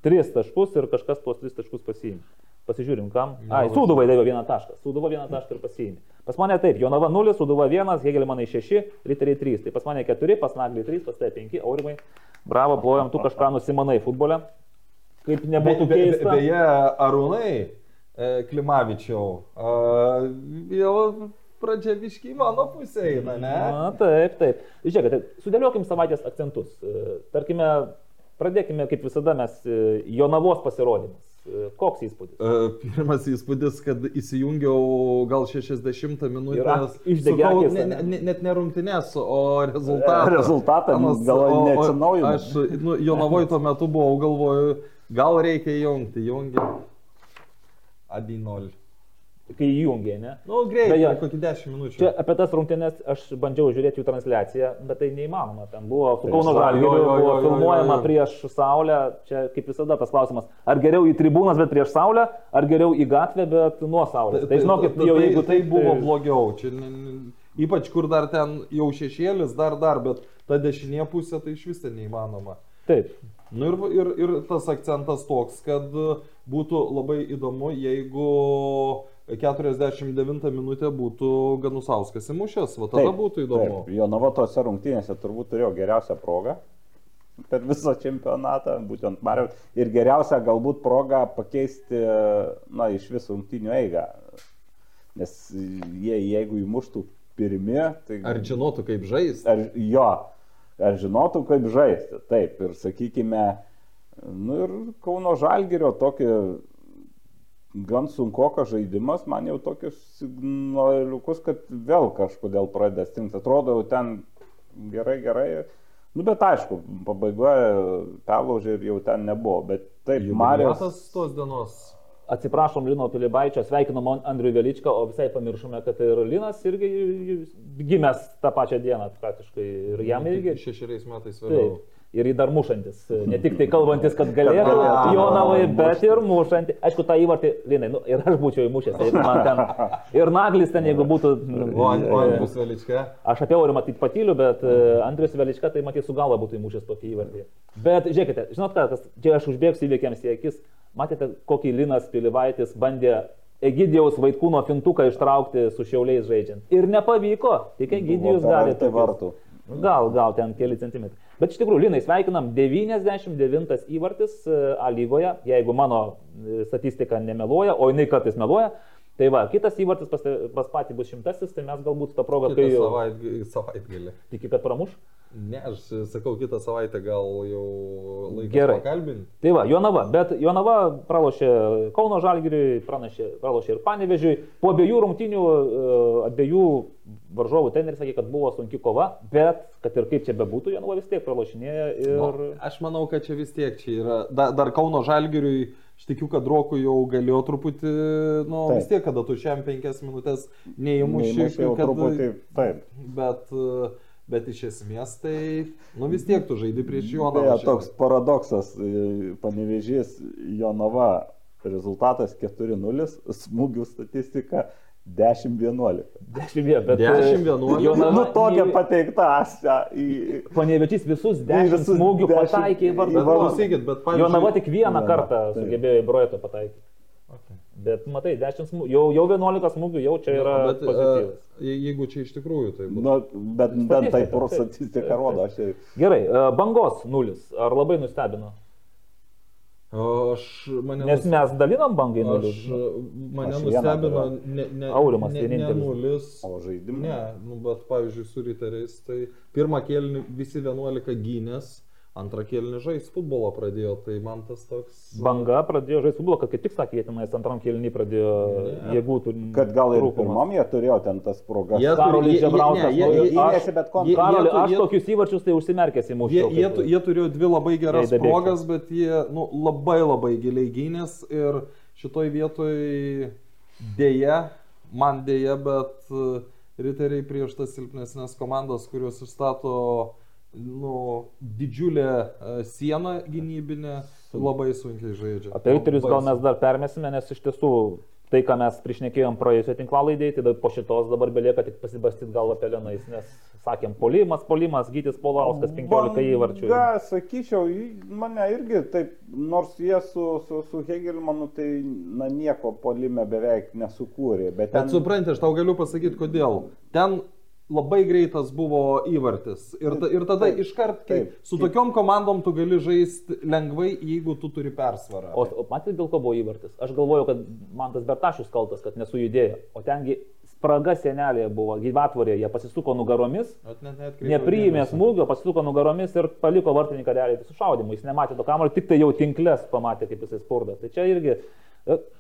3 taškus ir kažkas tuos 3 taškus pasiėmė. Pasižiūrim, kam. Ai. Sūduvai daviau vieną tašką. Sūduva vieną tašką ir pasiėmė. Pas mane taip, Jonava 0, Sūduva 1, Hegelmanai 6, Riteriai 3. Tai pas mane 4, pas Naglį 3, pas tai 5, Aurimai. Bravo, plojam, tu kažką nusimanai futbole. Kaip nebūtų be, be, keista. beje, Arūnai Klimavičiau, a, jau pradžia viški į mano pusę eina, ne? Na, taip, taip. Žiūrėkite, sudėliokim savaitės akcentus. E, Tarkime, pradėkime, kaip visada, mes e, Jonavos pasirodymas. E, Koks įspūdis? E, Pirmas įspūdis, kad įsijungiau gal 60 minutę. Akys, ne, ne, net ne rungtynės, o rezultatą. Rezultatą, o- o- neatsinaujino. Aš nu, Jonavoj tuo metu buvau, galvoju, gal reikia jungti, jungi. Adinol. Kai įjungė, ne? Nu, greitai, Beje, kokį 10 minučių. Čia apie tas rungtynės aš bandžiau žiūrėti jų transliaciją, bet tai neįmanoma. Ten buvo su Kauno Žalgiriu, jo, jo, jo, buvo jo, filmuojama jo, jo. prieš Saulę. Čia kaip visada tas klausimas, ar geriau į tribūnas, bet prieš Saulę, ar geriau į gatvę, bet nuo Saulės. Tai žinokit, tai, jau tai, jeigu tai buvo blogiau. Čia, ypač kur dar ten jau šešėlis, dar dar, bet ta dešinė pusė tai iš vis ten neįmanoma. Taip. Nu ir, ir, ir tas akcentas toks, kad būtų labai įdomu, jeigu 49 minutė būtų Ganusauskas įmušęs, va tada būtų įdomu. Taip, Jonava tose rungtynėse turbūt turėjo geriausią progą per visą čempionatą, būtent Mariau. Ir geriausia galbūt proga pakeisti, na, iš visų rungtynių eigą. Nes jie, jeigu įmuštų pirmi, tai... Ar žinotų, kaip žaisti? Ar, jo, ar žinotų, kaip žaisti. Taip, ir sakykime, nu ir Kauno Žalgirio tokį gan sunkokas žaidimas, man jau tokius signaliukus, kad vėl kažkodėl pradeda stingti. Atrodo, jau ten gerai, gerai. Nu, bet aišku, pabaigoje perlaužė ir jau ten nebuvo. Bet taip, Marijos. Matas tos dienos. Atsiprašom Lino Pilibaičio, sveikinom Andriu Veličką, o visai pamiršome, kad ir Linas irgi gimęs tą pačią dieną praktiškai. Ir jam irgi. Šešeriais metais vėliau. Taip. Ir jį dar mušantis. Ne tik tai kalbantis, kad galėtų Jonavai, bet ir mušantis. Aišku, tą įvartį, Linai, nu, ir aš būčiau įmušęs. Tai man ten. Ir naglis ten, jeigu būtų. O, An- o Andrius Velička? Aš apie Aurį matyt patyliu, bet uh, Andrius Velička tai matyt su galva būtų įmušęs tokį įvartį. Bet žiūrėkite, žinot ką, kas, čia aš užbėgsiu įveikiams į akis. Matėte, kokį Linas Pilivaitis bandė Egidijaus vaikūno fintuką ištraukti su šiauliais žaidžiant. Ir nepavyko, tik Egidijus gali. tokius- vartų. Gal, gal ten keli centimetrai. Bet iš tikrųjų, Linai, sveikinam 99 įvartis e, A lygoje, jeigu mano e, statistika nemeluoja, o jinai kartais meluoja. Tai va, kitas įvartis pas, pas patį bus šimtasis, tai mes galbūt tą progą, kai savaitgalį. tiki, kad pramuš. Ne, aš sakau, kitą savaitę gal jau laikas Gerai. pakalbinti. Tai va, Jonava, bet Jonava pralošė Kauno Žalgiriui, pralošė ir Panevežiui. Po abiejų rungtinių, e, abiejų varžovų treneris sakė, kad buvo sunki kova, bet kad ir kaip čia bebūtų, Jonava vis tiek pralošinėja ir... Nu, aš manau, kad čia vis tiek čia yra. Da, dar Kauno Žalgiriui, aš tikiu, kad Rokui jau galėjo truputį, nu Taip. vis tiek, kada tu šiam penkias minutės neįmuši, jau truputį, taip. Bet, e, bet iš esmės tai, nu vis tiek tu žaidži prieš Jonavą. toks paradoksas, e, panevežys Jonava rezultatas 4-0, smūgių statistika 10-11. 10 bet... 10-11. Jonava- Nu, tokia pateikta asja į... Panevėčys visus 10 visus smūgių 10 pataikė į vardą. klausykit, bet pavyzdžiui... Jonava tik vieną Jonava, kartą taip. sugebėjo į brojetą pataikyti. Bet matai, 10 smūgių, jau, jau 11 smūgių, jau čia yra bet, pozityvas. e, je- jeigu čia iš tikrųjų tai būtų. Nu, bet bent Statistika, taip. statistika rodo, aš jau... Gerai, e, bangos nulis. Ar labai nustebino? Aš mane Nes nus- mes dalinam bangai nulis. Aš, mane Aš nustebino ne, ne, Aurimas ne, ne nulis. O žaidimai? Ne, nu, bet pavyzdžiui, su riteriais, tai pirmą kėlinį visi 11 gynės, antrą kėlinį žais futbolą pradėjo, tai man tas toks... Banga pradėjo žaisti futbolą, kad kaip tik sakė, jie tenais antram kėlinį pradėjo Ne. jėgų. tur- Kad gal ir pirmam jie turėjo ten tas progas. Jie turi- Karolis jie- jie- Žebrauskas, jie- nu, jie- aš- jie- tu- aš jie- tokius įvarčius tai užsimerkęs į mūsų. Jie, jie, tu- jie turėjo dvi labai geras progas, bet jie nu, labai labai giliai gynės ir šitoj vietoj dėja, man dėja, bet e, riteriai prieš tas silpnesnės komandas, kurios išstato nu, didžiulę e, sieną gynybinę, labai sunkiai žaidžia. Apie riterius gal Labai mes dar permesime, nes iš tiesų tai, ką mes priešnekėjom praėjusio tinklalaidėje, tai po šitos dabar belieka tik pasibastyti galvą pelenais, nes sakėm, polimas, polimas, Gytis Polauskas 15 įvarčių. Gal, sakyčiau, mane irgi taip, nors jie su, su, su Hegelmanu tai na, nieko polime beveik nesukūrė. Bet, ten, Bet suprantate, aš tau galiu pasakyti, kodėl. Ten labai greitas buvo įvartis. Ir, ta, ir tada Taip, iškart, kai taip. su tokiom komandom tu gali žaisti lengvai, jeigu tu turi persvarą. O, o matėte, dėl ko buvo įvartis? Aš galvoju, kad man tas Bertašius kaltas, kad nesujudėjo. O tengi spraga senelėje buvo, gyvatvorėje, jie pasisuko nugaromis, net neatkreipiau nepriėmė smūgio, pasisuko nugaromis ir paliko vartininką realiai su šaudimu. Jis nematė to kamulio, tik tai jau tinklės pamatė, kaip jisai spurda. Tai čia irgi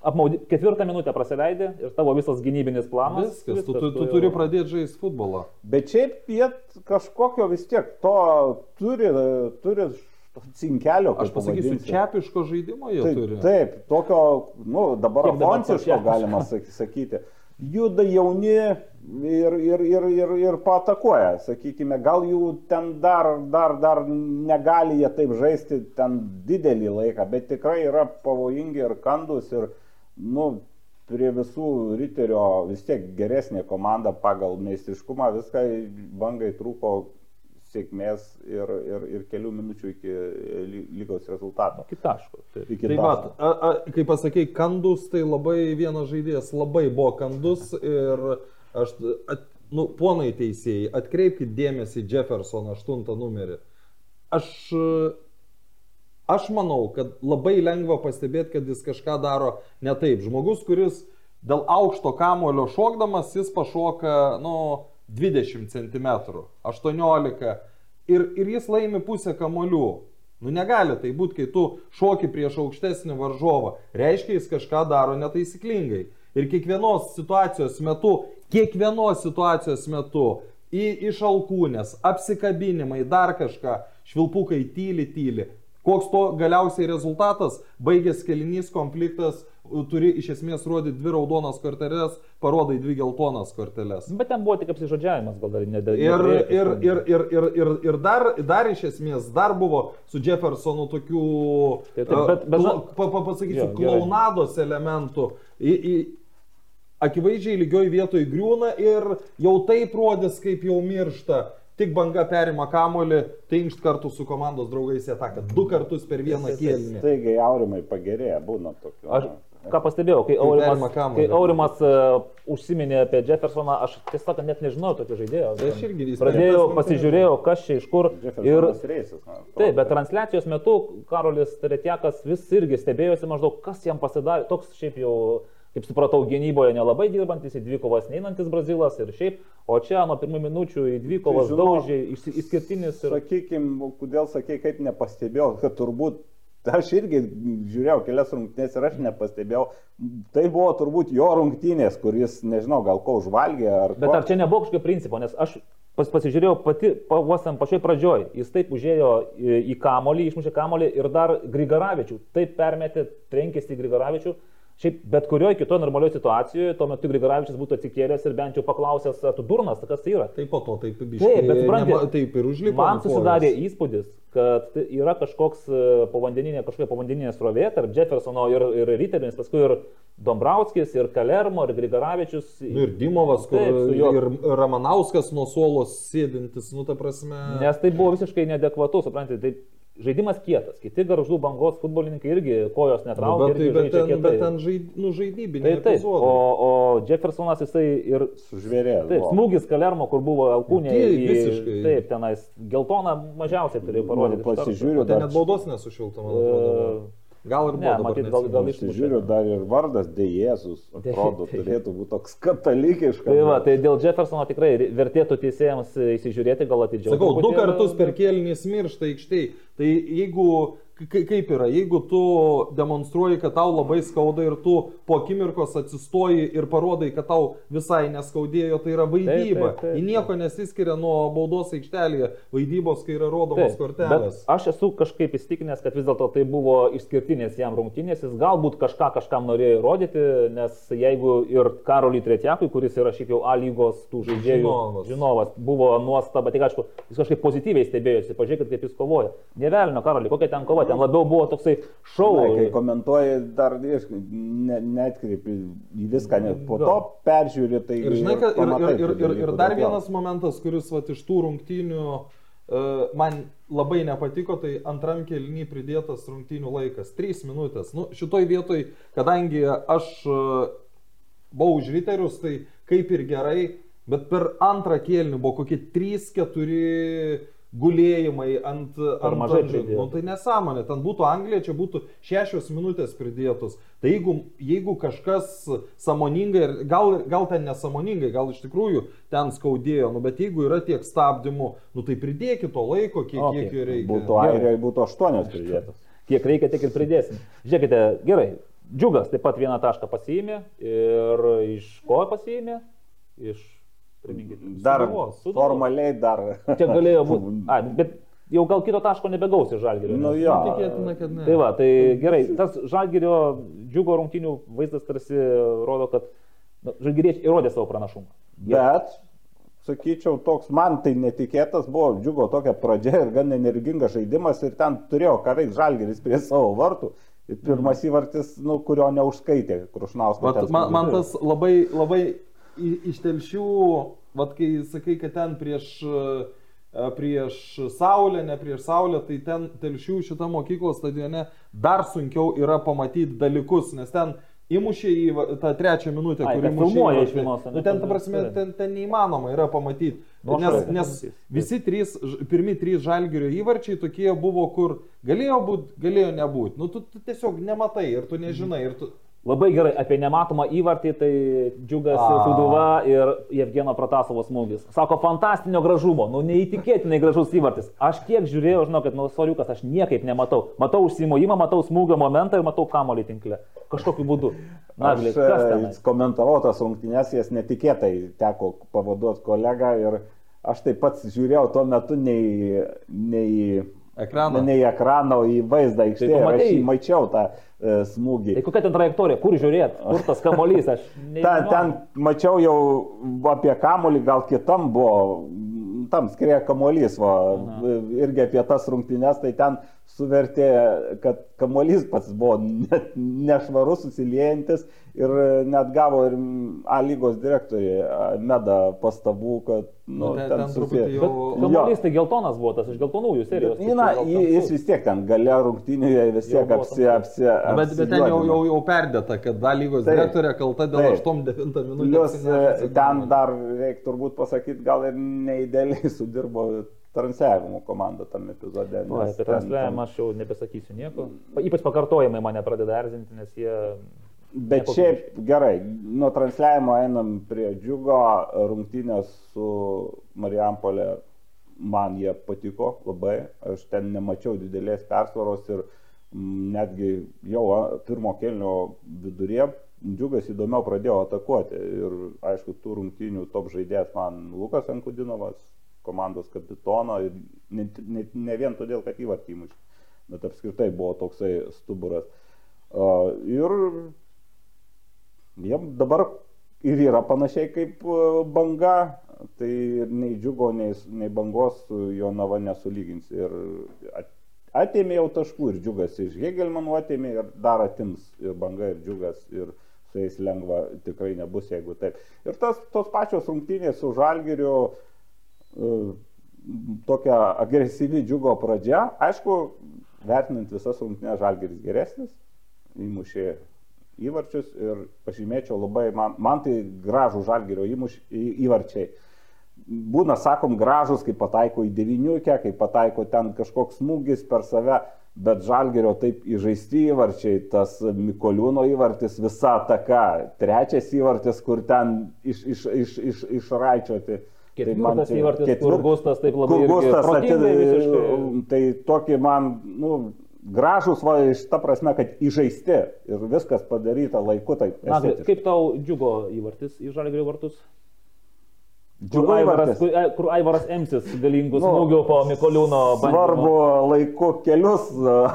apmaudi, ketvirtą minutę prasileidė ir tavo visas gynybinis planas. Viskas, tu, tu, tu jau- turi pradėti žaisti futbolą. Bet šiaip jie kažkokio vis tiek to turi, turi cinkelio. Aš kaip pasakysiu, pavadinsi. čiapiško žaidimo jie Taip, turi. taip, tokio, nu, dabar to galima sak- sakyti. Juda jauni ir, ir, ir, ir, ir patakuoja, sakykime, gal jų ten dar, dar, dar negali jie taip žaisti ten didelį laiką, bet tikrai yra pavojingi ir kandus ir, nu, prie visų riterio vis tiek geresnė komanda pagal meistriškumą, viską bangai trūko sėkmės ir, ir, ir kelių minučių iki ly- lygos rezultato. Iki taško. taip. Iki Tai va, a, a, kai pasakei, kandus, tai labai vienas žaidėjas labai buvo kandus ir aš, at, nu, ponai teisėjai, atkreipkite dėmesį į Jeffersoną 8 numerį. Aš, aš manau, kad labai lengva pastebėti, kad jis kažką daro ne taip. Žmogus, kuris dėl aukšto kamulio šokdamas, jis pašoka, nu, 20 cm, 18 ir, ir jis laimi pusę kamolių. Nu negali tai būti, kai tu šoki prieš aukštesnį varžovą. Reiškia, jis kažką daro netaisyklingai. Ir kiekvienos situacijos metu, kiekvienos situacijos metu, į, iš alkūnės, apsikabinimai, dar kažką, švilpukai tyli, tyli. Koks to galiausiai rezultatas? Baigės kelinys konfliktas, turi iš esmės rodyti dvi raudonas korteles, parodai dvi geltonas korteles. Bet ten buvo tik apsižodžiavimas, gal dar ne dėl Ir, ir, ir, ir, ir, ir, ir dar, dar iš esmės, dar buvo su Jeffersonu tokių, Taip, taip, bet- bet- kla- pa, pa, pasakysiu, Jo, gerai. klaunados elementų. Į, į, akivaizdžiai lygioj vietoj griūna ir jau taip rodys, kaip jau miršta. Tik banga perima kamolį, tai inkšt kartu su komandos draugais į ataką. Du kartus per vieną kėlinį. Taigi aurimai pagerėja, būna tokių. Aš ką pastebėjau, kai Aurimas, kai Aurimas uh, užsiminė apie Jeffersoną, aš tiesiog net nežinojau tokio žaidėjo. Tai aš irgi jis Pradėjau, pradėjo pasižiūrėjau, kas čia iš kur. Ir, atrodo. taip, bet transliacijos metu Karolis Teretiakas vis irgi stebėjosi maždaug, kas jam pasidarė. Toks šiaip jau, kaip supratau, gynyboje nelabai dirbantis, į dvikovas neinantis Brazilas ir šiaip. O čia nuo pirmų minučių į dvikovas Tai žinok, daužė, išsi- išskirtinis ir... Sakykime, kodėl sakai, kaip nepastebėjau, kad turbūt aš irgi žiūrėjau kelias rungtynės ir aš nepastebėjau. Tai buvo turbūt jo rungtynės, kuris, nežinau, gal ko užvalgė ar Bet ko. ar čia nebuvo kažkokio principo, nes aš pas, pasižiūrėjau pati, vos ten pačioj pradžioj, jis taip užėjo į, į kamolį, išmušė kamolį ir dar Grigaravičių, taip permetė, trenkėsi į Grigaravičių. Šiaip bet kurioje kitoje normalioje situacijoje, tuo metu Grigaravičius būtų atsikėlęs ir bent jau paklausęs, tu durnas, tai kas tai yra. Tai po to taip biškai. Taip, bet supranti, nema- taip ir užlipo. Man susidarė įspūdis, kad tai yra kažkoks e, povandeninė, kažkokia povandeninė srovė tarp Jeffersono ir, ir Riterinis, paskui ir Dombrovskis, ir Kalermo, ir Grigaravičius. Nu ir Dimovas, kur Taip, juo- ir Ramanauskas nuo suolos sėdintis, nu ta prasme. Nes tai buvo visiškai neadekvatu, suprantate, tai žaidimas kietas. Kiti garžų bangos futbolininkai irgi kojos Nu, netraukia. bet, tai, irgi bet, žaidžia ten, bet ten žaid, nu, žaidybiniai. Tai taip, o, o Jeffersonas jisai ir... Sužvėrėjo. Taip, smūgis Kalermo, kur buvo alkūnė. Taip, į- visiškai. Taip, tenais geltoną mažiausiai turėjo parodyti. iš karto. Pasižiūriu, Tai dar, net baudos nesušilta, man atrodo. E, Gal ir buvo. ne, dabar matyt, gal- gal neatsimenu. iš- pasižiūriu, dar ir vardas Dejėzus, atrodo, turėtų būti toks katalikiškas. Tai va, tai dėl Jeffersono tikrai vertėtų teisėjams įsižiūrėti, gal atidžiau. Sakau, du kartus per kėlinį miršta aikštėj. Tai jeigu, kaip yra, jeigu tu demonstruoji, kad tau labai skauda ir tu po akimirkos atsistoji ir parodai, kad tau visai neskaudėjo, tai yra vaidyba. taip, taip. Ji nieko nesiskiria nuo baudos aikštelėje, vaidybos, kai yra rodomos Taip, kortelės. Aš esu kažkaip įstikinęs, kad vis dėlto tai buvo išskirtinės jam rungtynės, jis galbūt kažką kažkam norėjo įrodyti, nes jeigu ir Karolį Tretiakui, kuris yra šiaip jau A lygos tų žaidėjų Žinovas. žinovas, buvo nuostaba, tik aišku, jis kažkaip pozityviai stebėjosi, pažiūrėkit, kaip jis kovoja. Nevelnio Karolį, kokia ten kova, ten labiau buvo toksai šau. Na, kai komentuoji, dar ne, netkreipi į viską, net po to peržiūri, tai Ir, žinai, kad, ir, ir, ir, tų ir, ir dar vienas momentas, kuris vat, iš tų rungtynių uh, man labai nepatiko, tai antram kelnį pridėtas rungtynių laikas - 3 minutės. Nu, šitoj vietoj, kadangi aš uh, buvau už riterius, tai kaip ir gerai, bet per antrą kelnį buvo kokie 3-4 gulėjimai ant... ant mažai ant žai- pridėjo. Nu, tai nesąmonė, ten būtų Anglija, čia būtų šešios minutės pridėtos. Tai jeigu, jeigu kažkas samoningai, ir gal, gal ten nesamoningai, gal iš tikrųjų ten skaudėjo, nu, bet jeigu yra tiek stabdymų, nu tai pridėkit to laiko, kiek, Okei. kiek reikia. Būtų Airijoje, būtų aštuonios pridėtos. Kiek reikia, tiek ir pridėsim. Žiūrėkite, gerai. Džiugas taip pat vieną tašką pasiėmė ir iš ko pasiėmė? Iš, priminkit. Dar Sūduvos, Sūduvos. formaliai dar. Čia galėjo būti. A, bet jau gal kito taško nebegaus iš žalgerio. Nu jo. Tikėtina, kad ne. Tai va, tai gerai, tas žalgerio džiugo rungtinių vaizdas tarsi rodo, kad nu, žalgeriečiai įrodė savo pranašumą. Jie- Bet, sakyčiau, toks man tai netikėtas buvo, džiugo tokia pradžia ir gan energingas žaidimas ir ten turėjo ką veikti žalgeris prie savo vartų. Ir pirmas įvartis, nu, kurio neužskaitė Krušnauskas. Man, man tas labai, labai iš telšių, vat, kai sakai, kad ten prieš, e, prieš Saulę, ne prieš Saulę, tai ten telšių šitą mokyklos stadione dar sunkiau yra pamatyti dalykus, nes ten įmušė į tą trečią minutę, Ai, kur kad įmušė filmuoja iš vienos, Nu, ten, ta prasme, ten, ten neįmanoma yra pamatyti. Nu, Nes, nes visi trys, pirmi trys žalgerio įvarčiai tokie buvo, kur galėjo būti, galėjo nebūti. Nu, tu, tu tiesiog nematai ir tu nežinai. Ir tu... Labai gerai apie nematomą įvartį, tai džiugas. Suduva ir Jevgeno Pratasovo smūgis. Sako, fantastinio gražumo, nu neįtikėtinai gražus įvartis. Aš kiek žiūrėjau, žinau, kad nu soriukas aš niekaip nematau. Matau užsimojimą, matau smūgio momentą ir matau kamolį tinkle. Kažkokiu būdu. Na, Aš kas e, komentavau tas rungtynės, jas netikėtai teko pavaduoti kolegą ir aš taip pat žiūrėjau tuo metu nei, nei, Ekraną. nei ekraną, o į vaizdą aikštėje. ir Aš pamatei? jį mačiau tą e, smūgį. Tai kokia ten trajektorija, kur žiūrėt, kur tas kamolys, aš Ten, ten mačiau jau apie kamolį, gal kitam buvo, tam skrėja kamolys, va, irgi apie tas rungtynes, tai ten suvertė, kad kamolys pats buvo ne- nešvarus, susiliejantis ir net gavo ir A lygos direktoriai a, Meda pastabų, kad Nu, nu, ten- ten susie- jau- Bet kamolys tai geltonas buvo, tas iš geltonųjų serijos. Bet, na, jis tamsus. vis tiek ten gale rungtynėje vis Jau tiek apsi, apsi, Na, Bet, bet ten jau, jau, jau perdėta, kad dalygos Taip. direktorė kalta dėl Taip. 8-9 minučių. Plius apsinešusi e, ten dar reikia turbūt pasakyti, gal ir neįdėliai sudirbo transliavimo komanda tam epizode. Nes apie transliavimą aš jau nebesakysiu nieko. Ypač pakartojimai mane pradeda erzinti, nes jie... Bet nekokybiški. šiaip gerai, nuo transliavimo einam prie džiugo rungtynės su Marijampolė. Man jie patiko labai, aš ten nemačiau didelės persvaros ir mm, netgi jau pirmo kelnio viduryje džiugas įdomiau pradėjo atakuoti. Ir aišku, tų rungtynių top žaidėjas man Lukas Ankudinovas, komandos kapitono ne, ne, ne vien todėl, kad įvartį įmušė, bet apskritai buvo toksai stuburas. Uh, ir jiem dabar ir yra panašiai kaip banga, tai nei džiugo, nei, nei bangos su Jonava nesulygins. Ir at- atėmė jau taškų ir džiugas iš Hegelmanų atėmė ir dar atims ir banga ir džiugas ir su jais lengva tikrai nebus, jeigu taip. Ir tas, tos pačios rungtynės su Žalgiriu, e, tokia agresyvi džiugo pradžia, aišku, vertinant visas rungtynės Žalgiris geresnis, įmušė įvarčius ir pažymėčiau labai, man, man tai gražų žalgerio įmuš, į, įvarčiai. Būna, sakom, gražus, kai pataiko į deviniukę, kai pataiko ten kažkoks smūgis per save, bet žalgerio taip įžaisti įvarčiai, tas Mikoliūno įvartis, visa ataka, trečias įvartis, kur ten iš, iš, iš, iš, išraičioti. Tai Ketvirtas čia- įvartis, kur ketvirt- Gustas taip labai kur Gustas protingai atid- visiškai. Tai tokį man, nu, gražus, va, iš ta prasme, kad įžaisti ir viskas padaryta laiku, tai Na, kaip tau džiugo įvartis į žalgerio vartus? Kur Aivaras, kur, e, kur Aivaras Emsis galingų Nu, smūgių po Mikoliūno Svarbu laiku kelius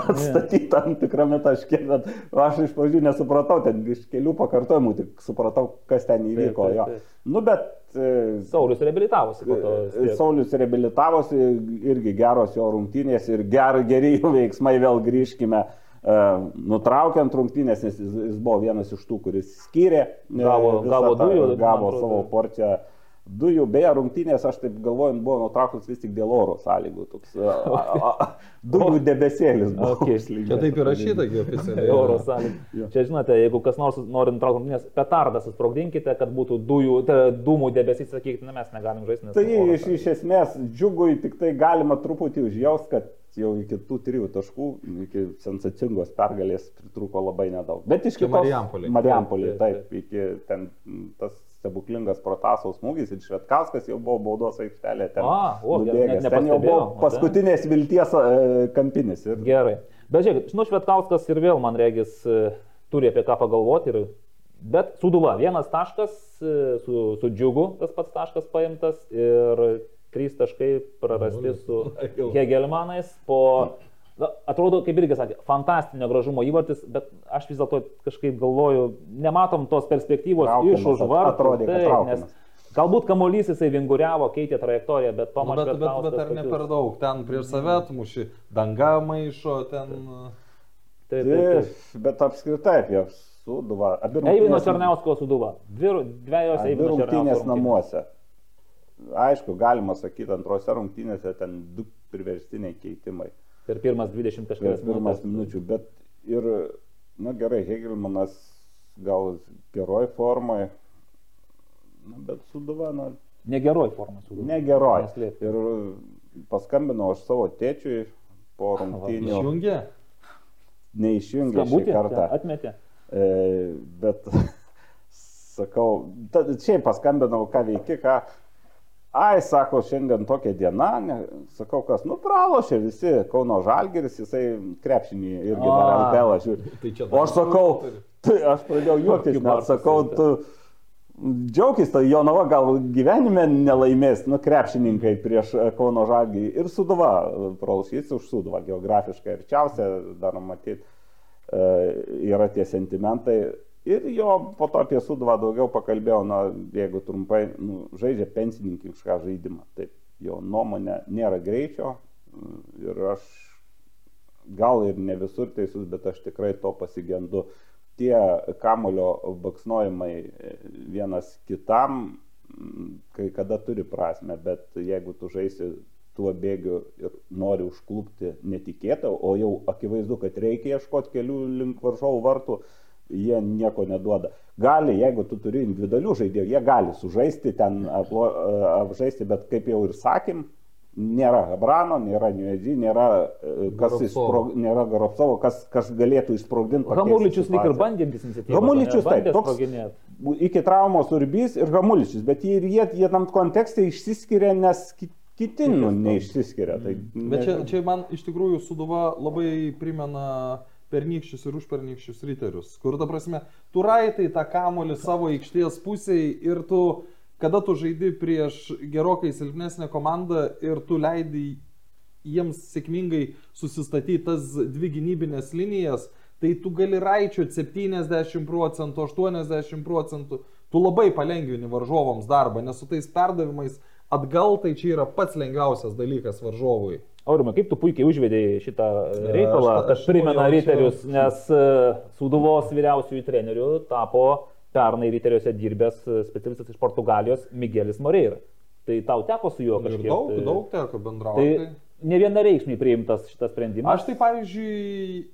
atstatyti tam tikrame taške, bet aš iš pradžių nesupratau, ten iš kelių pakartojimų tik supratau, kas ten įvyko. taip, jo. taip. Nu, bet e, Saulis reabilitavosi. Saulis reabilitavosi, irgi geros jo rungtynės ir ger, geri jų veiksmai, vėl grįžkime. e, Nutraukiant rungtynės, nes jis, jis buvo vienas iš tų, kuris skyrė, e, Gavo- gavo dujų, gavo savo porciją Dujų, beje, rungtynės, aš taip galvoju, buvo nutrauktas vis tik dėl oro sąlygų. Toks, a, a, a, dujų debesėlis buvo. Okay. Čia taip įrašyta, gi oficialiai. Oro sąlygų. Čia žinote, jeigu kas nors nori nutraukti rungtynės, petardą susprogdinkite, kad būtų dujų, tai, dūmų debesys, sakykite, na, mes negalim žaisti. Tai iš, iš esmės džiugui tik tai galima truputį užjaus, kad jau iki tų trijų taškų, iki sensacingos pergalės pritrūko labai nedaug. Bet iš kitos... Marijampolėj. Marijampolė, Taip, taip, iki ten tas stebuklingas protasaus smūgis ir Švetkauskas jau buvo baudos aikštelė ten. A, o, net nubėgęs. ten jau buvo paskutinės vilties e, kampinis. Ir Gerai. Bet žiūrėk, žinau, Švetkauskas ir vėl, man regis, e, turi apie ką pagalvoti. Ir... Bet Suduva, vienas taškas e, su, su džiugu, tas pats taškas paimtas ir trys taškai prarasti su Hegelmanais po, na, atrodo, kaip irgi sakė, fantastinio gražumo įvartis, bet aš vis dėlto kažkaip galvoju, nematom tos perspektyvos Traukiamas, iš už vartų. atrodė, kad Taip, traukiamas. nes Galbūt kamuolys jisai vinguriavo, keitė trajektoriją, bet Nu, Tomas bet, bet, bet ar ne per daug, ten prieš save atmuši, danga maišo, ten... Taip, taip, taip. Taip, bet apskritai apie Suduvą. Eivino Černiausko suduva. Dvi, dviejos Abi Eivino rungtynės namuose. Aišku, galima sakyti, antrose rungtynėse ten du priverstiniai keitimai. Per pirmas 20 Per kažkurias pirmas minučių, bet ir, na gerai, Hegelmanas gal geroj formai, na, bet Suduva, na, Negeroj formai suduva. negeroj. Ir paskambinau aš savo tėčiui po rungtynių, Išjungia? neišjungė Skambutį kartą. atmetė. E, bet sakau, ta, šiaip paskambinau, ką veiki, ką. Ai, sako, šiandien tokia diena, ne, sakau, kas, nu, pralošė visi, Kauno Žalgeris, jisai krepšinį irgi dar. LKL žiūri. Tai O aš sakau, tai aš pradėjau juoktis, Markusą sakau, tu džiaugis, tai Jonava gal gyvenime nelaimės, nu, krepšininkai prieš e, Kauno Žalgį ir Suduva, e, pralašys už Suduvą, geografiškai arčiausia, dar matyti, yra tie sentimentai. Ir jo po to apie Suduvą daugiau pakalbėjau, na, jeigu trumpai, nu, žaidžia pensininkišką žaidimą. Taip, jo nuomonė nėra greičio ir aš gal ir ne visur teisus, bet aš tikrai to pasigendu. Tie kamulio baksnojimai e, vienas kitam, kai kada turi prasme, bet jeigu tu žaisi tuo bėgiu ir nori užklupti netikėtą, o jau akivaizdu, kad reikia ieškoti kelių link varžovų vartų, jie nieko neduoda. Gali, jeigu tu turi individualių žaidėjų, jie gali sužaisti, ten aplo, apžaisti, bet kaip jau ir sakėm, nėra Hebrano, nėra Niuedži, nėra, e, kas išsprog, nėra Gorovcovo, kas, kas galėtų išsprogdinti. Hamuličius lyg ir bandėm iniciatyvą. Hamuličius, taip, toks Sproginėt. iki traumos urbys ir Hamuličius, bet jie, jie, jie tam kontekste išsiskiria, nes ki- kiti nu, neišsiskiria. Tai, Bet čia, čia man iš tikrųjų Suduva labai primena pernykščius ir užpernykščius riterius, kur ta prasme, tu raitai tą kamolį savo aikštės pusėje ir tu, kada tu žaidi prieš gerokai silpnesnę komandą ir tu leidai jiems sėkmingai susistatyti tas dvi gynybinės linijas, tai tu gali raičiuoti 70 procentų, 80 procentų, tu labai palengvini varžovams darbą, nes su tais perdavimais atgal tai čia yra pats lengviausias dalykas varžovui. Aurimai, kaip tu puikiai užvedėjai šitą e, reikalą, aš- aš primena nujaučiau. riterius, nes e, Suduvos vyriausiųjų trenerių tapo pernai riteriuose dirbęs e, specialistas iš Portugalijos Miguelis Moreira. Tai tau teko su juo Ir kažkiek. daug, tai- daug teko bendrauti. Tai ne vienareikšmiai priimtas šitas sprendimas. Aš tai pavyzdžiui,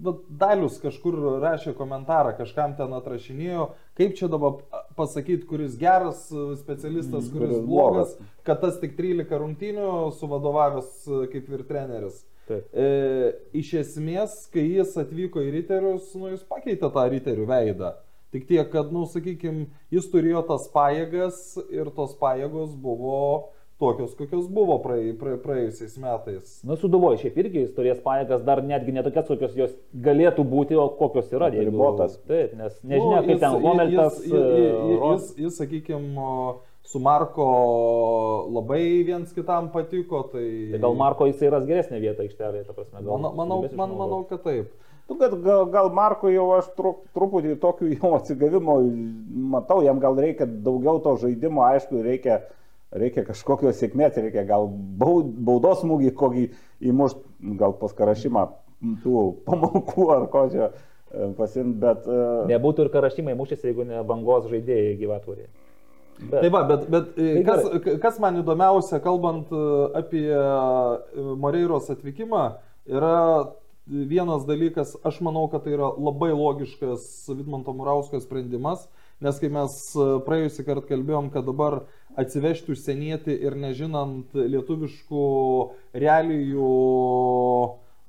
Dalius kažkur rašė komentarą, kažkam ten atrašinėjo, kaip čia dabar pasakyti, kuris geras e, specialistas, kuris blogas. kad tas tik 13 rungtynių suvadovavęs e, kaip ir treneris. Taip. E, iš esmės, kai jis atvyko į riterius, nu, jis pakeitė tą riterių veidą. Tik tiek, kad, nu, sakykime, jis turėjo tas pajėgas ir tos pajėgos buvo tokios, kokios buvo praėj, praėj, praėjusiais metais. Nu, Suduvoje šiaip irgi jis turės pajėgas dar netgi ne tokias, kokios jos galėtų būti, o kokios yra. Apribotas. Taip, nes nežinia, Nu, kaip ten Homeltas. Jis, jis, jis, jis sakykime, su Marko labai viens kitam patiko, tai... Tai gal Marko jisai ras geresnę vietą aikštelėje, ta prasme. Gal Manau, manau, man, manau, kad taip. Nu, kad gal, gal Marko jau aš tru, truputį tokių jau atsigavimo matau, jam gal reikia daugiau to žaidimo, aišku, reikia, reikia kažkokios sėkmės, reikia gal baud, baudos smūgį kokį įmušt, gal paskarašymą tų pamokų ar ko čia pasimti, bet... e, Nebūtų ir karašymai mušęs, jeigu ne bangos žaidėjai gyvatvorė. Bet- Tai va, bet, bet e, Tai kas, k- kas man įdomiausia, kalbant e, apie e, Moreiros atvykimą, yra vienas dalykas, aš manau, kad tai yra labai logiškas Vidmanto Murausko sprendimas, nes kai mes e, praėjusį kartą kalbėjom, kad dabar atsivežti užsienietį ir nežinant lietuviškų realijų,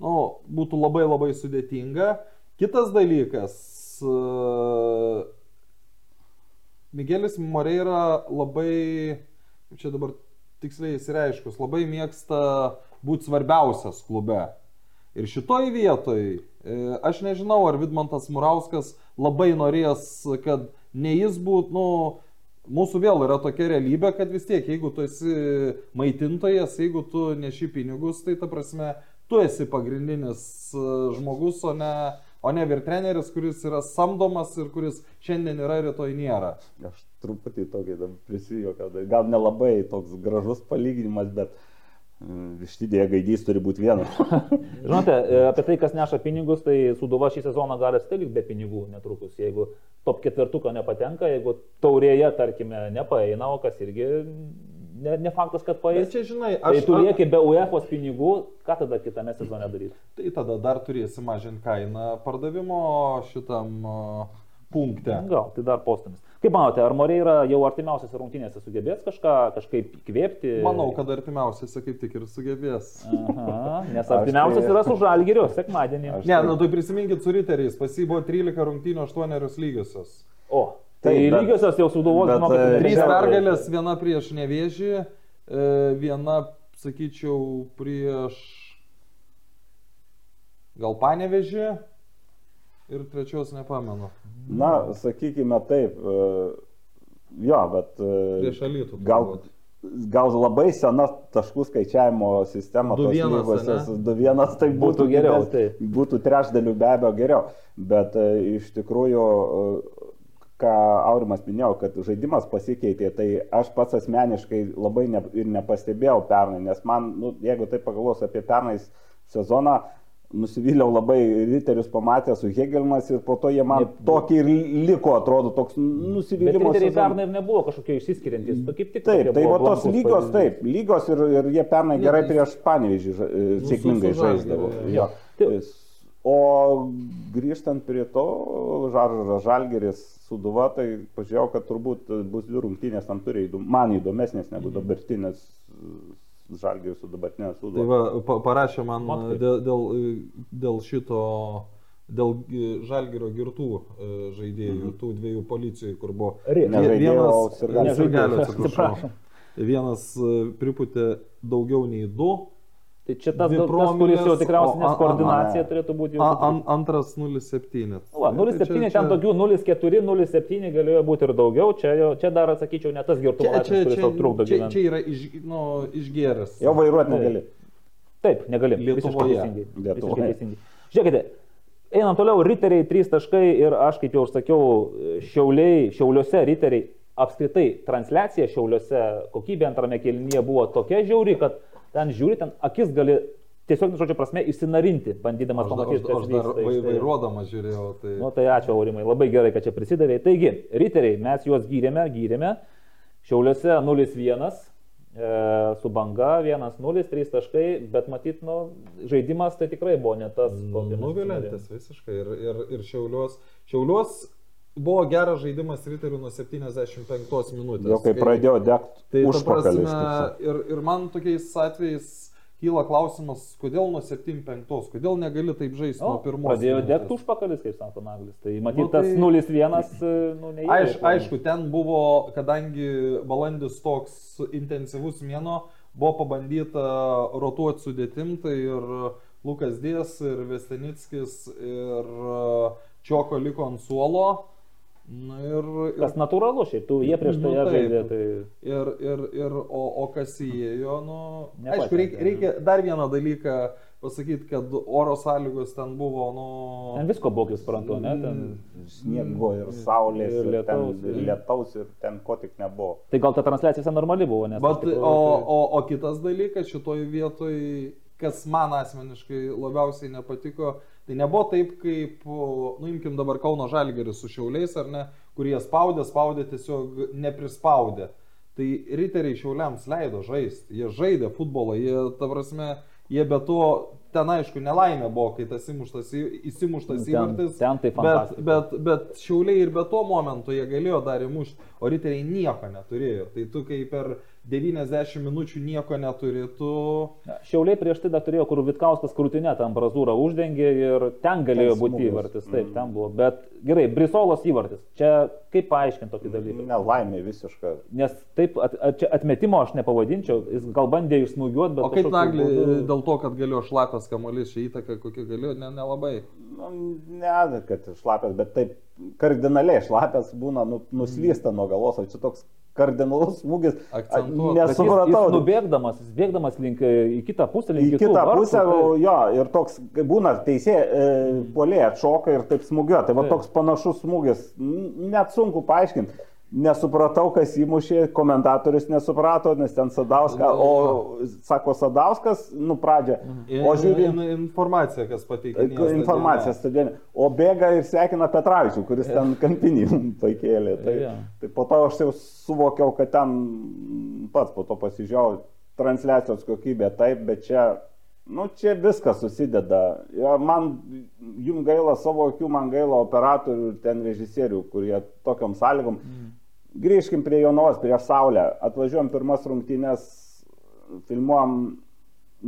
nu, būtų labai labai sudėtinga. Kitas dalykas, e, Miguelis Moreira labai, kaip čia dabar tiksliai įsireiškus, labai mėgsta būti svarbiausias klube. Ir šitoj vietoj, e, aš nežinau, ar Vidmantas Murauskas labai norės, kad ne jis būtų, nu, mūsų vėl yra tokia realybė, kad vis tiek, jeigu tu esi maitintojas, jeigu tu neši pinigus, tai ta prasme, tu esi pagrindinis e, žmogus, o ne, o ne vyr treneris, kuris yra samdomas ir kuris šiandien yra, rytoj nėra. Aš truputį tokį tai gal nelabai toks gražus palyginimas, bet mm, vištidėje gaidys turi būti vienas. Žinote, e, apie tai, kas neša pinigus, tai Suduva šį sezoną gali stilikti be pinigų netrukus. Jeigu top ketvirtuko nepatenka, jeigu taurėje, tarkime, nepaeina, o kas irgi ne, ne faktas, kad paeis. čia, žinai, Tai aš... tu lieki be UEFA pinigų, ką tada kitame sezone daryti? Tai tada dar turėsi mažinti kainą pardavimo šitam punkte. Gal, tai dar postumis. Kaip manote, ar Moreira jau artimiausiose rungtynėse sugebės kažką kažkaip įkvėpti? Manau, kad artimiausiasia kaip tik ir sugebės. Aha, nes Aš artimiausias tai- yra su Žalgiriu, sekmadienį. Aš- Ne, nu tai prisiminkit su riteriais, pas jį buvo 13 rungtynių 8 lygiosios. O, tai bet- lygiosios jau suduvos, ne Trys geriausiai. pergalės, viena prieš nevėžį, e, viena, sakyčiau, prieš gal panevežį ir trečios nepamenu. Na, sakykime taip, e, jo, bet e, Prieš alytų. gal, gal labai sena taškų skaičiavimo sistema. Du vienas, lygos, Du vienas tai būtų, Būtų geriau, taip. Būtų trečdalių be abejo geriau. Bet e, iš tikrųjų, ką Aurimas minėjo, kad žaidimas pasikeitė, tai aš pats asmeniškai labai ne, ir nepastebėjau pernai, nes man, nu, jeigu tai pagalvos apie pernai sezoną, nusivyliau labai riterius pamatę su Hegelmas ir po to jie man Ne- tokį ir liko, atrodo, toks Bet nusivylimas. riteriai pernai ir nebuvo kažkokie išsiskiriantys. Kaip tik Taip, tokie tai va tos lygos, pavyzdys. taip, lygos ir, ir jie pernai Ne, gerai tai- prieš panevižį su- sėkmingai su žaisdavo. Jo. Tai- O grįžtant prie to, Žaržas Žalgeris suduva, tai pažiūrėjau, kad turbūt bus dvi rungtynės, tam turi man įdomesnės negu dabartinės Žalgeris su dabartinė Tai suduva. va, pa, parašė man Mat kaip. dėl, dėl, dėl šito, dėl e, žalgerio girtų e, žaidėjų, tų dviejų policijų, kur buvo. Ri- Ne žaidėjo. Vienas e, priputė daugiau nei du, Tai čia tas, tas kuris jau tikriausiai, nes a- a- koordinacija a- turėtų būti a, an, antras 0,7. Nu Va, 0,7 ten tokių 0,4, 0,7 galėjo būti ir daugiau, čia, jau- čia dar atsakyčiau ne tas Čia, čia, kuris čia, tau trukdo čia, gyventi. čia yra iš, nu, išgėręs. Jau vairuoti negali. Taip, negali. Lietuvoje. Visiškai teisingai. Visiškai teisingai. Žiūrėkite, einant toliau, riteriai 3 taškai ir aš, kaip jau ir sakiau, šiauliai, šiauliuose riteriai, apskritai transliacija šiauliuose, kokybė antrame kelnyje buvo tokia žiauri, kad ten žiūri, ten akis gali tiesiog, žodžio prasme, išsinarinti, bandydamas pamatyti, aš, aš dar Tai- vairuodamas žiūrėjau. Tai... Nu tai ačiū Aurimai, labai gerai, kad čia prisidavėjai. Taigi, riteriai, mes juos gyrėme, gyrėme. Šiauliuose 0-1, e, su banga 1-0, 3 taškai, bet matyt, nu, žaidimas tai tikrai buvo ne tas, Nuvilintis visiškai. Ir, ir, ir šiauliuos, šiauliuos buvo geras žaidimas riterių nuo 75 minutės. Jau kai pradėjo degti Tai ta užpakalis. prasme, ir, ir man tokiais atvejais kyla klausimas, kodėl nuo 75, kodėl negali taip žaisti Nu, nuo pirmos. pradėjo degti užpakalis, kaip sako Naglis. Tai matyt, Nu, nu, tas tai- 0-1, e, nu, neįėjo. Aiš, aišku, ten buvo, kadangi balandis toks intensyvus mėno, buvo pabandyta rotuoti sudėtim, tai ir Lukas Dės, ir Vestenickis, ir Čioko liko ant suolo. Na ir, ir, Kas natūralu, šiaip, tu, jie prieš tai Nu, žaidė, tai... ir, ir, ir o, o kas įėjo, nu, Nepatenka, aišku, reikia, reikia dar vieną dalyką pasakyti, kad oro sąlygos ten buvo, nu... Ten visko buvo, kaip suprantu, ne? Ten... Sniego ir saulės, Ir ir, ir lietaus, lietaus, ir, lietaus, ir ten ko tik nebuvo. Tai gal ta transliacija normali buvo, nes... Bet, tikrųjų o, tai- o, o kitas dalykas, šitoj vietoj kas man asmeniškai labiausiai nepatiko, tai nebuvo taip, kaip, nuimkim dabar Kauno Žalgeris su Šiauliais, ar ne, kurie spaudė, spaudė, tiesiog neprispaudė. Tai riteriai Šiauliams leido žaisti, jie žaidė futbolą, jie, ta prasme, jie be to, ten aišku, nelaimė buvo, kai tas įmuštas, įsimuštas Ten- įvartis. ten tai bet, bet, bet Šiauliai ir be to momento jie galėjo dar įmušti, o riteriai nieko neturėjo. Tai tu, kai per 90 minučių nieko neturi, tu... Šiauliai prieš tai dar turėjo, kur Vitkauskas krūtinę tam brazūrą uždengė ir ten galėjo Ten būti įvartis. Taip, Mm. ten buvo. Bet gerai, Brisolos įvartis. Čia kaip paaiškinti tokį dalyką? Nelaimė visiška. Nes taip, at, at, atmetimo aš nepavadinčiau, jis gal bandė išsmūgiuoti, bet... O kaip Nagli būdu- dėl to, kad galėjo šlapias kamuolys, čia įtaka kokia galėjo, ne, nelabai. Nu, ne, kad šlapės, bet taip kardinaliai šlapės būna, nu, nuslysta nuo galos, o čia toks kardinalus smūgis. Akcentuot. Bet jis, jis Nesupratau. nubėgdamas, jis bėgdamas link, e, į kitą pusę, link Į kitą vartų, pusę, tai- jo, ir toks būna teisė, e, polė atšoka ir taip smūgiuoja. Tai va toks panašus smūgis, net sunku paaiškinti. Nesupratau, kas įmušė, komentatorius nesuprato, nes ten Sadauskas, o sako Sadauskas, nu pradžią. O žiūri, In- Informacija, kas pateikė. informacija stadione. O bėga ir sveikina Petravičių, kuris ten kampinį pakėlė. Tai, tai po to aš jau suvokiau, kad ten pats po to pasižiūrėjau transliacijos kokybė taip, bet čia, nu, čia viskas susideda. Ja, man, jum gaila savo akių, man gaila operatorių ir ten režisierių, kurie tokiam sąlygom. Mm. Grįžkim prie Jonovos, prieš Saulę. Atvažiuojam pirmas rungtynės, filmuojam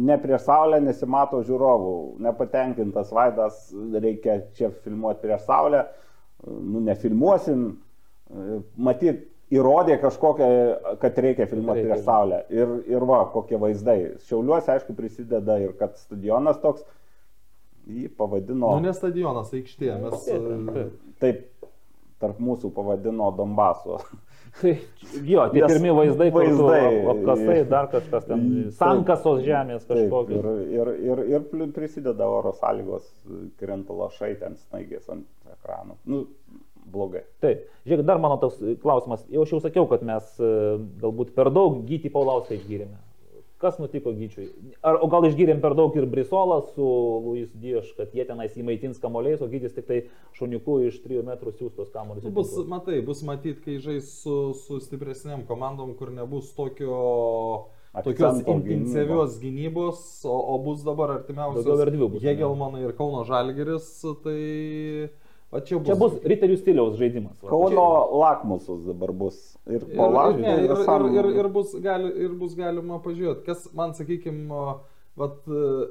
ne prieš Saulę, nesimato žiūrovų. Nepatenkintas vaidas, reikia čia filmuoti prieš Saulę. Nu, nefilmuosim. Matyt, įrodė kažkokią, kad reikia filmuoti Reikia. prieš Saulę. Ir, ir va, kokie vaizdai. Šiauliuose, aišku, prisideda ir kad stadionas toks, jį pavadino, Nu, ne stadionas, aikštė. Mes, Taip, e, taip, tarp mūsų pavadino Donbaso. Tai, jo, tie Nes pirmi vaizdai, vaizdai- ap- apkasai, dar kažkas ten, sankasos žemės kažkokios. ir, ir, ir, ir prisideda oro sąlygos, krenta lašai, ten snaigės ant ekranų. Nu, blogai. Taip, žiūrėk, dar mano toks klausimas. Jau aš jau sakiau, kad mes e, galbūt per daug gyti Paulauską išgyrėme. Kas nutiko gyčiui? Ar, o gal išgyrėm per daug ir Brisolą su Luis Dieš, kad jie tenais įmaitins kamoliais, o gytis tik tai šuniuku iš 3 metrų siūstos kamolius. į Bus, matai, bus matyti, kai žais su, su stipresniam komandom, kur nebus tokio, tokios intensyvios gynybos, o, o bus dabar ne? Hegelmanai ir Kauno Žalgeris, tai va čia bus. Čia bus riterių stiliaus žaidimas. va. Kauno lakmusus dabar bus. Ir Ir, po ir, lakmusų. ne, ir, visam- ir, ir, ir, bus gali, ir bus galima pažiūrėti, kas man, sakykime, vat, e,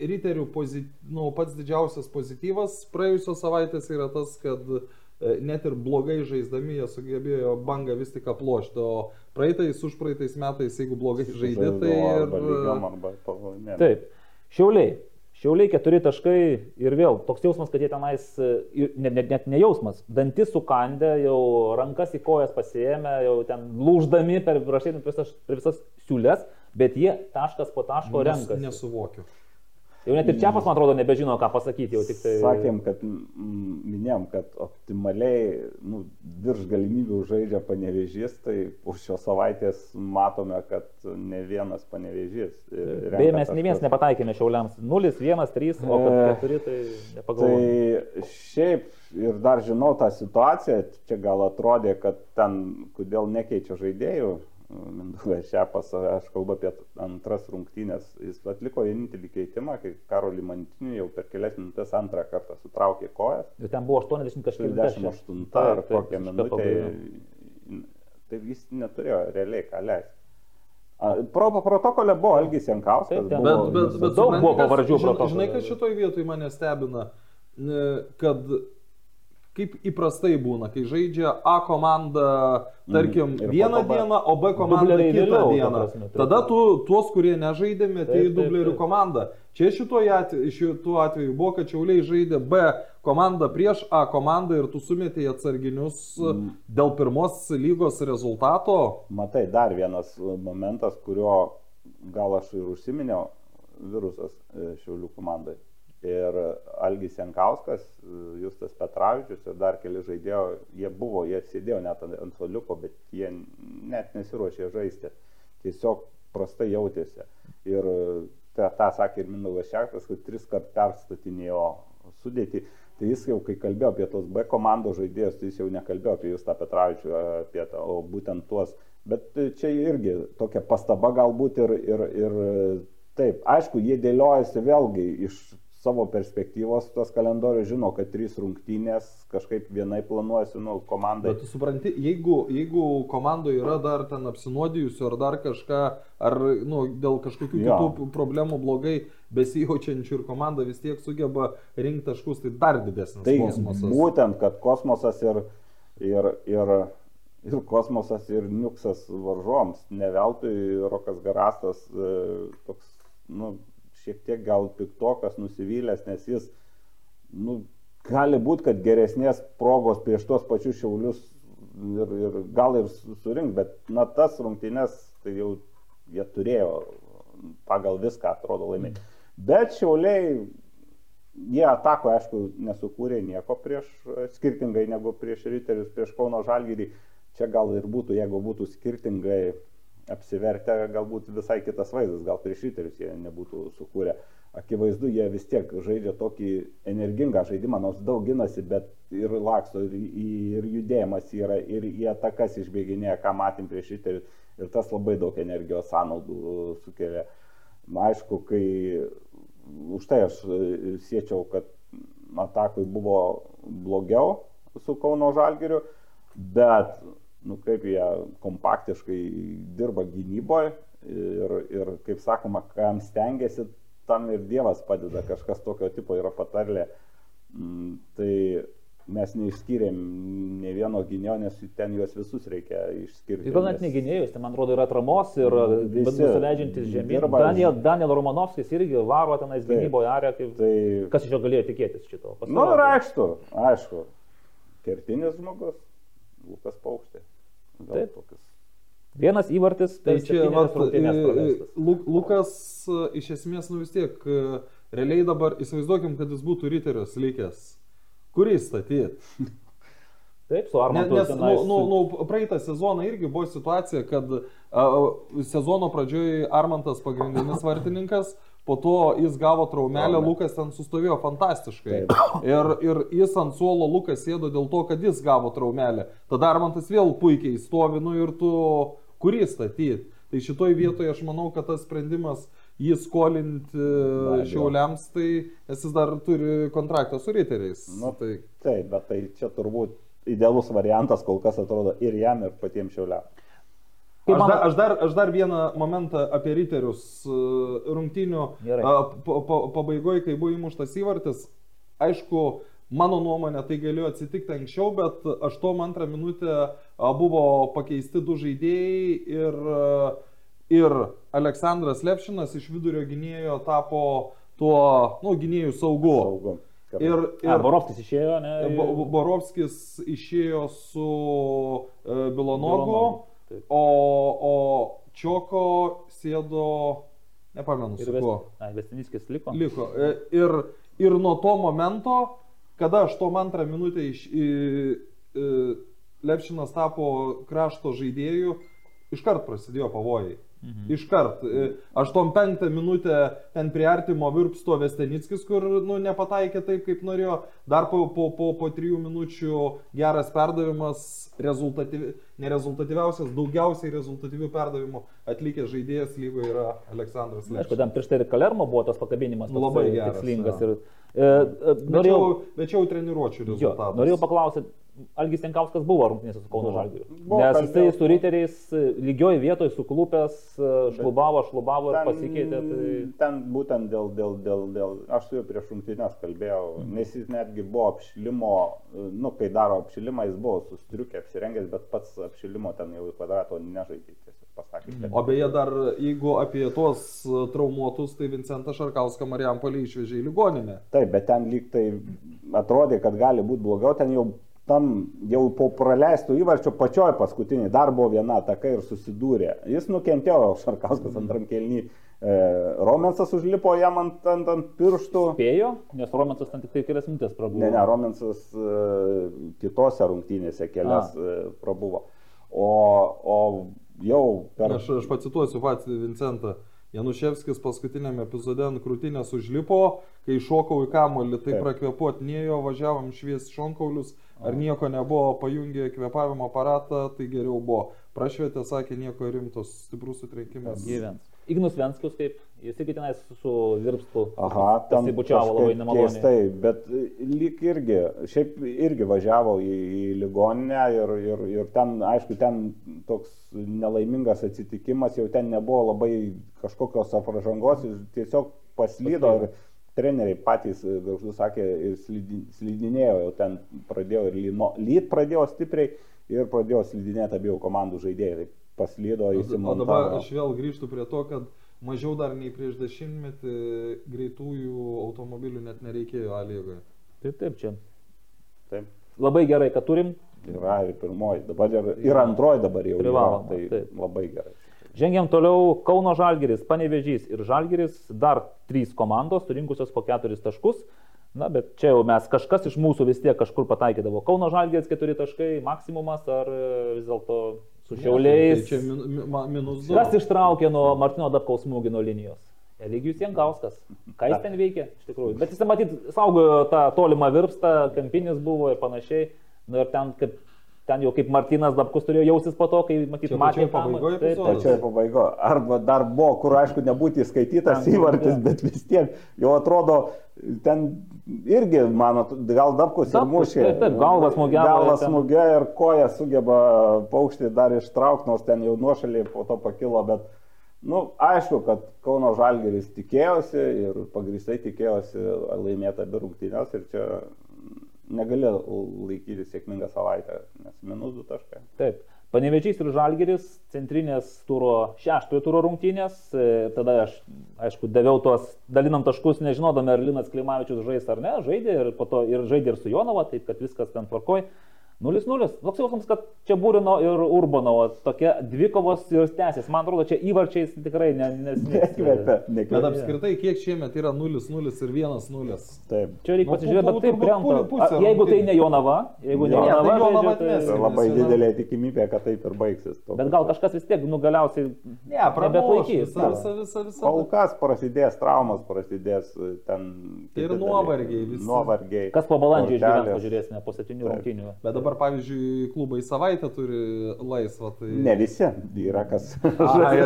riterių pozit, nu, pats didžiausias pozityvas praėjusios savaitės yra tas, kad e, net ir blogai žaisdami jie sugebėjo bangą vis tik aplošti, o praeitais, už praeitais metais, jeigu blogai žaidė, tai ir... Arba lygiom, arba. Taip. Šiauliai. Šiauliai keturi taškai ir vėl toks jausmas, kad jie tenais, net, net, net ne jausmas, dantis sukandę, jau rankas į kojas pasiemę, jau ten lūždami per, rašydami per visas, per visas siūlės, bet jie taškas po taško Nes, renkasi. nesuvokiu. Jau net ir čia pas man atrodo nebežino, ką pasakyti, tai... Sakėm, kad mm, minėjom, kad optimaliai nu, virš galimybių žaidžia panevežys, tai už šios savaitės matome, kad ne vienas panevežys. Beje, mes nei vienas nepataikėme šiauliams. 0, 1, 3, o kad E, 4, tai nepagalvojau. Tai šiaip ir dar žinau tą situaciją, čia gal atrodė, kad ten, kodėl nekeičia žaidėjų, Mindaugas Šepas, aš kalbu apie antras rungtynės, jis atliko vienintelį keitimą, kai Karolį Mantinį jau per kelias minutės antrą kartą sutraukė kojas. Ir ten buvo 80 kažkiek 48 ar kokią minutę. Tai jis neturėjo realiai ką leisti. A, Pro protokolė buvo Algis Jankauskas. Taip, Bet, buvo bet, visas- bet Daug buvo pavardžių protokole. Žinai, kas šitoj vietoj mane stebina, kad kaip įprastai būna, kai žaidžia A komanda, tarkim, Mhm. Ir po vieną dieną, o B komanda kitą vėliau, ta dieną. prasme, taip, Tada tu tuos, kurie nežaidė, metė į dublerių komandą. Čia šituo atveju, atveju buvo, kad Čiauliai žaidė B komandą prieš A komandą ir tu sumetė į atsarginius Mhm. dėl pirmos lygos rezultato. Matai, dar vienas momentas, kurio gal aš ir užsiminiau, virusas e, Šiaulių komandai. Ir Algis Jankauskas, Justas Petravičius ir dar keli žaidėjo, jie buvo, jie sėdėjo net ant suoliuko, bet jie net nesiruošė žaisti. Tiesiog prastai jautėsi. Ir apie tą sakė ir Mindaugas Šektas, kad tris kart perstatinėjo sudėti. Tai jis jau, kai kalbėjo apie tos B komandos žaidėjus, tai jis jau nekalbėjo apie Justą Petravičių, apie tą, o būtent tuos. Bet čia irgi tokia pastaba galbūt ir, ir, ir taip, aišku, jie dėliojasi vėlgi iš savo perspektyvos tos kalendorius žino, kad trys rungtynės kažkaip vienai planuojasi, nu, komandai. Bet tu supranti, jeigu, jeigu komandoje yra dar ten apsinuodijusių ar dar kažką, ar nu, dėl kažkokių Jo. kitų problemų blogai besijaučiančių ir komanda vis tiek sugeba rinkti taškus, tai dar didesnis Tai kosmosas. būtent, kad kosmosas ir, ir, ir, ir kosmosas ir niuksas varžoms. Ne veltui Rokas Garastas e, toks, nu, šiek tiek gal piktokas, nusivylęs, nes jis, nu, gali būti, kad geresnės progos prieš tuos pačius šiaulius ir, ir gal ir su- surinkt, bet, na, tas rungtynes, tai jau jie turėjo pagal viską, atrodo, laimėti. Bet šiauliai Jie atako, aišku, nesukūrė nieko prieš, skirtingai negu prieš Riterius, prieš Kauno Žalgyrį. Čia gal ir būtų, jeigu būtų skirtingai apsivertę, galbūt visai kitas vaizdas, gal prieš Riterius jie nebūtų sukūrę. Akivaizdu, jie vis tiek žaidžia tokį energingą žaidimą, nors daug ginasi, bet ir laksto, ir, ir judėjimas yra, ir į atakas išbėginėja, ką matėm prieš Riterius. Ir tas labai daug energijos sąnaudų sukelia. Na, aišku, kai už tai aš siečiau, kad atakui buvo blogiau su Kauno Žalgiriu, bet, nu, kaip jie kompaktiškai dirba gynyboje ir, ir, kaip sakoma, kam stengiasi, tam ir Dievas padeda, kažkas tokio tipo yra patarlė. Mm, Tai mes neišskyrėm ne vieno gynėjo, nes ten juos visus reikia išskirti. Ir gal net nes- negynėjus, tai man atrodo yra atramos ir Visi nusileidžiantis žemyn. Daniel, Daniel Romanovskis irgi varo tenais gynyboje arę, kaip... Tai Kas iš jo galėjo tikėtis šito? Na, nu, ir aišku, aišku. Kertinis žmogus, Lukas Paukštė. Gal Taip. tokius. Vienas įvartis, Tai per čia vat, e, Lukas e, iš esmės, nu vis tiek, e, realiai dabar įsivaizduokim, kad jis būtų ryteris likęs. Kurį statyti? Taip, su Ne, Armantu. nes tenais- nu, nu, nu, praeitą sezoną irgi buvo situacija, kad a, sezono pradžioje Armantas pagrindinis vartininkas, po to jis gavo traumelę, Traumę. Lukas ten sustovėjo fantastiškai. Ir, ir jis ant suolo Lukas sėdo dėl to, kad jis gavo traumelę. Tada Armantas vėl puikiai stovi, nu ir tu kurį statyti. Tai šitoj vietoje aš manau, kad tas sprendimas jį skolinti abejo. šiauliams, tai nes jis dar turi kontraktą su riteriais. Nu, tai Taip, bet tai čia turbūt idealus variantas kol kas atrodo ir jam, ir patiems šiauliam. Kaip Aš manot- dar, aš, dar, aš dar vieną momentą apie riterius e, a, pa- pabaigoje, kai buvo įmuštas įvartis. Aišku, mano nuomonė tai galėjo atsitikti anksčiau, bet 8-2 minutę a, buvo pakeisti du žaidėjai ir, a, ir Aleksandras Lepšinas iš vidurio gynėjo tapo tuo, nu, gynėjų saugu. Saugu. Ir, Ir ir Borovskis išėjo, ne? Bo- Bo- Borovskis išėjo su uh, Bilonogu, Bilonogu, taip. o, o Čioko sėdo, nepamenu, Ir su kuo. Vestiniskis liko. Liko. E, Ir, ir nuo to momento, kada 8-2 minutę iš, į, į, Lepšinas tapo krašto žaidėjų, iškart prasidėjo pavojai. Mhm. Iškart. E, 8-5 minutę ten prie artimo virpsto Vestenickis, kur nu, nepataikė taip, kaip norėjo. Dar po, po, po, po 3 minučių geras perdavimas, rezultatyvi, nerezultatyviausias, daugiausiai rezultatyvių perdavimų atlikęs žaidėjas lygoje yra Aleksandras Aišku, Lepšinas. ten prieš tai ir Kalermo buvo tas pakabinimas labai geras, tikslingas. jo. Ir, e, e, Bet norėjau, jau, bet jau treniruočio jo, rezultatas. norėjau paklausyti, Algis Tenkauskas buvo rungtynėse su Kauno. Žalgiriu. Nes jisai su riteriais e, lygioj vietoje suklupęs, e, šlubavo, šlubavo ir pasikeitė. Tai... ten būtent dėl, dėl, dėl, dėl, aš su juo prieš rungtynės kalbėjau, Mhm. nes jis netgi buvo apšilimo, nu, kai daro apšilimą, jis buvo sustriukė apsirengęs, bet pats apšilimo ten jau į kvadrato nežaidė, pasakė. kad- O beje, dar jeigu apie tuos e, traumuotus, tai Vincentas Šarkauską Marijampolį išvežė į ligoninę. Taip, bet ten lyg tai atrodė, kad gali būti blogiau, ten jau tam jau po praleistų įvarčio pačioj paskutiniai dar buvo viena ataka ir susidūrė. Jis nukentėjo, Šarkauskas antram kelnį. E, Romensas užlipo jam ant, ant, ant pirštų. Spėjo, nes Romensas ten tik tai kelias minutės prabuvo. Ne, ne, Romensas e, kitose rungtynėse kelias e, prabuvo. O, o jau per... Aš, aš pacituosiu patį Vincentą. Januševskis paskutinėme epizode ant krūtinės užlipo, kai šokau į kamolį, tai prakvepuot nėjo, važiavom švies šonkaulius, ar nieko nebuvo, pajungė kvepavimo aparatą, tai geriau buvo. Prašvietė, sakė, nieko rimtos, stiprus sutrenkimas. Gyvens. Ignus Venskius kaip, jis irgi tenais su virpstu. Aha, ten pasibučiavo labai nemaloniai. Keistai, bet e, lyg irgi, šiaip irgi važiavo į, į ligoninę ir, ir, ir ten, aišku, ten toks nelaimingas atsitikimas, jau ten nebuvo labai kažkokios apražangos, jis tiesiog paslydo ir treneriai patys, e, garždu sakė, ir slidi- slidinėjo, jau ten pradėjo ir lyno, lyt pradėjo stipriai ir pradėjo slidinėti abiejų komandų žaidėjai. Tai paslydo O dabar aš vėl grįžtu prie to, kad mažiau dar nei prieš dešimtmetį greitųjų automobilių net nereikėjo A lygoje. Taip, taip, čia. Taip. Labai gerai, kad turim. Yra ir pirmoji, dabar ir, ir antroji dabar jau Privaloma, yra, tai taip. labai gerai. Žengiam toliau Kauno Žalgeris, Panevežys ir Žalgeris, dar trys komandos surinkusios po keturis taškus. Na, bet čia jau mes kažkas iš mūsų vis tiek kažkur pataikydavo. Kauno Žalgeris keturi taškai maksimumas ar e, vis dėlto su šiauliais. Tai čia min, minus du. Kas ištraukė nuo Martino Dabkaus smūgį nuo linijos? Eligijus Jankauskas. Ką jis ten veikia, iš tikrųjų. Bet jis, matyt, saugojo tą tolimą virpstą, kampinis buvo ir panašiai. Na ir ten, kaip, ten jau kaip Martinas Dabkus turėjo jausis po to, kai, matyt, matė pačioj pabaigoj Taip. Pačioje pabaigoje. Arba dar buvo, kur aišku nebūti įskaitytas Ten, įvartis, jo. bet vis tiek jau atrodo, ten irgi, mano, gal Dabkus ir mušė. taip, taip, Galvą ir ten- smūgiavo ir koją sugeba paukštį dar ištraukti, nors ten jau nuošaliai po to pakilo, bet, na, nu, aišku, kad Kauno Žalgeris tikėjosi ir pagristai tikėjosi laimėti abi rungtynės ir čia negali laikyti sėkmingą savaitę, nes minus du taškai. Taip. Panevežys ir Žalgeris, centrinės turo, šeštojo turo rungtynės. e, Tada aš, aišku, daviau tuos, dalinam taškus, nežinodami, ar Linas Klimavičius žais ar ne, žaidė ir po to ir žaidė ir su Jonava, taip kad viskas ten tvarkoj. 0-0. Toks jausmas, kad čia Būrino ir Urbanovo tokia dvikovos ir tęsis. Man atrodo, čia įvarčiais tikrai ne, nesnieks. Nekvepia, Bet apskritai, kiek šiemet yra 0-0 ir 1-0? Taip. Čia reikia Nu, pasižiūrėti, bet taip krenta. Jeigu tai ne Jonava, jeigu ne Ne, Jonava, tai Jonava tai... Labai didelė tikimybė, kad taip ir baigsis. Bet gal kažkas vis tiek, nu galiausiai Ne, visa. Kol kas prasidės traumas, prasidės e, ten... Tai ir nuovargiai visi. Nuovargiai. Kas po balandžio išgyvens, pažiūrėsime po septynių rungtynių. Bet dabar, pavyzdžiui, klubai savaitę turi laisvą. Tai... Ne visi, yra kas. Ai.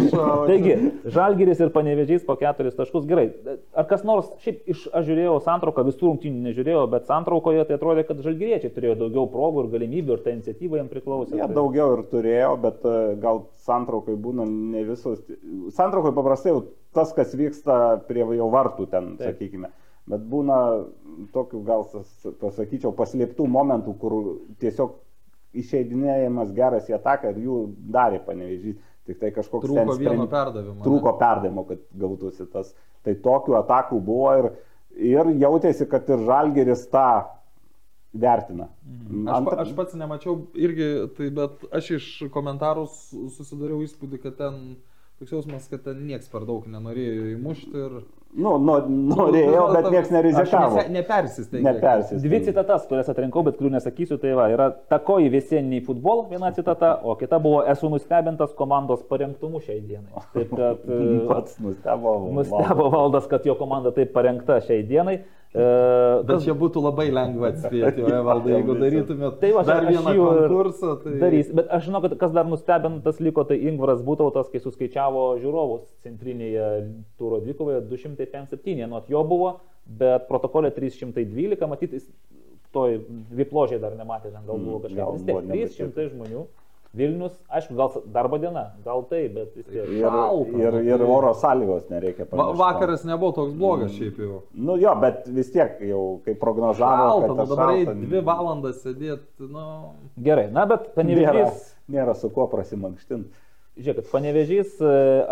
Taigi, Žalgiris ir Panevežys po keturis taškus. Gerai. Ar kas nors, šiaip iš, aš žiūrėjau santrauką, visų rungtynių nežiūrėjau, bet santraukoje tai atrodė, kad žalgiriečiai turėjo daugiau progų ir galimybių ir ta iniciatyva jiems priklausė. Jie Tai- daugiau ir turėjo, bet e, gal santraukai būna ne visos. Santraukai paprastai jau tas, kas vyksta prie jau vartų ten, Taip. sakykime. Bet būna tokių, gal pasakyčiau, paslėptų momentų, kur tiesiog išeidinėjimas geras į ataką ir jų darė panevežys. Tik tai kažkoks Trūko vieno perdavimo. trūko perdavimo, kad gautųsi tas. Tai tokių atakų buvo ir, ir jautėsi, kad ir Žalgeris tą vertina. Mhm. Aš, pa, aš pats nemačiau irgi, tai, bet aš iš komentarų su- susidariau įspūdį, kad ten toks jausmas, kad ten nieks per daug nenorėjo įmušti ir... Nu, nu, norėjau, bet niekas nerizikavo. Nepersistengė. Nepersis. Dvi citatas, kurias atrinkau, bet kurių nesakysiu, tai va, yra takoji visieniai futbol, viena citata, o kita buvo esu nustebintas komandos parengtumu šiai dienai. Taip kad e, Pats nustebo. nustebo valdas, kad jo komanda taip parengta šiai dienai. E, Bet kas- čia būtų labai lengva atspėti, o valdai, jeigu darytumėt Tai va, dar vieną ir konkursą, tai... Darys. Bet aš žinau, kad kas dar nustebintas liko, tai Ingvaras Būtautas, kai suskaičiavo žiūrovus centrinėje turo dvikovoje 257, nuot jo buvo, bet protokolė 312, matyt, jis toj vipložiai dar nematė, ten gal buvo Mm, kažkas. gal Vis buvo, tiek 300 žmonių. Vilnius, aišku, gal darbo diena, gal tai, bet vis tiek. Ir, Šalta, ir, ir oro sąlygos nereikia Va, pamiršti. vakaras nebuvo toks blogas šiaip jau. Nu jo, bet vis tiek jau, kai prognozavo, Šalta, kad nu dabar šalta, dvi valandas sėdėti, nu... Gerai, na bet nėra, panevežys. nėra su kuo prasimankštinti. Žiūrėkit, panevežys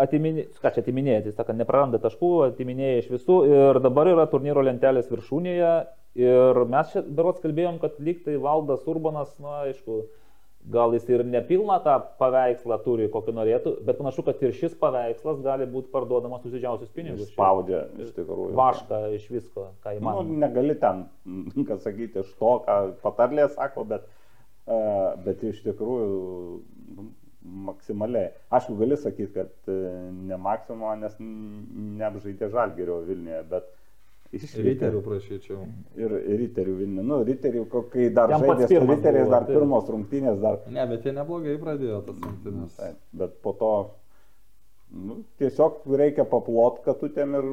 atiminė, ką čia atiminėja, jis sako, nepraranda taškų, atiminėja iš visų ir dabar yra turnyro lentelės viršūnėje ir mes čia berots kalbėjom, kad lyg tai valdas Urbanas, na aišku, gal jis ir nepilną tą paveikslą turi, kokį norėtų, bet panašu, kad ir šis paveikslas gali būti parduodamas už didžiausius pinigus. Spaudžia iš tikrųjų. Vašką iš visko, ką Nu, įmanoma. negali ten, ką sakyti, iš to, ką patarlė sako, bet, e, bet iš tikrųjų nu, maksimaliai. Aišku, gali sakyti, kad e, ne maksimumą, nes neapžaidė žalgerio Vilniuje, bet išvyko. Riterių prašyčiau. Ir riterių Vilniuje. Nu, riterių, kai dar Jam žaidė su riteriais, dar taip. pirmos rungtynės, dar Ne, bet jie neblogai pradėjo tas rungtynes. Taip, bet po to nu, tiesiog reikia paplot, kad tu ten ir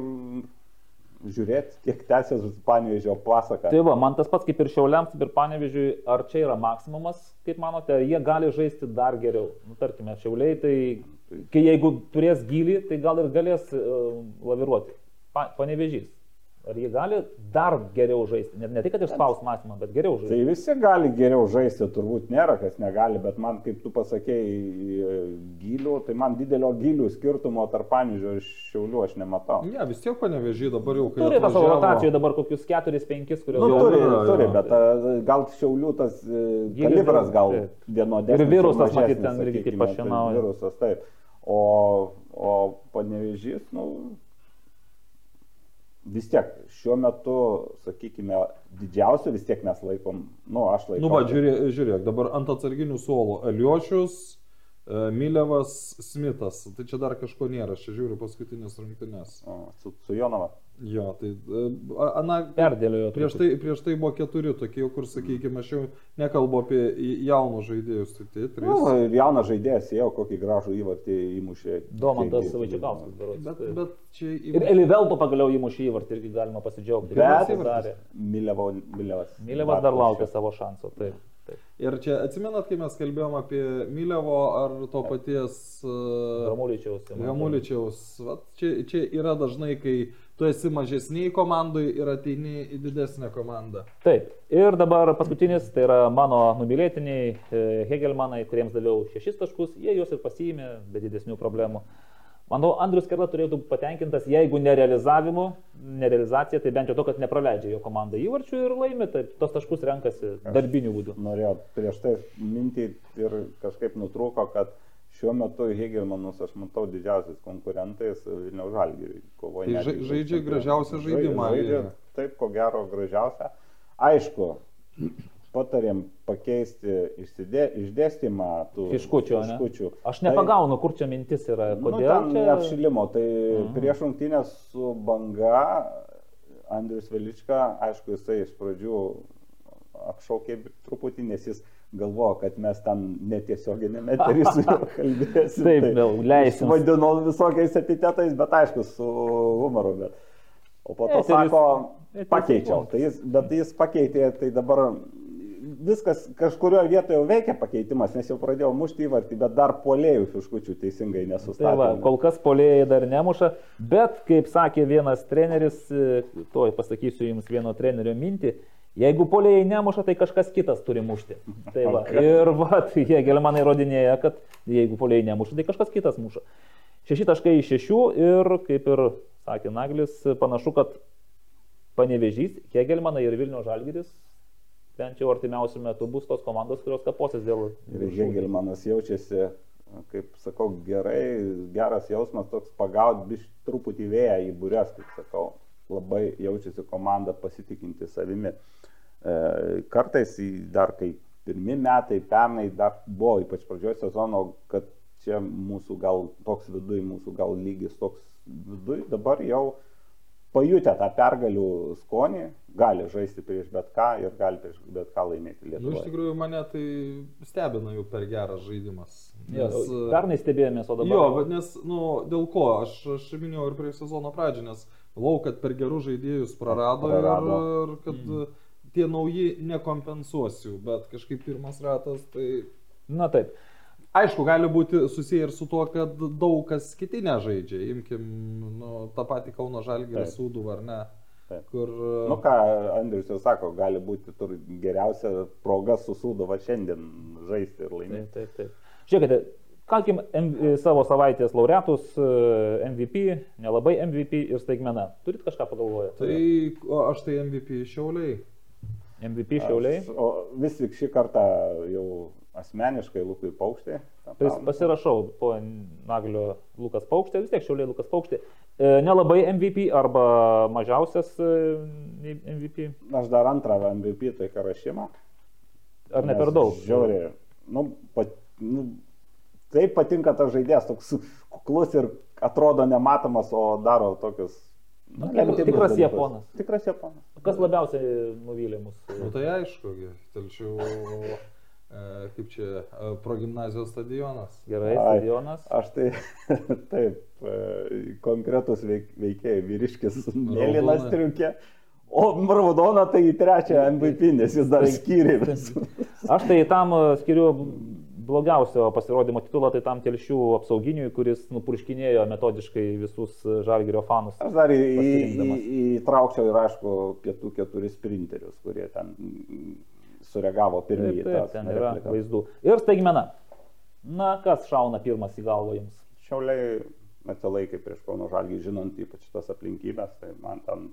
žiūrėti, kiek tęsės Panevežio pasaka. Tai va, man tas pats kaip ir Šiauliams, ir Panevižiui, ar čia yra maksimumas, kaip manote, jie gali žaisti dar geriau. Nu, tarkime, Šiauliai, tai kai jeigu turės gilį, tai gal ir galės uh, laviruoti. Pa, Panevižys. Ar jie gali dar geriau žaisti? Ne, ne tik, kad išspaus maksimumą, bet geriau žaisti. Tai visi gali geriau žaisti, turbūt nėra, kas negali, bet man, kaip tu pasakėjai, gilių, tai man didelio gilių skirtumo tarp Panevežio ir Šiaulių aš nematau. Ne, vis tiek panevežį dabar jau kai... Turi tą savo atvažiavo- rotacijoje dabar kokius 4-5, kuriuos Nu, Jo, turi, yra, turi, bet gal Šiaulių tas e, Gilis kalibras gal vienodesnis. Ir virusas, matyt, ten irgi kaip tai pašienauja. Virusas, taip. O, o panevežys, nu, vis tiek šiuo metu, sakykime, didžiausiu vis tiek mes laikom, nu, aš laikau. Nu, va, žiūrėk, žiūrėk, dabar ant atsarginių suolų Aliošius, Milevas, Smithas. Tai čia dar kažko nėra, aš čia žiūriu paskutinės rungtynės. O, Su, su Jonava. Jo, tai... e, Ana, Perdėliojo. Prieš tai, prieš tai buvo keturi tokie, kur, sakykime, aš jau nekalbu apie jaunus žaidėjus, tai tai trys. Nu, jaunas žaidėjas jau kokį gražų įvartį įmušė. Domantas Taigi, Vaičiakauskas, berods. Bet, taip. bet čia Ir Elivelto pagaliau įmušė įvartį irgi galima pasidžiaugti. Bet-. Milevo, Milevas. Milevas dar laukia savo šanso. Taip, taip. Ir čia atsimenat, kai mes kalbėjom apie Milevo ar to paties uh, Ramuličiaus. Gamuličiaus. Čia, čia yra dažnai, kai tu esi mažesniai komandai ir ateini į didesnę komandą. Taip. Ir dabar paskutinis, tai yra mano numylėtiniai e, Hegelmanai, kuriems daviau šešis taškus, jie juos ir pasiėmė be didesnių problemų. Manau, Andrius Kerla turėtų būti patenkintas, jeigu nerealizavimu, nerealizacija, tai bent jau to, kad nepraleidžia jo komanda įvarčių ir laimi, tai tos taškus renkasi darbiniu būdu. norėjau prieš tai mintį ir kažkaip nutrūko, kad šiuo metu Hegelmanus aš matau didžiausiais konkurentais Vilniaus Žalgiriui. Tai ža- žaidžia gražiausią žaidimą Žaidžia, taip, ko gero, gražiausią. Aišku, patarėm pakeisti išsidė, išdėstymą tų Fiškučių, ane? fiškučių. Aš nepagaunu, kur čia mintis yra, Nu, kodėl ten čia... apšilimo, tai prieš rungtynės su banga Andrius Velička, aišku, jisai iš pradžių apšaukė truputį, nes jis galvojo, kad mes ten netiesioginėme eterį su juo kalbėsime. Taip, vėl leisim. Vadino visokiais epitetais, bet aišku, su humoru. Bet. O po to Eteris- sako, eteris pakeičiau. Tai jis, bet jis pakeitė, tai dabar viskas kažkurioje vietoje jau veikia pakeitimas, nes jau pradėjau mušti įvartį, bet dar polėjų fiškučių teisingai Tai va, nesustatė. kol kas polėjai dar nemuša, bet kaip sakė vienas treneris, e, tuoj pasakysiu jums vieno trenerio mintį, jeigu polėjai nemuša, tai kažkas kitas turi mušti. Tai va, ir va, tai jie gelmanai rodinėja, kad jeigu polėjai nemuša, tai kažkas kitas muša. Šeši taškai iš šešių ir, kaip ir sakė Naglis, panašu, kad panevežys, Kegelmanai ir Vilnių Žalgiris bent jau artimiausių metų bus tos komandos, kurios kaposis dėl... Ir Hegelmanas jaučiasi, kaip sakau, gerai, geras jausmas toks pagauti biš truputį vėją į būrės, kaip sakau, labai jaučiasi komanda pasitikinti savimi. E, Kartais dar kai pirmi metai, pernai dar buvo, ypač pradžioje sezono, kad čia mūsų gal toks viduj, mūsų gal lygis toks viduj, dabar jau pajutę tą pergalių skonį, gali žaisti prieš bet ką ir gali prieš bet ką laimėti Nu, iš Lietuvoje. tikrųjų mane tai stebina jau per geras žaidimas. Nes, pernai stebėjomės, o dabar... Jo, bet nes, nu, dėl ko, aš, aš minėjau ir prieš sezono pradžią, nes galvojau, kad per gerus žaidėjus prarado, Prarado. ir, ir kad mm. tie nauji nekompensuosiu, bet kažkaip pirmas ratas, tai Na taip. Aišku, gali būti susiję ir su tuo, kad daug kas kiti nežaidžia. Imkim nu, tą patį Kauno Žalgirį Taip. Sūdų ar ne. Taip. Kur, Nu ką, Andrius jau sako, gali būti tur geriausia proga su Sūduva šiandien žaisti ir Taip, laimėti. taip, taip. Žiūrėkite, kalkim M- savo savaitės laureatus, e, MVP, nelabai MVP ir staigmena. Turit kažką pagalvoję? tai o, aš tai MVP šiauliai. MVP šiauliai. Aš- O vis tik šį kartą jau asmeniškai Lukui Paukštį. Pas, pasirašau po Naglio Lukas Paukštė, vis tiek šiauliai Lukas Paukštė. E, nelabai MVP arba mažiausias e, MVP. Aš dar antrą MVP tai Karašymą. Ar ne per daug? Žiauriai. Nu, pat, nu, taip patinka tas žaidėjas, toks kuklus ir atrodo nematomas, o daro tokius... Nu, lemtingus tikras dalykus. japonas. Tikras japonas. Kas labiausiai nuvylė mus? Nu tai aišku, e, kaip čia, e, progymnazijos stadionas. Gerai, Ai. stadionas. Aš tai taip, e, konkretus veik, veikėjai, vyriškis, mėlynas triukė, o raudona tai į trečią MVP, nes jis dar skyrė. Aš tai tam e, skiriu blogiausio pasirodymo titulą, tai tam telšių apsauginiui, kuris nupurškinėjo metodiškai visus e, žalgerio fanus. Aš dar įtraukčiau ir aišku pietų keturi sprinterius, kurie ten sureagavo pirmieji. Taip, taip, ten yra vaizdų. Ir staigmena. Na, kas šauna pirmas į galvą jums? Šiauliai atsilaikė prieš Kauno Žalgį, žinant ypač šitas aplinkybės, tai man ten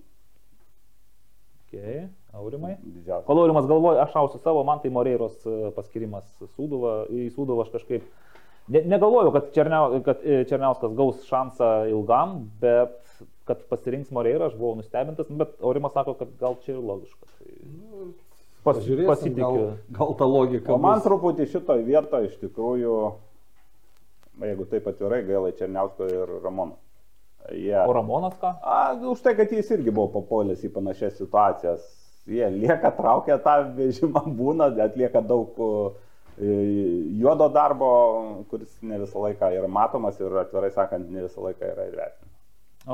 Okay. Aurimai. didžiausia. Kol Aurimas galvoja, aš šausiu savo, man tai Moreiros e, paskirimas Sūduva, į Sūduvą aš kažkaip ne, negalvoju, kad, Černiau, kad e, Černiauskas gaus šansą ilgam, bet kad pasirinks Moreirą, aš buvau nustebintas, bet Aurimas sako, kad gal čia ir logiška. Tai pas, pasitikiu. Gal, gal ta logika. O man bus. truputį šitoje vietoje iš tikrųjų, jeigu taip atvirai, gaila Černiausko ir Ramono. Jie, O Ramonas ką? a, už tai, kad jis irgi buvo papuolęs į panašias situacijas. Jie lieka, traukia tą vežimą, būna, atlieka daug e, juodo darbo, kuris ne visą laiką yra matomas ir atvirai sakant, ne visą laiką yra įvertinamas.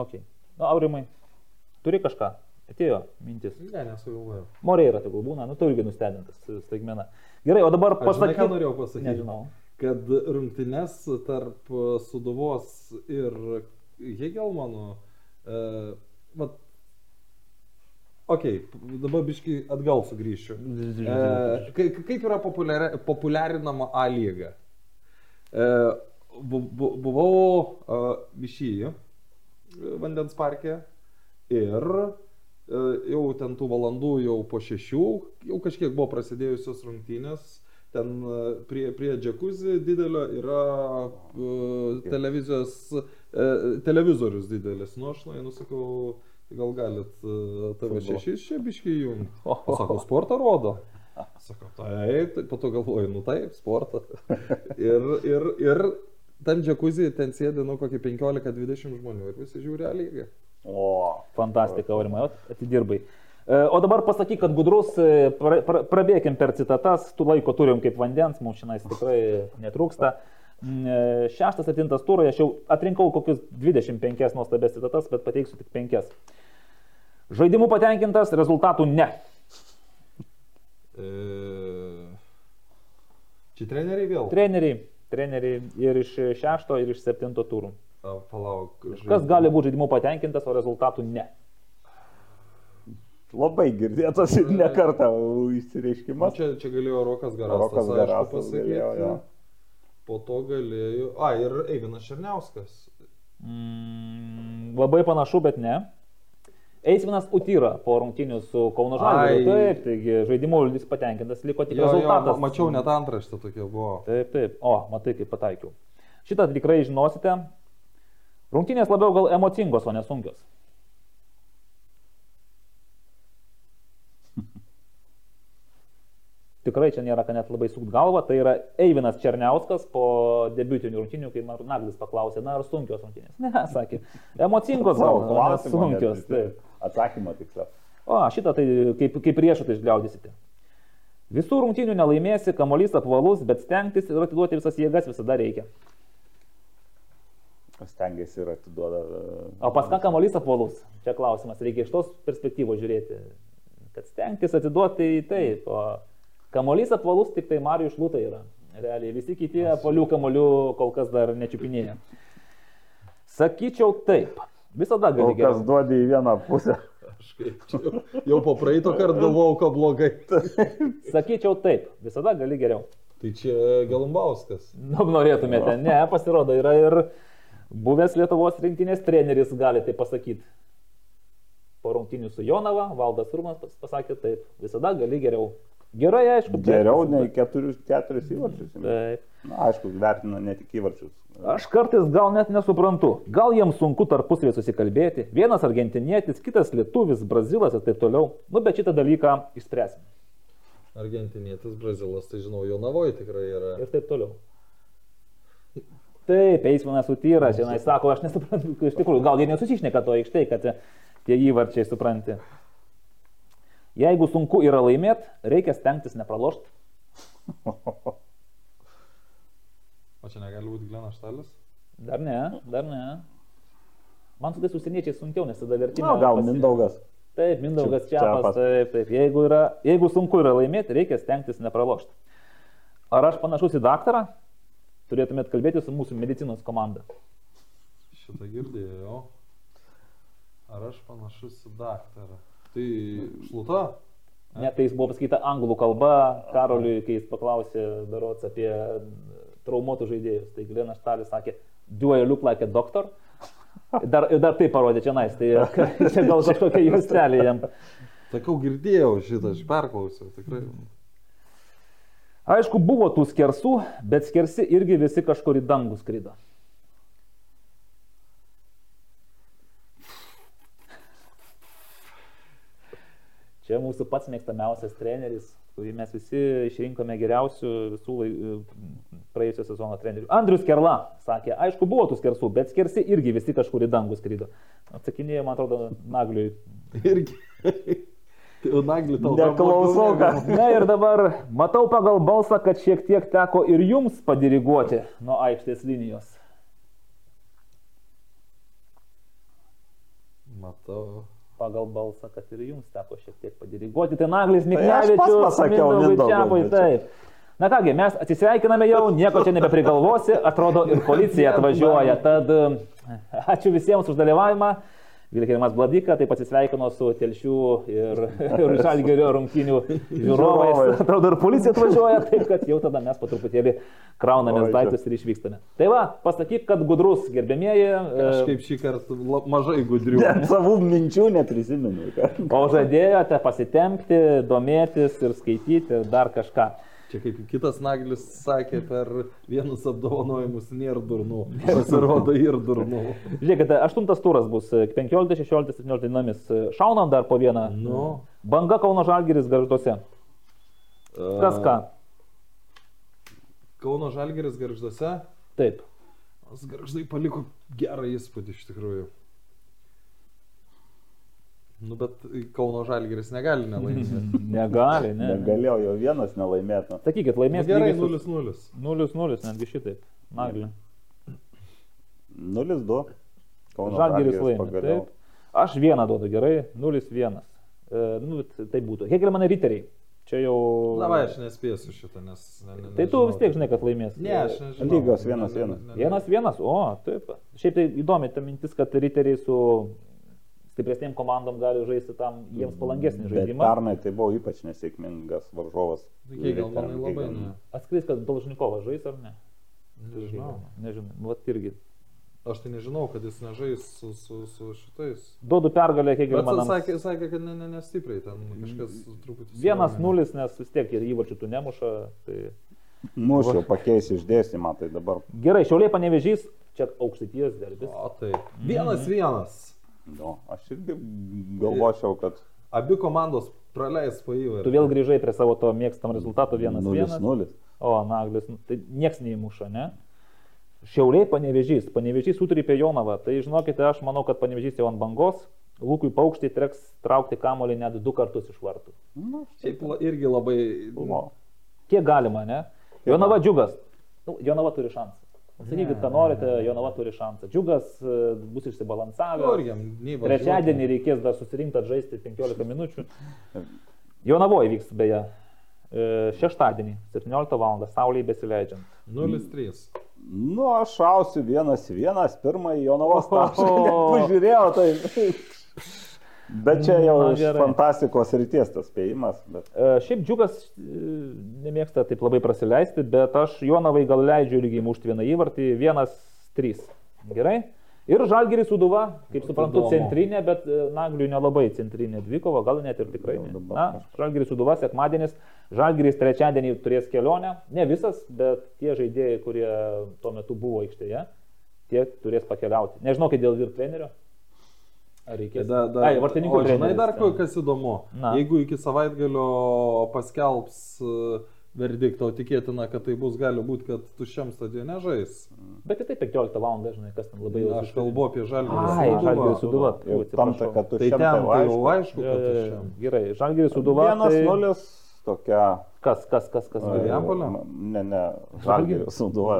Ok. Na, Aurimai, turi kažką? Atėjo mintis. Ne, nesugalvojau. Moreira tegul būna, nu tu irgi nustebintas, staigmena. Gerai, o dabar žinai, ką pasakyk. norėjau pasakyti. Nežinau. Kad rungtynes tarp Suduvos ir Hegelmano, uh, vat, ok, dabar biškai atgal sugrįšiu. E, kai- kaip yra populiari, populiarinama A lyga? E, bu, buvau e, Višyje vandens parke ir e, jau ten tų valandų jau po šešių, jau kažkiek buvo prasidėjusios rungtynės. Ten e, prie, prie džekuzi didelio yra e, televizijos, e, televizorius didelis. Nu, aš nuėjau, nusakau, gal galit e, TV6 čia biškai. O sako, sportą rodo. Sako, taip, tai po to galvoju, nu taip, sportą. ir, ir, ir tam džekuzį ten sėdi, nu, kokį 15-20 žmonių ir visi žiūri A lygą. O, Fantastika, Aurimai, atidirbai. E, O dabar pasakyk, kad gudrus, e, pra, pra, prabėkim per citatas, tų laiko turim kaip vandens, mums šiandien tikrai netrūksta. Mm, e, Šeštas, septintas turai, aš jau atrinkau kokius 25 nuostabės citatas, bet pateiksiu tik 5. Žaidimu patenkintas, rezultatų ne. Čia treneriai vėl. Treneriai, treneriai ir iš šešto, ir iš septinto turų. A, palauk. Kas gali būti žaidimu patenkintas, o rezultatų ne. labai girdėtas ir nekartą Man įsireiškimas. čia, čia galėjo Rokas Garastas, Rokas aišku, Garastas pasakyti. galėjo, jo. Po to galėjo. A, ir Eivinas Černiauskas. Mm, labai panašu, bet ne. Eisvinas Utyra po rungtinių su Kauno. Žalgiriu. Taip, taigi žaidimu jis patenkintas, liko tik Jo, jo, rezultatas. ma- mačiau net antraštę tokia buvo. Taip, taip. O, matai, kaip pataikiau. Šitą tikrai žinosite. Rungtinės labiau gal emocingos, o nesunkios. Tikrai čia nėra, ką net labai sukt galvą. Tai yra Eivinas Černiauskas po debutinių rungtinių, kai man Naglis paklausė, na ar sunkios rungtinės. Ne, sakė. Emocingos gal, o sunkios. Taip. Atsakymą tiksliau. O, šitą tai kaip, kaip riešutą išgliaudysite. Visų rungtynių nelaimėsi, kamolys apvalus, bet stengtis ir atiduoti visas jėgas visada reikia. Stengiasi ir atiduoda. O pas ką kamolys apvalus? Čia klausimas, reikia iš tos perspektyvos žiūrėti. Kad stengtis atiduoti tai taip, o kamolys apvalus tik tai Marijų šlutai yra. Realiai visi kiti apvalių kamolių kol kas dar nečiupinėja. Sakyčiau taip. Visada gali Kol kas duodi į vieną pusę. Aš kaip jau, po praeito karto galvojau, ko blogai. Sakyčiau taip. Visada gali geriau. Tai čia Galumbauskas. Nu, norėtumėte. Ne, pasirodo, yra ir buvęs Lietuvos rinktinės treneris, gali tai pasakyti. Po rungtinių su Jonava, Valdas pas- pasakė taip. Visada gali geriau. Gerai, aišku. Geriau visada- nei keturis, keturis įvarčius. Taip. Na, aišku, vertina ne tik įvarčius. Aš kartais gal net nesuprantu. Gal jiems sunku tarpusavį susikalbėti. Vienas argentinietis, kitas lietuvis, brazilas ir taip toliau. Nu, bet šitą dalyką išspręsime. Argentinietis, Brazilas, tai žinau, Jonavoje tikrai yra. Ir taip toliau. Taip, eismanas sutyra, žinai, sako, aš nesuprantu, iš tikrųjų, gal jie nesusišneka to aikštai, kad tie įvarčiai supranti. Jeigu sunku yra laimėti, reikia stengtis nepralošti. O čia negali būti Glenas Štalis? Dar ne, dar ne. Man su tais užsieniečiais sunkiau, nes tada vertimai. Na, gal Mindaugas. Taip, Mindaugas Čia- Čiapas, Čiapas. taip, taip. Jeigu, yra, jeigu sunku yra laimėti, reikia stengtis nepralošti. Ar aš panašus į daktarą? Turėtumėt kalbėti su mūsų medicinos komanda. Šitą girdėjau. Ar aš panašus į daktarą? Tai šluta? Net tai jis buvo pasakyta anglų kalba Karoliui, kai jis paklausė Darots apie traumuotų žaidėjus. Tai Glenas Štalis sakė, do I look like a doctor? Dar, dar tai parodė čia nais, tai čia gal kažkokia juostelė jam. Sakau, girdėjau šitą, aš perklausiau, tikrai. Aišku, buvo tų skersų, bet skersi irgi visi kažkur į dangų skrido. Čia mūsų pats mėgstamiausias treneris, kurį mes visi išrinkome geriausių visų lai- praėjusio sezono trenerių. Andrius Kerla sakė, aišku, buvo tų skersų, bet skersi irgi visi kažkur į dangų skrido. Atsakinėjo, man atrodo, Nagliui. Irgi. Naglį tau. Neklausau, ką. Na ir dabar matau pagal balsą, kad šiek tiek teko ir jums padiriguoti nuo aikštės linijos. Matau. Pagal balsą, kad ir jums teko šiek tiek padiriguoti. Tai Naglis Tai Miknevičius. pasakiau Čiapui, bet čia- taip. Na kągi, mes atsisveikiname jau, nieko čia nebeprigalvosi, atrodo ir policija atvažiuoja. Tad ačiū visiems už dalyvavimą. Vilkėjimas Bladika taip atsisveikino su Telšių ir, ir Žalgerio rungtynių žiūrovais. Atrodo ir policija atvažiuoja, taip kad jau tada mes po truputėlį kraunamės daiktus ir išvykstame. Tai va, pasakyk, kad gudrus gerbėmieji. e, Kažkaip šį kartą mažai gudrių. Net savų minčių neprisimenu. O žadėjote pasitempti, domėtis ir skaityti dar kažką. Čia kaip kitas naglis sakė per vienus apdovanojimus, nėra durnų. Pasirodo ir durnų. Žiūrėkite, aštuntas turas bus e, 15, 16, 17 dienomis. Šaunam dar po vieną. Nu. Banga Kauno Žalgiris garžduose. Kas ką? Kauno Žalgeris garžduose. Taip. Garždai paliko gerą įspūdį iš tikrųjų. Nu, bet Kauno Žalgeris negali nelaimėti. Negali, ne. Negalėjau jo vienas nelaimėti. Sakykit, Nu, laimės gerai, lygiai su- 0-0. 0-0, netgi šitaip. Nagli. 0-2. Kauno Žalgiris Žalgiris laimė. Taip. Aš vieną duodu, gerai. 0-1. E, nu, tai būtų. Hegelmanai riteriai. Čia jau... Na, va, aš nespėsiu šitą, nes... Ne, ne, Tai tu vis tiek žinai, kad laimės. Ne, aš nežinau. Lygos Ne, vienas, ne, vienas. ne, ne. Vienas vienas, o, taip. Šiaip tai įdomi ta mintis, kad riteriai su stipresniem komandom gali žaisti tam jiems palankesnį žaidimą. pernai tai buvo ypač nesėkmingas varžovas. Tai gal manai labai ne. Atskris, kad Dolžnikovas žais ar ne? Nežinau. Nežinau. Nu, Vat irgi. Aš tai nežinau, kad jis nežais su, su, su šitais. Duodu pergalę Bet jis Hegelmanams. sakė, sakė, kad ne, ne, nestipriai ten kažkas truputį. Vienas nulis, nes vis tiek ir įvarčių tu nemuša. Tai... Mušiau, pakeisiu išdėstymą, tai dabar. Gerai, šiauliai panevežys, čia aukštyties derbis. O taip. Vienas vienas. Nu, aš irgi galvočiau, kad Abi komandos praleis po įvartį. Tu vėl grįžai prie savo to mėgstamo rezultato 1-1. 0-0. O, Naglis, nu, tai nieks neįmuša, ne? Šiauliai panevežys, panevežys sutrypė Jonavą. Tai žinokite, aš manau, kad panevežys jau ant bangos. Lūkui paukštį teks traukti kamolį net du kartus iš vartų. Nu, Šiaip irgi labai... buvo. Kiek galima, ne? Jonava džiugas. Nu, Jonava turi šansą. Sakykit, ką norite, Jonava turi šansą. Džiugas e, bus išsibalansavęs. Trečiadienį reikės dar susirinkti atžaisti 15 minučių. Jonavoje vyks beje. e, Šeštadienį, 17 val. Saulėje besileidžiant. 0-3. Nu, aš šausiu vienas vienas, pirmąjį Jonavos tašką. Pažiūrėjau, tai. Bet čia jau Na, iš gerai. fantastikos ryties tas spėjimas. Bet... E, Šiaip džiugas e, nemėgsta taip labai prasileisti, bet aš Jonavai gal leidžiu irgi mušti vieną įvartį, vienas, trys. Gerai? Ir Žalgiris Suduva, kaip suprantu, centrinė, bet e, Nagliui nelabai centrinė dvikova, gal net ir tikrai. Ne. Na, Žalgiris Suduva, sekmadienis, Žalgiris trečiadienį turės kelionę, ne visas, bet tie žaidėjai, kurie tuo metu buvo aikštėje, tie turės pakeliauti. Nežinau, kaip dėl vyr trenerio. Ar reikės? Da, da, Ai, vartininkų o žinai treneris dar ten. ko- kas įdomu? Na. Jeigu iki savaitgalio paskelbs e, verdikto, o tikėtina, kad tai bus, gali būti, kad tuščiam stadione žais. Bet tai 15 val. žinai, kas ten labai jau. Aš kalbu apie žalgį. Tam, tai, kad tu Tai ten šiam tai jau aišku, Jo, kad jo. tuščiam. Gerai. Vienas Tai... nulis tokia. Kas, kas, kas, kas. Marijampolė? Ne, ne, Žalgiris Sūduva.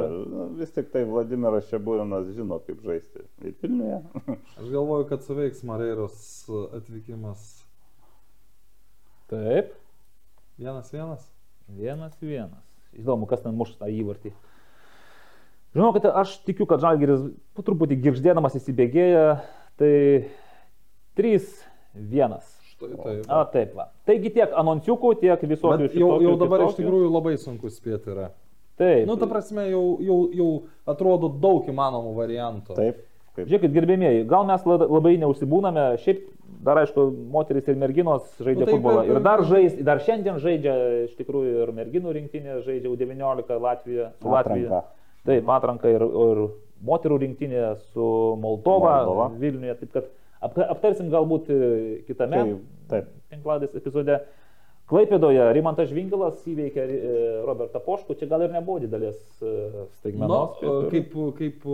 Vis tik tai Vladimiras Šeburinas žino, kaip žaisti. Ir Vilniuje. Aš galvoju, kad suveiks Mareiros atvykimas. Taip. Vienas vienas. Vienas vienas. Įdomu, kas ten muš tą įvartį. Žinokite, aš tikiu, kad Žalgiris po truputį girždėdamas įsibėgėja. Tai 3-1. Štai taip. A, taip, va. Taigi tiek anonciukų, tiek visokių Bet jau, jau šitokių, dabar iš kitokių. tikrųjų labai sunku spėti yra. Taip. Nu, ta prasme, jau, jau, jau atrodo daug įmanomų variantų. Taip. Kaip Žiūrėkit, gerbėmieji, gal mes la- labai neužsibūname, šiaip dar aišku, moteris ir merginos žaidžia Nu, taip, futbolą. ir- Ir dar, žais, dar šiandien žaidžia, iš tikrųjų, ir merginų rinktinė žaidžia U19 Latvija, su Latvija. Taip, atranka ir, ir moterų rinktinė su Moldova, Moldova. Vilniuje. Taip kad aptarsim galbūt e, kitame tinkladės epizode. Klaipėdoje Rimantas Žvingilas įveikė e, Robertą Poškų, čia gal ir nebuvo didelės e, staigmenos. kaip, kaip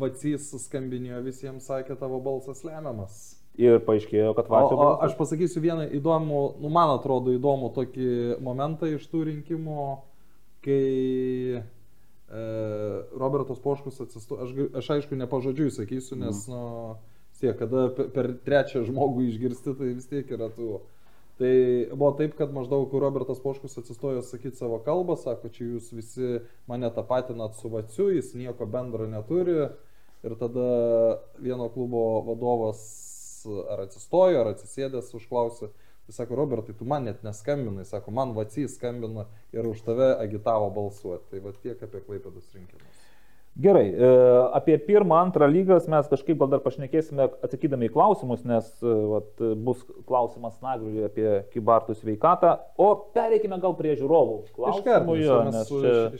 Vacys skambinėjo visiems, sakė, tavo balsas lemiamas. Ir paaiškėjo, kad O, Vacio o aš pasakysiu vieną įdomų, nu, man atrodo įdomų tokį momentą iš tų rinkimų, kai e, Robertas Poškus atsistojo, aš, aš aišku nepažodžiui sakysiu, nes, Mhm. nu, tiek, kada pe- per trečią žmogų išgirsti, tai vis tiek yra tų. Tai buvo taip, kad maždaug Robertas Poškus atsistojo sakyti savo kalbą, sako, čia jūs visi mane tapatinat su Vaciu, jis nieko bendro neturi. Ir tada vieno klubo vadovas ar atsistojo, ar atsisėdęs užklausė. Jis sako, Robertai, tu man net neskambinai, sako, man Vacys skambina ir už tave agitavo balsuoti. Tai va tiek apie Klaipėdos rinkimus. Gerai, e, apie pirmą, antrą lygas mes kažkaip gal dar pašnekėsime atsakydami į klausimus, nes e, vat, bus klausimas Nagriui apie kibartų sveikatą, o pereikime gal prie žiūrovų Iš karto, nes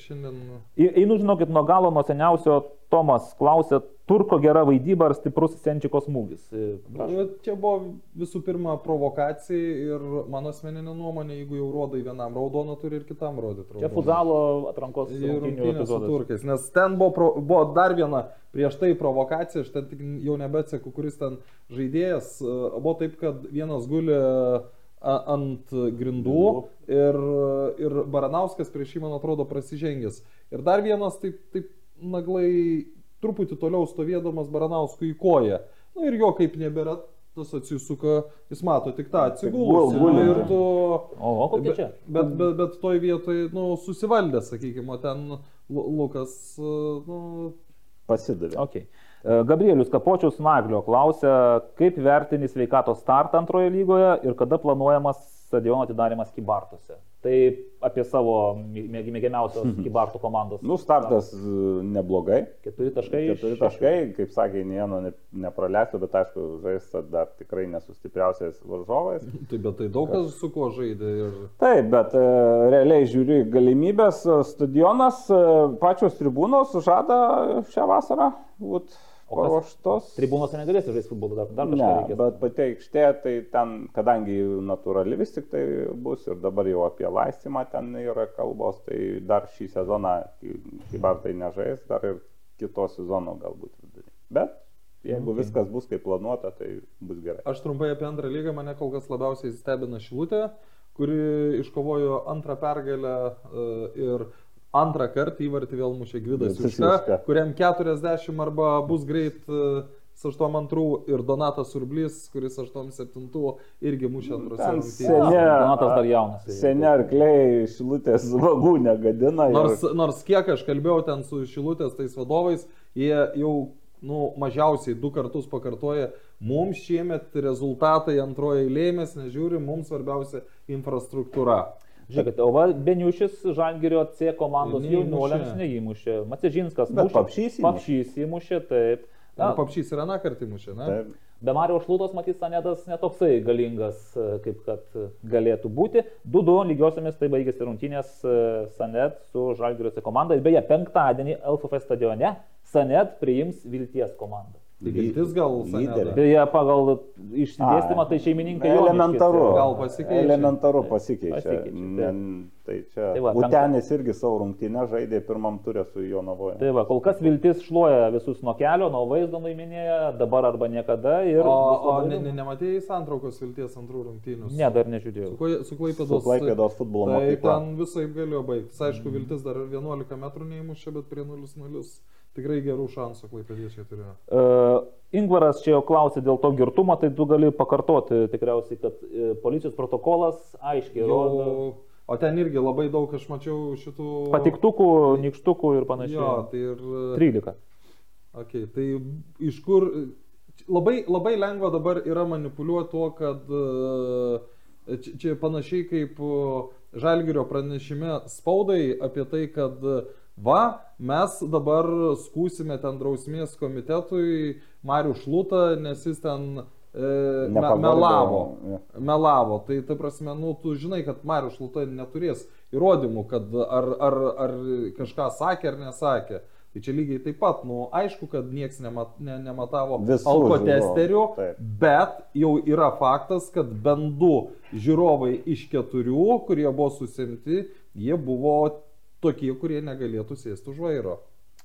šiandien... Einu, žinokit, nuo galo, nuo seniausio Tomas klausė, turko gera vaidyba ar stiprus Senčiko smūgis. E, prašom. Nu, Čia buvo visų pirma provokacija ir mano asmeninė nuomonė, jeigu jau rodai vienam raudoną, turi ir kitam rodyti. Čia raudoną. futzalo atrankos Ir rungtynių rungtynės su turkais. Nes ten buvo, buvo dar viena prieš tai provokacija, aš ten tik jau nebeatseku, kuris ten žaidėjas. E, Buvo taip, kad vienas guli a- ant grindų ir, ir Baranauskas prieš jį, man atrodo, prasižengęs. Ir dar vienas taip, taip naglai truputį toliau stovėdamas Baranauskui į koją. Na ir jo kaip nebėra. Tas atsisuka, jis mato tik tą atsigulus. gulintį. Ir tu... O, o kokia čia? Bet, bet, bet toj vietoj, nu, susivaldė, sakykime, ten Lu- Lukas, nu, Pasidavė. Okay. E, Gabrielius Kapočius Naglio klausia, kaip vertini sveikatos startą antroje lygoje ir kada planuojamas stadiono atidarimas Kybartuose. Tai apie savo mėg- mėgiamiausios Kybartų komandos. Nu, startas e, neblogai. Keturi taškai. Keturi taškai, kaip sakė, ne- nepraleistų, bet aišku, žaista dar tikrai nesustipriausiais varžovais. tai bet tai daug kas su kuo žaidė ir... Taip, bet e, realiai žiūri galimybės. e, Stadionas, pačios tribūnos žada šią vasarą kas- paruoštos. Tribūnose negalėsi žaisti futbolą, dar, dar kažką Ne, reikės. bet pati aikštė, tai ten, kadangi natūrali vis tik tai bus ir dabar jau apie laistymą ten yra kalbos, tai dar šį sezoną, kai ar tai nežais, dar ir kito sezono galbūt vidury. Bet jeigu Okay. viskas bus kaip planuota, tai bus gerai. Aš trumpai apie antrą lygą, mane kol kas labiausiai stebina Šilutė, kuri iškovojo antrą pergalę e, ir antrą kartą įvartį vėl mušė Gvidas Juška, kuriam 40 arba bus greit e, su 82 ir Donatas Urblys, kuris 87 irgi mušė antrose Ten rungtynėse. Donatas dar jaunas. seni arkliai šilutės vagų negadina. Nors, ir- nors kiek aš kalbėjau ten su Šilutės tais vadovais, jie jau nu, mažiausiai du kartus pakartoja, mums šiemet rezultatai antroje lėmės, nežiūri, mums svarbiausia infrastruktūra. Žiūrėkite, o Beniušis Žalgirio C komandos jaunuoliams neįmušė. Macežinskas mušė. Papšys įmušė. Papšys įmušė, taip. Na, Na, papšys yra nakartį mušė, ne? Taip. Be Mario Šlutos matys Sanetas netoksai galingas, e, kaip kad galėtų būti. 2-2 lygiosiamis tai baigėsi rungtynės e, Sanet su Žalgirio C komanda. Ir beje, penktadienį LFF stadione Sanet priims Vilties komandą. Tai viltis gal lyderė. Beje, pagal išsidėstymą tai šeimininkai Elementaru. joniškėse. Gal pasikeičia? Elementaru pasikeičia. pasikeičia. Ne, tai čia. Tai va, Utenis irgi savo rungtynę žaidė pirmam turė su Jonavoje. Tai va, kol kas viltis šluoja visus nuo kelio, nuo vaizdo nuiminėja, dabar arba niekada. Ir O, o ne, ne, nematėjai santraukos vilties antrų rungtynių? Ne, dar nežiūrėjau. Su, Klai- su Su Klaipėdos, Klaipėdos futbolo Tai mokykla. ten visai galėjo baigtis. Aišku, viltis dar 11 metrų neįmušė, bet prie 0-0 tikrai gerų šansų klaipėdiečiai turėjo. Uh, Ingvaras čia jau klausė dėl to girtumo, tai tu gali pakartoti tikriausiai, kad uh, policijos protokolas aiškiai rodo Jau, o ten irgi labai daug aš mačiau šitų... patiktukų, nikštukų ir panašiai. Jo, tai ir... 13. Okay, tai iš kur... Labai, labai lengva dabar yra manipuliuoti tuo, kad e, čia, čia panašiai kaip Žalgirio pranešime spaudai apie tai, kad e, va, mes dabar skūsime ten drausmės komitetui Marių Šlutą, nes jis ten e, me, melavo. Melavo. Tai, ta prasme, nu, tu žinai, kad Marių Šluta neturės įrodymų, kad ar, ar, ar kažką sakė ar nesakė. Tai čia lygiai taip pat, nu, aišku, kad niekas nemat, ne, nematavo Visų alkotesterių, bet jau yra faktas, kad bent du žiūrovai iš keturių, kurie buvo susimti, jie buvo tokie, kurie negalėtų sėsti už vairo.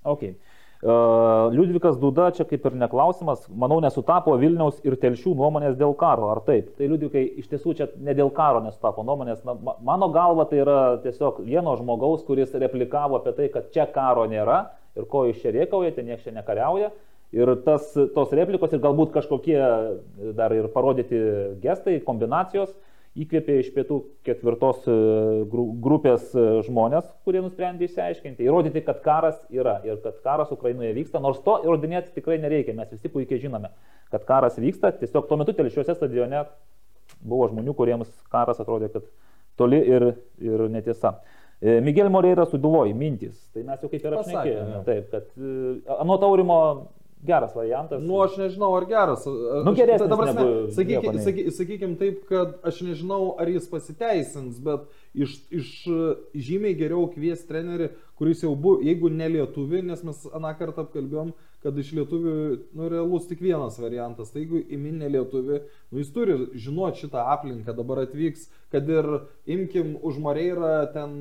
Okay. Uh, Liudvikas Duda čia kaip ir neklausimas, manau, nesutapo Vilniaus ir Telšių nuomonės dėl karo, ar taip? Tai Liudvikai iš tiesų čia ne dėl karo nesutapo nuomonės, na, ma- mano galva tai yra tiesiog vieno žmogaus, kuris replikavo apie tai, kad čia karo nėra ir ko iš čia rėkaujate, niekas čia nekariauja. Ir tas, tos replikos ir galbūt kažkokie dar ir parodyti gestai, kombinacijos įkvėpė iš pietų ketvirtos e, gru- grupės e, žmonės, kurie nusprendė išsiaiškinti, įrodyti, kad karas yra ir kad karas Ukrainoje vyksta, nors to įrodinėti tikrai nereikia, mes visi puikiai žinome, kad karas vyksta, tiesiog tuo metu telšiuose stadione buvo žmonių, kuriems karas atrodė, kad toli ir, ir netiesa. E, Miguel Moreira suduloji mintys, tai mes jau kaip ir jo. taip, kad anot Aurimo geras variantas. Nu, aš nežinau, ar geras. Nu, geresnis Sakykime saky, sakykim taip, kad aš nežinau, ar jis pasiteisins, bet iš, iš e, žymiai geriau kvies trenerį, kuris jau buvo, jeigu ne lietuvi, nes mes aną kartą apkalbėjom, kad iš lietuvių, nu, realus tik vienas variantas. Tai jeigu įmi ne lietuvi, nu, jis turi žinoti šitą aplinką, dabar atvyks, kad ir imkim už Mareirą ten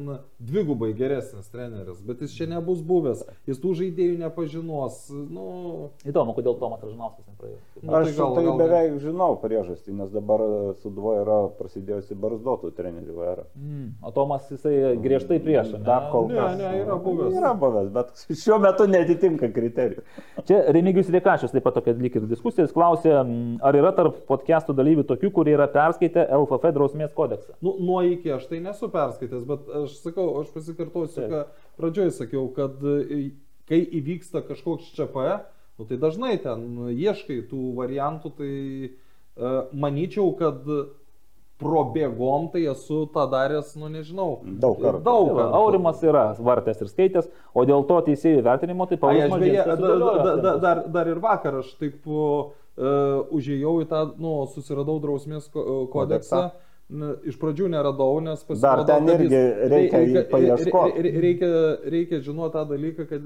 dvigubai geresnis treneris, bet jis čia nebus buvęs, jis tų žaidėjų nepažinos. Nu, Įdomu, kodėl Tomas Ražinauskas nepraėjo. Nu, Aš tai gal- tai gal- beveik žinau priežastį, nes dabar Suduvo yra prasidėjusi barzdotų trenerių era. Mm, o Tomas jisai griežtai prieš. Dar kol Ne, kas. ne, yra buvęs. Yra buvęs, bet šiuo metu netitinka kriterijų. Čia Remigijus Riekašius taip pat tokia lyg ir diskusija, jis klausė, ar yra tarp podcastų dalyvių tokių, kurie yra perskaitę LFF drausmės kodeksą. Nu, nuo iki aš tai nesu perskaitęs, bet aš sakau, aš pasikartosiu, Taip. ką pradžioj sakiau, kad e, kai įvyksta kažkoks ČPE, nu, tai dažnai ten ieškai tų variantų, tai uh, manyčiau, kad probėgom tai esu tą daręs, nu nežinau. Daug kartų. Daug kartų. Aurimas yra vartęs ir skaitęs, o dėl to teisėjų vertinimo tai akcentus. dar, dar ir vakar aš taip uh, užėjau į tą, nu, susiradau drausmės ko- kodeksą. N- Iš pradžių neradau, nes pasirodė, ten kad irgi reikia paieškot. Reikia, reikia, reikia žinoti tą dalyką, kad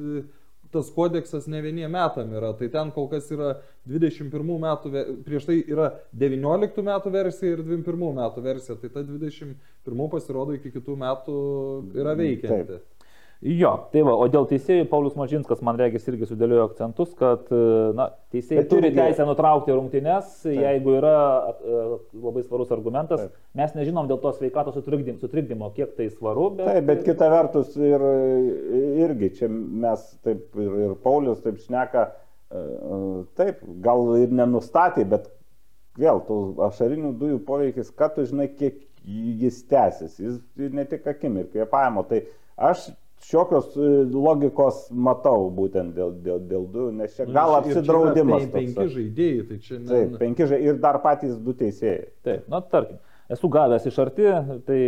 tas kodeksas ne vieniem metam yra. Tai ten kol kas yra 21 metų, prieš tai yra 19 metų versija ir 21 metų versija. Tai ta 21 pasirodo iki kitų metų yra veikianti. Taip. Jo, tai va, o dėl teisėjų Paulius Mažinskas, man regis, irgi sudėliojo akcentus, kad e, na, teisėjai Bet turi irgi- teisę nutraukti rungtynes, jeigu yra e, labai svarus argumentas. Taip. Mes nežinom dėl to sveikatos sutrikdymo, sutrikdymo kiek tai svaru, bet... Taip, bet kita vertus ir irgi čia mes taip ir, ir Paulius taip šneka, e, taip, gal ir nenustatė, bet vėl tų ašarinių dujų poveikis, kad tu žinai, kiek jis tęsis, jis ne tik akimirkai kvėpavimo. Tai aš šiokios e, logikos matau būtent dėl, dėl, dėl dujų, nes čia Nu, gal apsidraudimas. pen- Penki žaidėjai, tai čia ne. Taip, penki žaidėjai ir dar patys du teisėjai. Taip, na tarkim, esu gavęs iš arti, tai...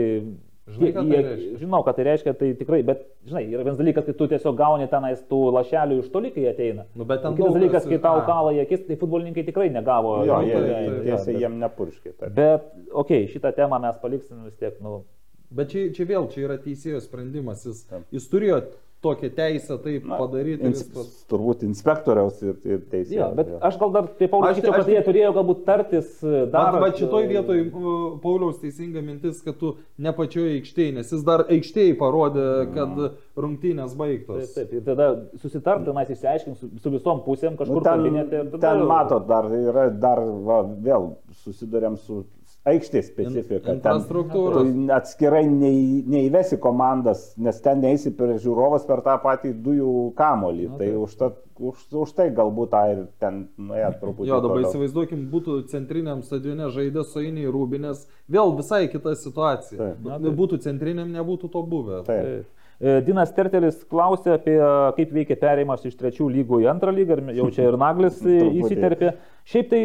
Žinai, ką tai jie- reiškia? Žinau, ką tai reiškia, tai tikrai, bet, žinai, yra vienas dalykas, kai tu tiesiog gauni tenais tų lašelių iš toli, kai jie ateina. Nu, bet ten Kitas dalykas, kas- kai tau a. kala į akis, tai futbolininkai tikrai negavo. Jo, jie taip, tiesiai bet- jiem nepurškė. Taip. Bet, okei, okay, šitą temą mes paliksim vis tiek, nu, Bet čia, čia vėl, čia yra teisėjo sprendimas. Jis, Taip. jis turėjo tokią teisę taip Na, padaryti. ins, viskas. turbūt inspektoriaus ir, ir teisėjo. Jo, bet aš gal dar taip Paulius Aš- sakyčiau, aš kad jie turėjo galbūt tartis e, dar. Bet va šitoj vietoj uh, Pauliaus teisinga mintis, kad tu ne pačioje aikštėje, nes jis dar aikštėje parodė, kad rungtynės Taip, baigtos. taip, ir tada susitart, tenais išsiaiškinti su, su visom pusėm kažkur Nu, ten, kabinete ten matot, dar yra, dar va, vėl susidurėm su aikštės specifika. In- infrastruktūros. Ten Tu atskirai nei, neįvesi komandas, nes ten neįsi per žiūrovas per tą patį dujų kamolį. Na, tai taip. už, ta, už, už tai galbūt tą ir ten nuėjo truputį. Jo, dabar toliau. įsivaizduokim, būtų centriniam stadione žaidė Sainiai Rūbinės, vėl visai kita situacija. Taip. Na, Nu, taip. Būtų centriniam, nebūtų to buvę. Taip. Taip. E, Dinas Tertelis klausė apie kaip veikia perėjimas iš trečių lygų į antrą lygą, ir jau čia ir Naglis e, įsiterpė. Šiaip tai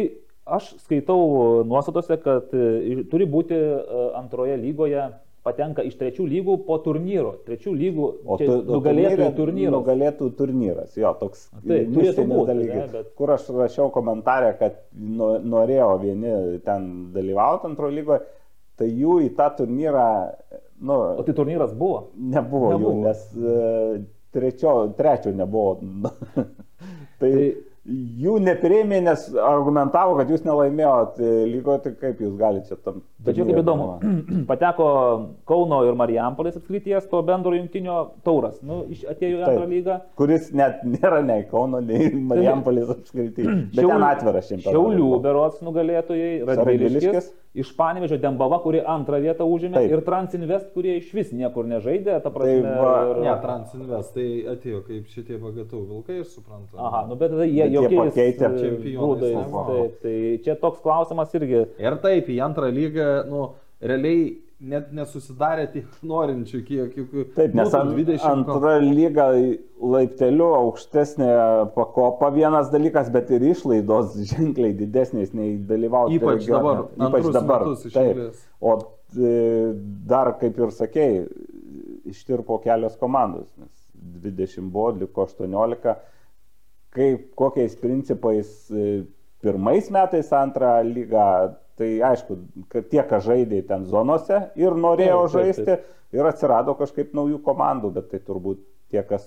aš skaitau nuostatose, kad e, turi būti e, antroje lygoje patenka iš trečių lygų po turnyro. Trečių lygų tu, nugalėtojų turnyras. Nugalėtų turnyras, jo, toks turėtų mistinis dalykas. bet- Kur aš rašiau komentarę, kad no- norėjo vieni ten dalyvauti antrojo lygoje, tai jų į tą turnyrą, nu, O tai turnyras buvo. nebuvo, nebuvo. jų, nes e, trečio, trečio nebuvo. tai, Tai- jų neprieimė, nes argumentavo, kad jūs nelaimėjot e, lygoje, tai kaip jūs galite čia tam... Tačiau kaip įdomu, pateko Kauno ir Marijampolės apskrities to bendro jungtinio tauras. Nu, atėjo į antrą lygą. kuris net nėra nei Kauno, nei Marijampolės apskritai. Bet Šiaulių- ten atviras šimtas. Šiaulių berots nugalėtojai, Radviliškis. Iš Panevežio Dembava, kuri antrą vietą užėmė, Taip. ir Transinvest, kurie iš vis niekur nežaidė, ta prasme. va, ir... Ne, Transinvest, tai atėjo kaip šitie bagatų vilkai, aš suprantu. Aha, nu bet tada jie jokiais pakeitė e, nebuvo. Taip, tai čia toks klausimas irgi. Ir taip, į antrą lygą, nu, realiai net nesusidarė tiek norinčių, kiek juk. Taip, nes ant, 20 kom- antra lyga laipteliu aukštesnė pakopa vienas dalykas, bet ir išlaidos ženkliai didesnės nei dalyvauti. Ypač regione. dabar, Ypač dabar. Taip. O e, dar, kaip ir sakėjai, ištirpo kelios komandos, nes 20 buvo, liko 18. Kaip, kokiais principais e, pirmais metais antrą lygą, tai aišku, kad tie, kas žaidė ten zonose ir norėjo Taip, taip, žaisti, ir atsirado kažkaip naujų komandų, bet tai turbūt tie, kas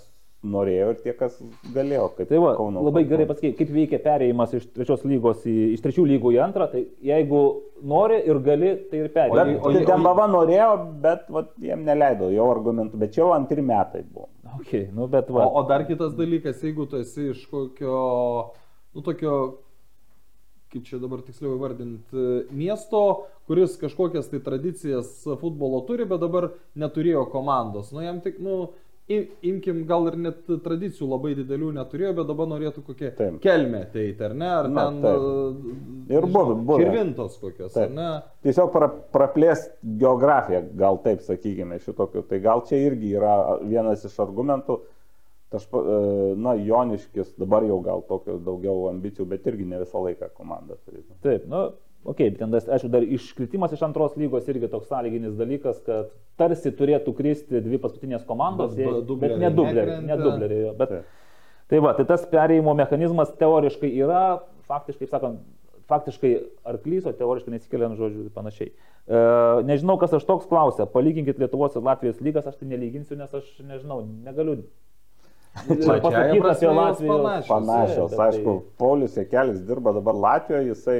norėjo ir tie, kas galėjo. Tai va, Kauno labai Falcons. gerai pasakyti, kaip veikia perėjimas iš trečios lygos į, iš trečių lygų į antrą, tai jeigu nori ir gali, tai ir Bet perėjai. o- tai o- Dembava norėjo, bet vat, jiem neleido jo argumentų, bet čia jau antri metai buvo. Okay, nu, bet O, va, o dar kitas dalykas, jeigu tu esi iš kokio, nu tokio, kaip čia dabar tiksliau įvardinti, miesto, kuris kažkokias tai tradicijas futbolo turi, bet dabar neturėjo komandos. Nu jam tik, nu, im- imkim, gal ir net tradicijų labai didelių neturėjo, bet dabar norėtų kokią Taip. kelmę ateiti, ar ne? Ar Na, ten... taip. uh, Ir nežinau, buvę, buvę. Širvintos kokios, Taip. ar ne? Tiesiog pra, praplės geografiją, gal taip sakykime, šitokiu. Tai gal čia irgi yra vienas iš argumentų. Aš, pa- e, na, Joniškis dabar jau gal tokio daugiau ambicijų, bet irgi ne visą laiką komanda turėtų. taip, nu, ok, bet ten, aišku, dar iškritimas iš antros lygos irgi toks sąlyginis dalykas, kad tarsi turėtų kristi dvi paskutinės komandos, Bet jei- dubleriai bet ne dubleriai, ne dubleriai, jo, bet Taip. Tai va, tai tas perėjimo mechanizmas teoriškai yra, faktiškai, kaip sakant, faktiškai arklys, o teoriškai nesikeliant žodžių ir panašiai. E, nežinau, kas aš toks klausia, palyginkit Lietuvos ir Latvijos lygas, aš tai nelyginsiu, nes aš nežinau, negaliu. Pasakyti prasme apie jos Latvijos. panašios. Panašios, bet aišku, tai- Paulius Jekelis dirba dabar Latvijoje, jisai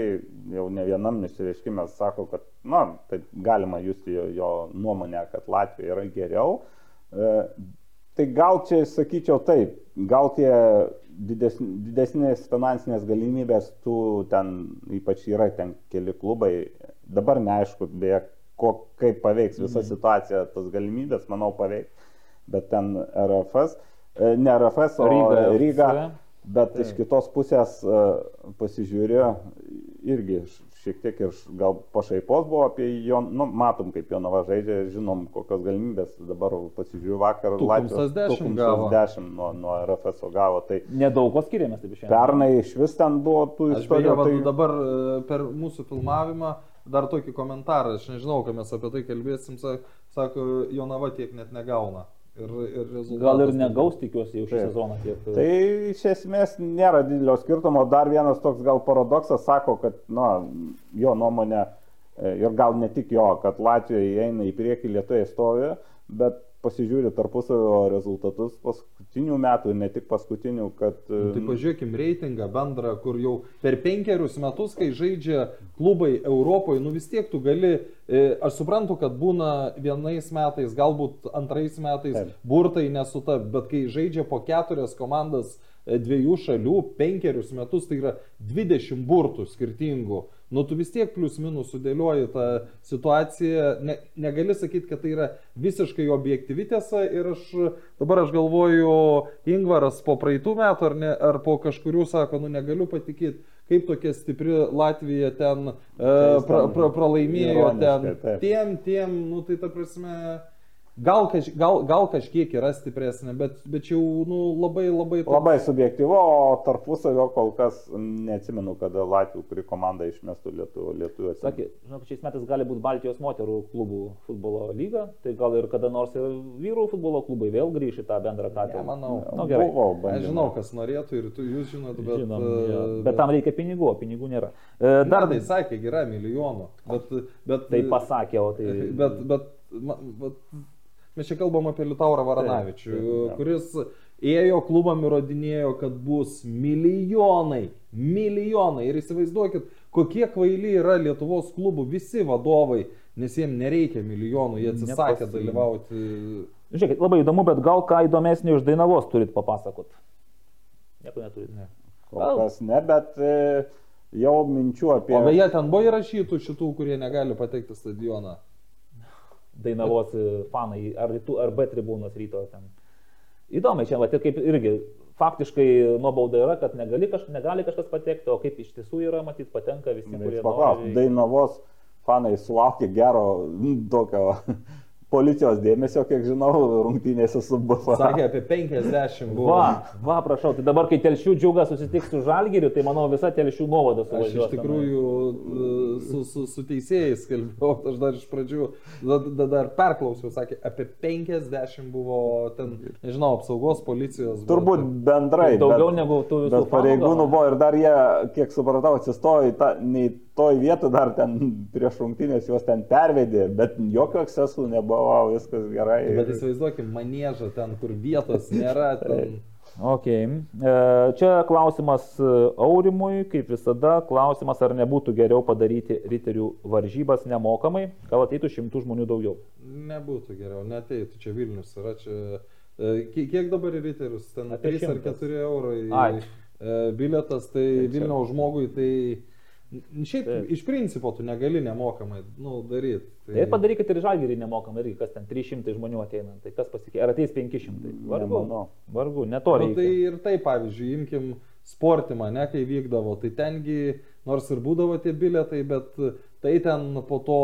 jau ne vienam išreiškime sako, kad, na, taip galima justi jo, jo nuomonę, kad Latvija yra geriau. E, tai gal čia sakyčiau taip, gal tie didesn, didesnės finansinės galimybės, tų ten, ypač yra ten keli klubai, dabar neaišku, beje, ko, kaip paveiks visa situacija, tas galimybės, manau, paveiks, bet ten RFS, ne RFS, o Ryga. Ryga Bet iš kitos pusės e, pasižiūrė irgi šiek tiek ir gal pašaipos buvo apie jo, nu, matom kaip Jonava žaidžia, žinom kokios galimybės, dabar pasižiūrėjau vakar Tukumstas 10 gavo. 10 nuo, nuo RFS gavo, tai Nedaug ko skiriamės, taip išėjome. pernai iš vis ten buvo tų istorijų. Tai... dabar e, per mūsų filmavimą dar tokį komentarą, aš nežinau, ką mes apie tai kalbėsim, sa- sako, Jonava tiek net negauna. Ir, ir. Gal ir negaus, tikiuosi, jau šį Taip. sezoną tiek. Tai iš esmės nėra didelio skirtumo. Dar vienas toks gal paradoksas sako, kad na, jo nuomonė e, ir gal ne tik jo, kad Latvijoje eina į priekį, Lietuvoje stovi, bet pasižiūri tarpusavio rezultatus paskutinių metų ne tik paskutinių, kad... Nu, tai pažiūrėkim reitingą bendrą, kur jau per penkerius metus, kai žaidžia klubai Europoje, nu vis tiek tu gali, e, aš suprantu, kad būna vienais metais, galbūt antrais metais Taip. burtai nesutap, bet kai žaidžia po keturias komandas e, dviejų šalių, penkerius metus, tai yra 20 burtų skirtingų. Nu, tu vis tiek plius minus sudėlioji tą situaciją, ne, negali sakyti, kad tai yra visiškai objektyvi tiesa ir aš dabar aš galvoju, Ingvaras po praeitų metų ar, ne, ar po kažkurių sako, nu negaliu patikėti, kaip tokia stipri Latvija ten jis pra, pra, pralaimėjo ten tiem, tiem, nu tai ta prasme. Gal, kaž, gal, gal kažkiek yra stipresnė, bet, bet jau nu, labai labai... toks- Labai subjektyvu, o tarpusavio kol kas neatsimenu, kada Latvijų, kuri komanda išmestų lietuvių. lietuvių Sakė, žinok, šiais metais gali būti Baltijos moterų klubų futbolo lyga, tai gal ir kada nors ir vyrų futbolo klubai vėl grįš į tą bendrą katilą. Nemanau. Nu, gerai. Buvo Aš bandymų. žinau, kas norėtų ir tu, jūs žinot, bet... Žinom, e, jo. bet tam reikia pinigų, o pinigų nėra. E, Dar Dar tai sakė, yra milijonų. Bet, bet, tai pasakė, o tai... Bet, bet, ma- bet mes čia kalbam apie Liutaurą Varanavičių, Taip, taip, taip. kuris ėjo klubam įrodinėjo, kad bus milijonai, milijonai. Ir įsivaizduokit, kokie kvaili yra Lietuvos klubų visi vadovai, nes jiems nereikia milijonų, jie atsisakė Nepasiima. dalyvauti. Žiūrėkit, labai įdomu, bet gal ką įdomesnį iš Dainavos turit papasakot. Nieko neturit. Ne. Kol kas ne, bet e, jau minčių apie... O beje, ten buvo įrašytų šitų, kurie negali patekti stadioną. Dainavos e, fanai, ar, rytų, ar B tribūnos ryto ten. Įdomu, čia va, tai kaip irgi faktiškai nuobauda yra, kad negali, kaž, negali kažkas patekti, o kaip iš tiesų yra, matyt, patenka visi, Paklaus, nori. Dainavos fanai sulaukė gero tokio policijos dėmesio, kiek žinau, rungtynėse su BFA. Sakė, apie 50 buvo. Va, va, prašau, tai dabar, kai telšių džiugas susitiks su žalgiriu, tai manau visa telšių nuovada Aš suvažiuos. iš tikrųjų e, su, su, su teisėjais kalbėjau, aš dar iš pradžių da, da, dar perklausiau, sakė, apie 50 buvo ten, nežinau, apsaugos policijos. bet- Turbūt bendrai. Daugiau bet- negu tų visų Bet pareigūnų buvo ir dar jie, kiek supratau, atsistojo į tą, nei toj vietoj dar ten prieš rungtynės juos ten pervedė, bet jokio ekscesų nebuvo, viskas gerai. Bet įsivaizduokim, manėžą ten, kur vietos nėra. Ten... Ok. E, Čia klausimas e, Aurimui, kaip visada, klausimas, ar nebūtų geriau padaryti riterių varžybas nemokamai, gal ateitų šimtų žmonių daugiau. Nebūtų geriau, neteitų, čia Vilnius yra, čia... e, ki- Kiek dabar riterius? Ten Apie 3 ar šimtas. 4 eurai Ai. bilietas, tai Vilniaus žmogui tai... n- Šiaip Taip. iš principo tu negali nemokamai nu, daryti. Tai padarykit ir žalgerį nemokamai, irgi kas ten 300 žmonių ateina, tai kas pasikeis, ar ateis 500. Vargu, Nemanau. vargu, ne to Nu, tai ir tai, pavyzdžiui, imkim sportimą, ne, kai vykdavo, tai tengi, nors ir būdavo tie biletai, bet tai ten po to,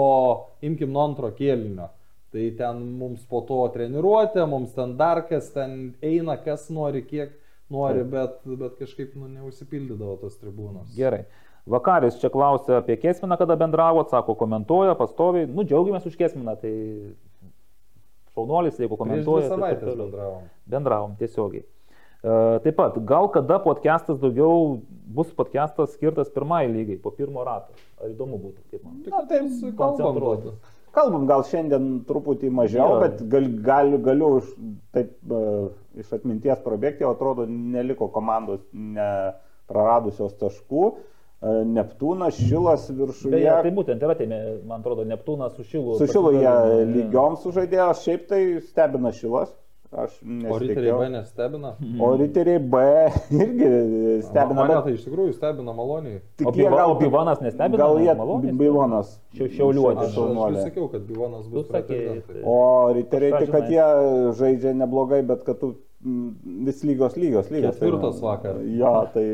imkim nuo antro kėlinio. Tai ten mums po to treniruotė, mums ten dar kas ten eina, kas nori, kiek nori, bet, bet kažkaip nu, neužsipildydavo tos tribūnos. Gerai. Vakaris čia klausia apie Kesminą, kada bendravot, sako, komentuoja pastoviai. Nu, džiaugiamės už Kesminą, tai šaunuolis, jeigu komentuoja. tai taip savaitės toliau. bendravom. Bendravom tiesiogiai. E, Taip pat, gal kada podcastas daugiau bus podcastas skirtas pirmai lygai, po pirmo rato. Ar įdomu būtų, kaip man? Na, tai kalbam. koncentruotis. Kalbam, gal šiandien truputį mažiau, Jo. bet gal, galiu, galiu už, taip uh, iš atminties prabėgti, o atrodo, neliko komandos nepraradusios taškų. Uh, Neptūnas, Šilas viršuje. Beje, tai būtent yra, tai, man atrodo, Neptūnas su Šilu. Su Šilu jie pasidalino, lygiom sužaidėjo, šiaip tai stebina Šilas. Aš O riteriai. B nestebina. O riteriai B irgi stebina. Mane bet tai iš tikrųjų stebina maloniai. tik O jie Biva- gal- o Bivanas nestebina? Gal jie Maloniai Bilonas. Šiau- Šiauliuotis. Aš, aš sakiau, kad Bivonas Tu bus pretendentai. tai- O riteriai tik, kad jie žaidžia neblogai, bet kad tu vis lygios lygios lygios. Ketvirtas Tai, vakar. Jo, tai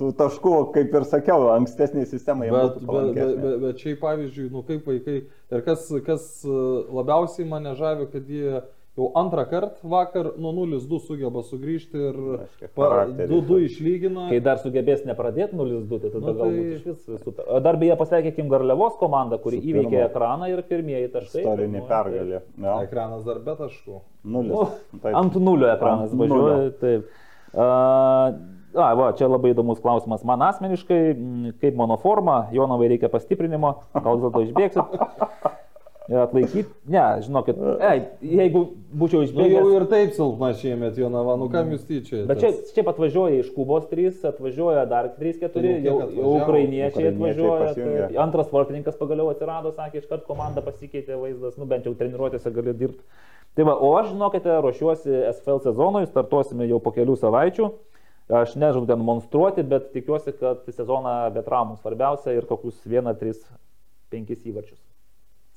tų taškų, kaip ir sakiau, ankstesnė sistema jie Bet, bet, bet, bet, bet šiaip pavyzdžiui, nu kaip vaikai, ir kas, kas e, labiausiai mane žavi, kad jie jau antrą kartą vakar nuo 0-2 sugeba sugrįžti ir Reiškia, pa- charakteris. 2-2 išlygino. Kai dar sugebės nepradėti 0-2, tai tada Nu, tai- galbūt iš vis super. Dar beje pasveikė Kim Garliavos komanda, kuri Su įveikė ekraną ir pirmieji taškai. Istorinė Nu, pergalė. Jo, Ekranas dar be taškų. Nulis. Nu, ant nulio ekranas Ant važiuoja. Taip. A, a, va, čia labai įdomus klausimas. Man asmeniškai, mm, kaip mano forma, Jonovai reikia pastiprinimo, gal dėl to išbėgsit. atlaikyti. Ne, žinokit, ei, jeigu būčiau Nu, jau išbėgęs. ir taip silpna šiemet Jonava, nu kam jūs tyčiai? Bet čia, čia atvažiuoja iš Kubos 3, atvažiuoja dar 3-4, Tai jau jau, jau ukrainiečiai atvažiuoja. Tai antras vartininkas pagaliau atsirado, sakė, iškart komanda pasikeitė vaizdas, nu bent jau treniruotėse gali dirbti. Tai va, o aš, žinokite, ruošiuosi SFL sezonui, startuosime jau po kelių savaičių. Aš nežadu ten monstruoti, bet tikiuosi, kad sezoną be traumų svarbiausia ir kokius 1, 3, 5 įvarčius.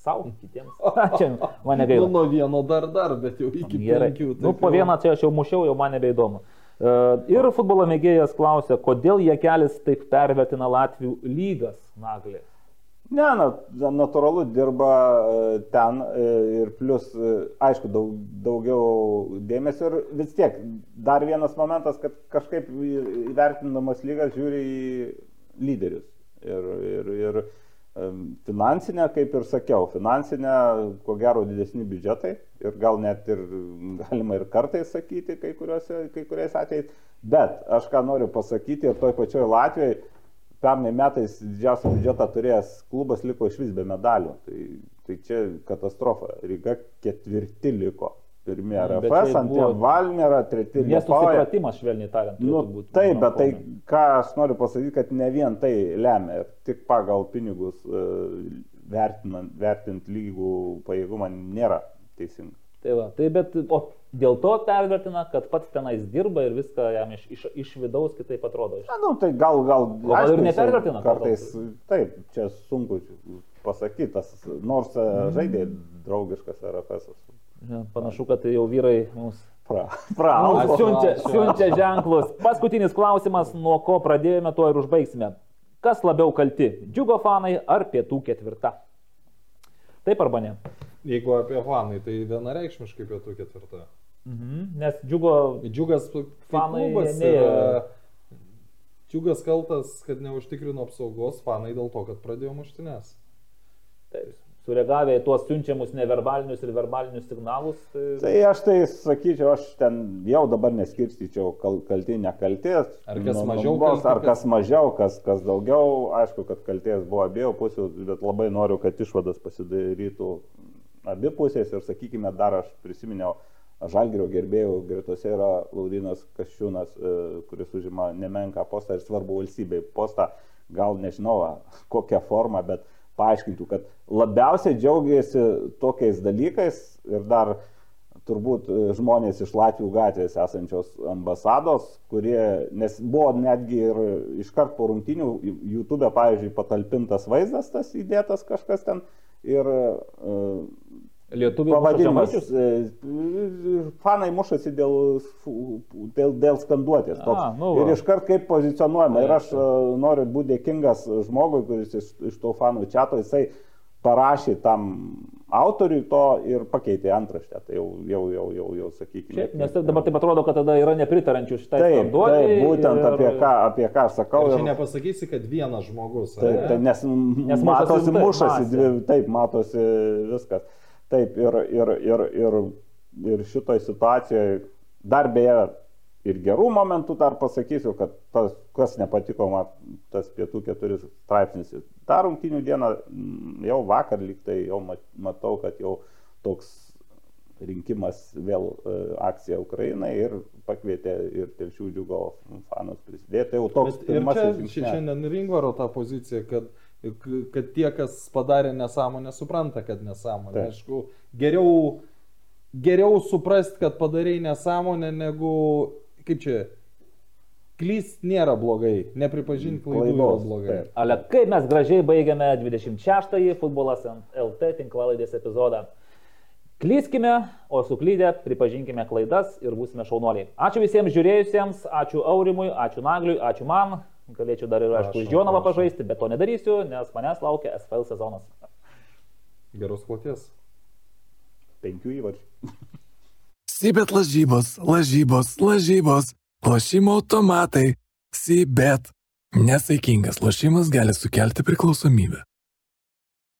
Sau, kitiems. Čia mane Nu, gaila. nuo vieno dar dar, bet jau iki Gerai. penkių. Nu, po vieną čia aš jau mušiau, jau man nebeįdomu. E, Ir futbolo mėgėjas klausia, kodėl jie kelis taip pervertina Latvijų lygas naglį. Ne, na, natūralu dirba e, ten e, ir plus, aišku, daug, daugiau dėmesio ir vis tiek dar vienas momentas, kad kažkaip įvertindamas lygas žiūri į lyderius. Ir, ir, ir em, finansinę, kaip ir sakiau, finansinę, ko gero, didesni biudžetai ir gal net ir galima ir kartais sakyti kai, kuriuose, kai kuriais atvejais. Bet aš ką noriu pasakyti ir toj pačioj Latvijoje pernai metais didžiausią biudžetą turėjęs klubas liko iš vis be medalių. Tai, tai čia katastrofa. Ryga ketvirti liko. Pirmie RFS, čia antie buvo Valmera, treti. Nesusipratimas, švelniai tariant. Nu, turėtų būt taip, bet tai, ką aš noriu pasakyti, kad ne vien tai lemia, ir tik pagal pinigus e, vertinant, vertint lygų pajėgumą nėra teisinga. Tai va, tai bet, o dėl to pervertina, kad pats tenais dirba ir viską jam iš, iš, iš vidaus kitaip atrodo. Iš... Na, nu, tai gal, gal, gal ir aišku, nepervertina jisai Kartais, taip, čia sunku pasakyti, nors Mhm. žaidė draugiškas RFS. Ja, Panašu, kad jau vyrai mums Pra, Nu, praaugo. siunčia, siunčia ženklus. Paskutinis klausimas, nuo ko pradėjome, to ir užbaigsime. Kas labiau kalti - džiugo fanai ar pietų ketvirta? Taip arba ne? Jeigu apie fanai, tai vienareikšmiškai pietų ketvirta. Mhm. Nes džiugo Džiugas Fanai klubas nėjo. yra- Džiugas kaltas, kad neužtikrino apsaugos, fanai dėl to, kad pradėjo muštinės. taip, sureagavę į tuos siunčiamus neverbalinius ir verbalinius signalus. Tai... Tai aš tai sakyčiau, aš ten jau dabar neskirstyčiau kal, kalti, nekalti. Ar kas Nu, mažiau kalti, Ar kas- mažiau, kas, kas daugiau. Aišku, kad kalties buvo abiejų pusių, bet labai noriu, kad išvadas pasidarytų abi pusės. Ir sakykime, dar aš prisiminiau, Žalgirio gerbėjų gretose yra Laudinas Kaščiūnas, e, kuris užima nemenką postą ir svarbu valstybei postą. Gal nežinau, kokią formą, bet paaiškintų, kad labiausiai džiaugiasi tokiais dalykais ir dar turbūt e, žmonės iš Latvijų gatvės esančios ambasados, kurie, nes buvo netgi ir iškart po rungtinių, YouTube, pavyzdžiui, patalpintas vaizdas, tas įdėtas kažkas ten ir uh, Lietuvių pavadinimas. e, Fanai mušasi dėl, dėl, dėl skanduotės. A, nu va. ir iškart kaip pozicionuojama. Ir Taip, aš e, noriu būti dėkingas žmogui, kuris iš, iš to fanų čiato, jisai parašė tam autoriui to ir pakeitė antraštę. Tai jau, jau, jau, jau, jau sakykime. Šiaip, nes dabar taip atrodo, kad tada yra nepritarančių šitai Taip, taip, būtent ir- apie ką, apie ką aš sakau. Ir čia nepasakysi, kad vienas žmogus. Taip, ane? tai nes, Nes matosi taip, mušasi, dvi, taip, matosi viskas. Taip, ir, ir, ir, ir, ir šitoje situacijoje dar beje ir gerų momentų dar pasakysiu, kad tas, kas nepatiko man, tas pietų keturis straipsnis. Dar rungtinių dieną, mm, jau vakar liktai, jau mat- matau, kad jau toks rinkimas vėl e, akcija Ukrainai ir pakvietė ir telšių džiugo fanus prisidėti. Tai jau toks Bet ir čia žingsnelis. šiandien Ringvaro ta pozicija, kad, kad tie, kas padarė nesąmonę, supranta, kad nesąmonė. Taip. Aišku, geriau, geriau suprast, kad padarai nesąmonę, negu, kaip čia, klyst nėra blogai, nepripažinti klaidų yra Klaidos, blogai. taip. Ale kaip mes gražiai baigiame 26-ąjį futbolas LT tinklalaidės epizodą. Klyskime, o suklydę pripažinkime klaidas ir būsime šaunuoliai. Ačiū visiems žiūrėjusiems, ačiū Aurimui, ačiū Nagliui, ačiū man. Galėčiau dar ir aišku už Jonavą pažaisti, bet to nedarysiu, nes manęs laukia SFL sezonas. Geros kloties. Penkių įvarčių. Sibet lažybos, lažybos, lažybos, lošimo automatai, Sibet. Nesaikingas lošimas gali sukelti priklausomybę.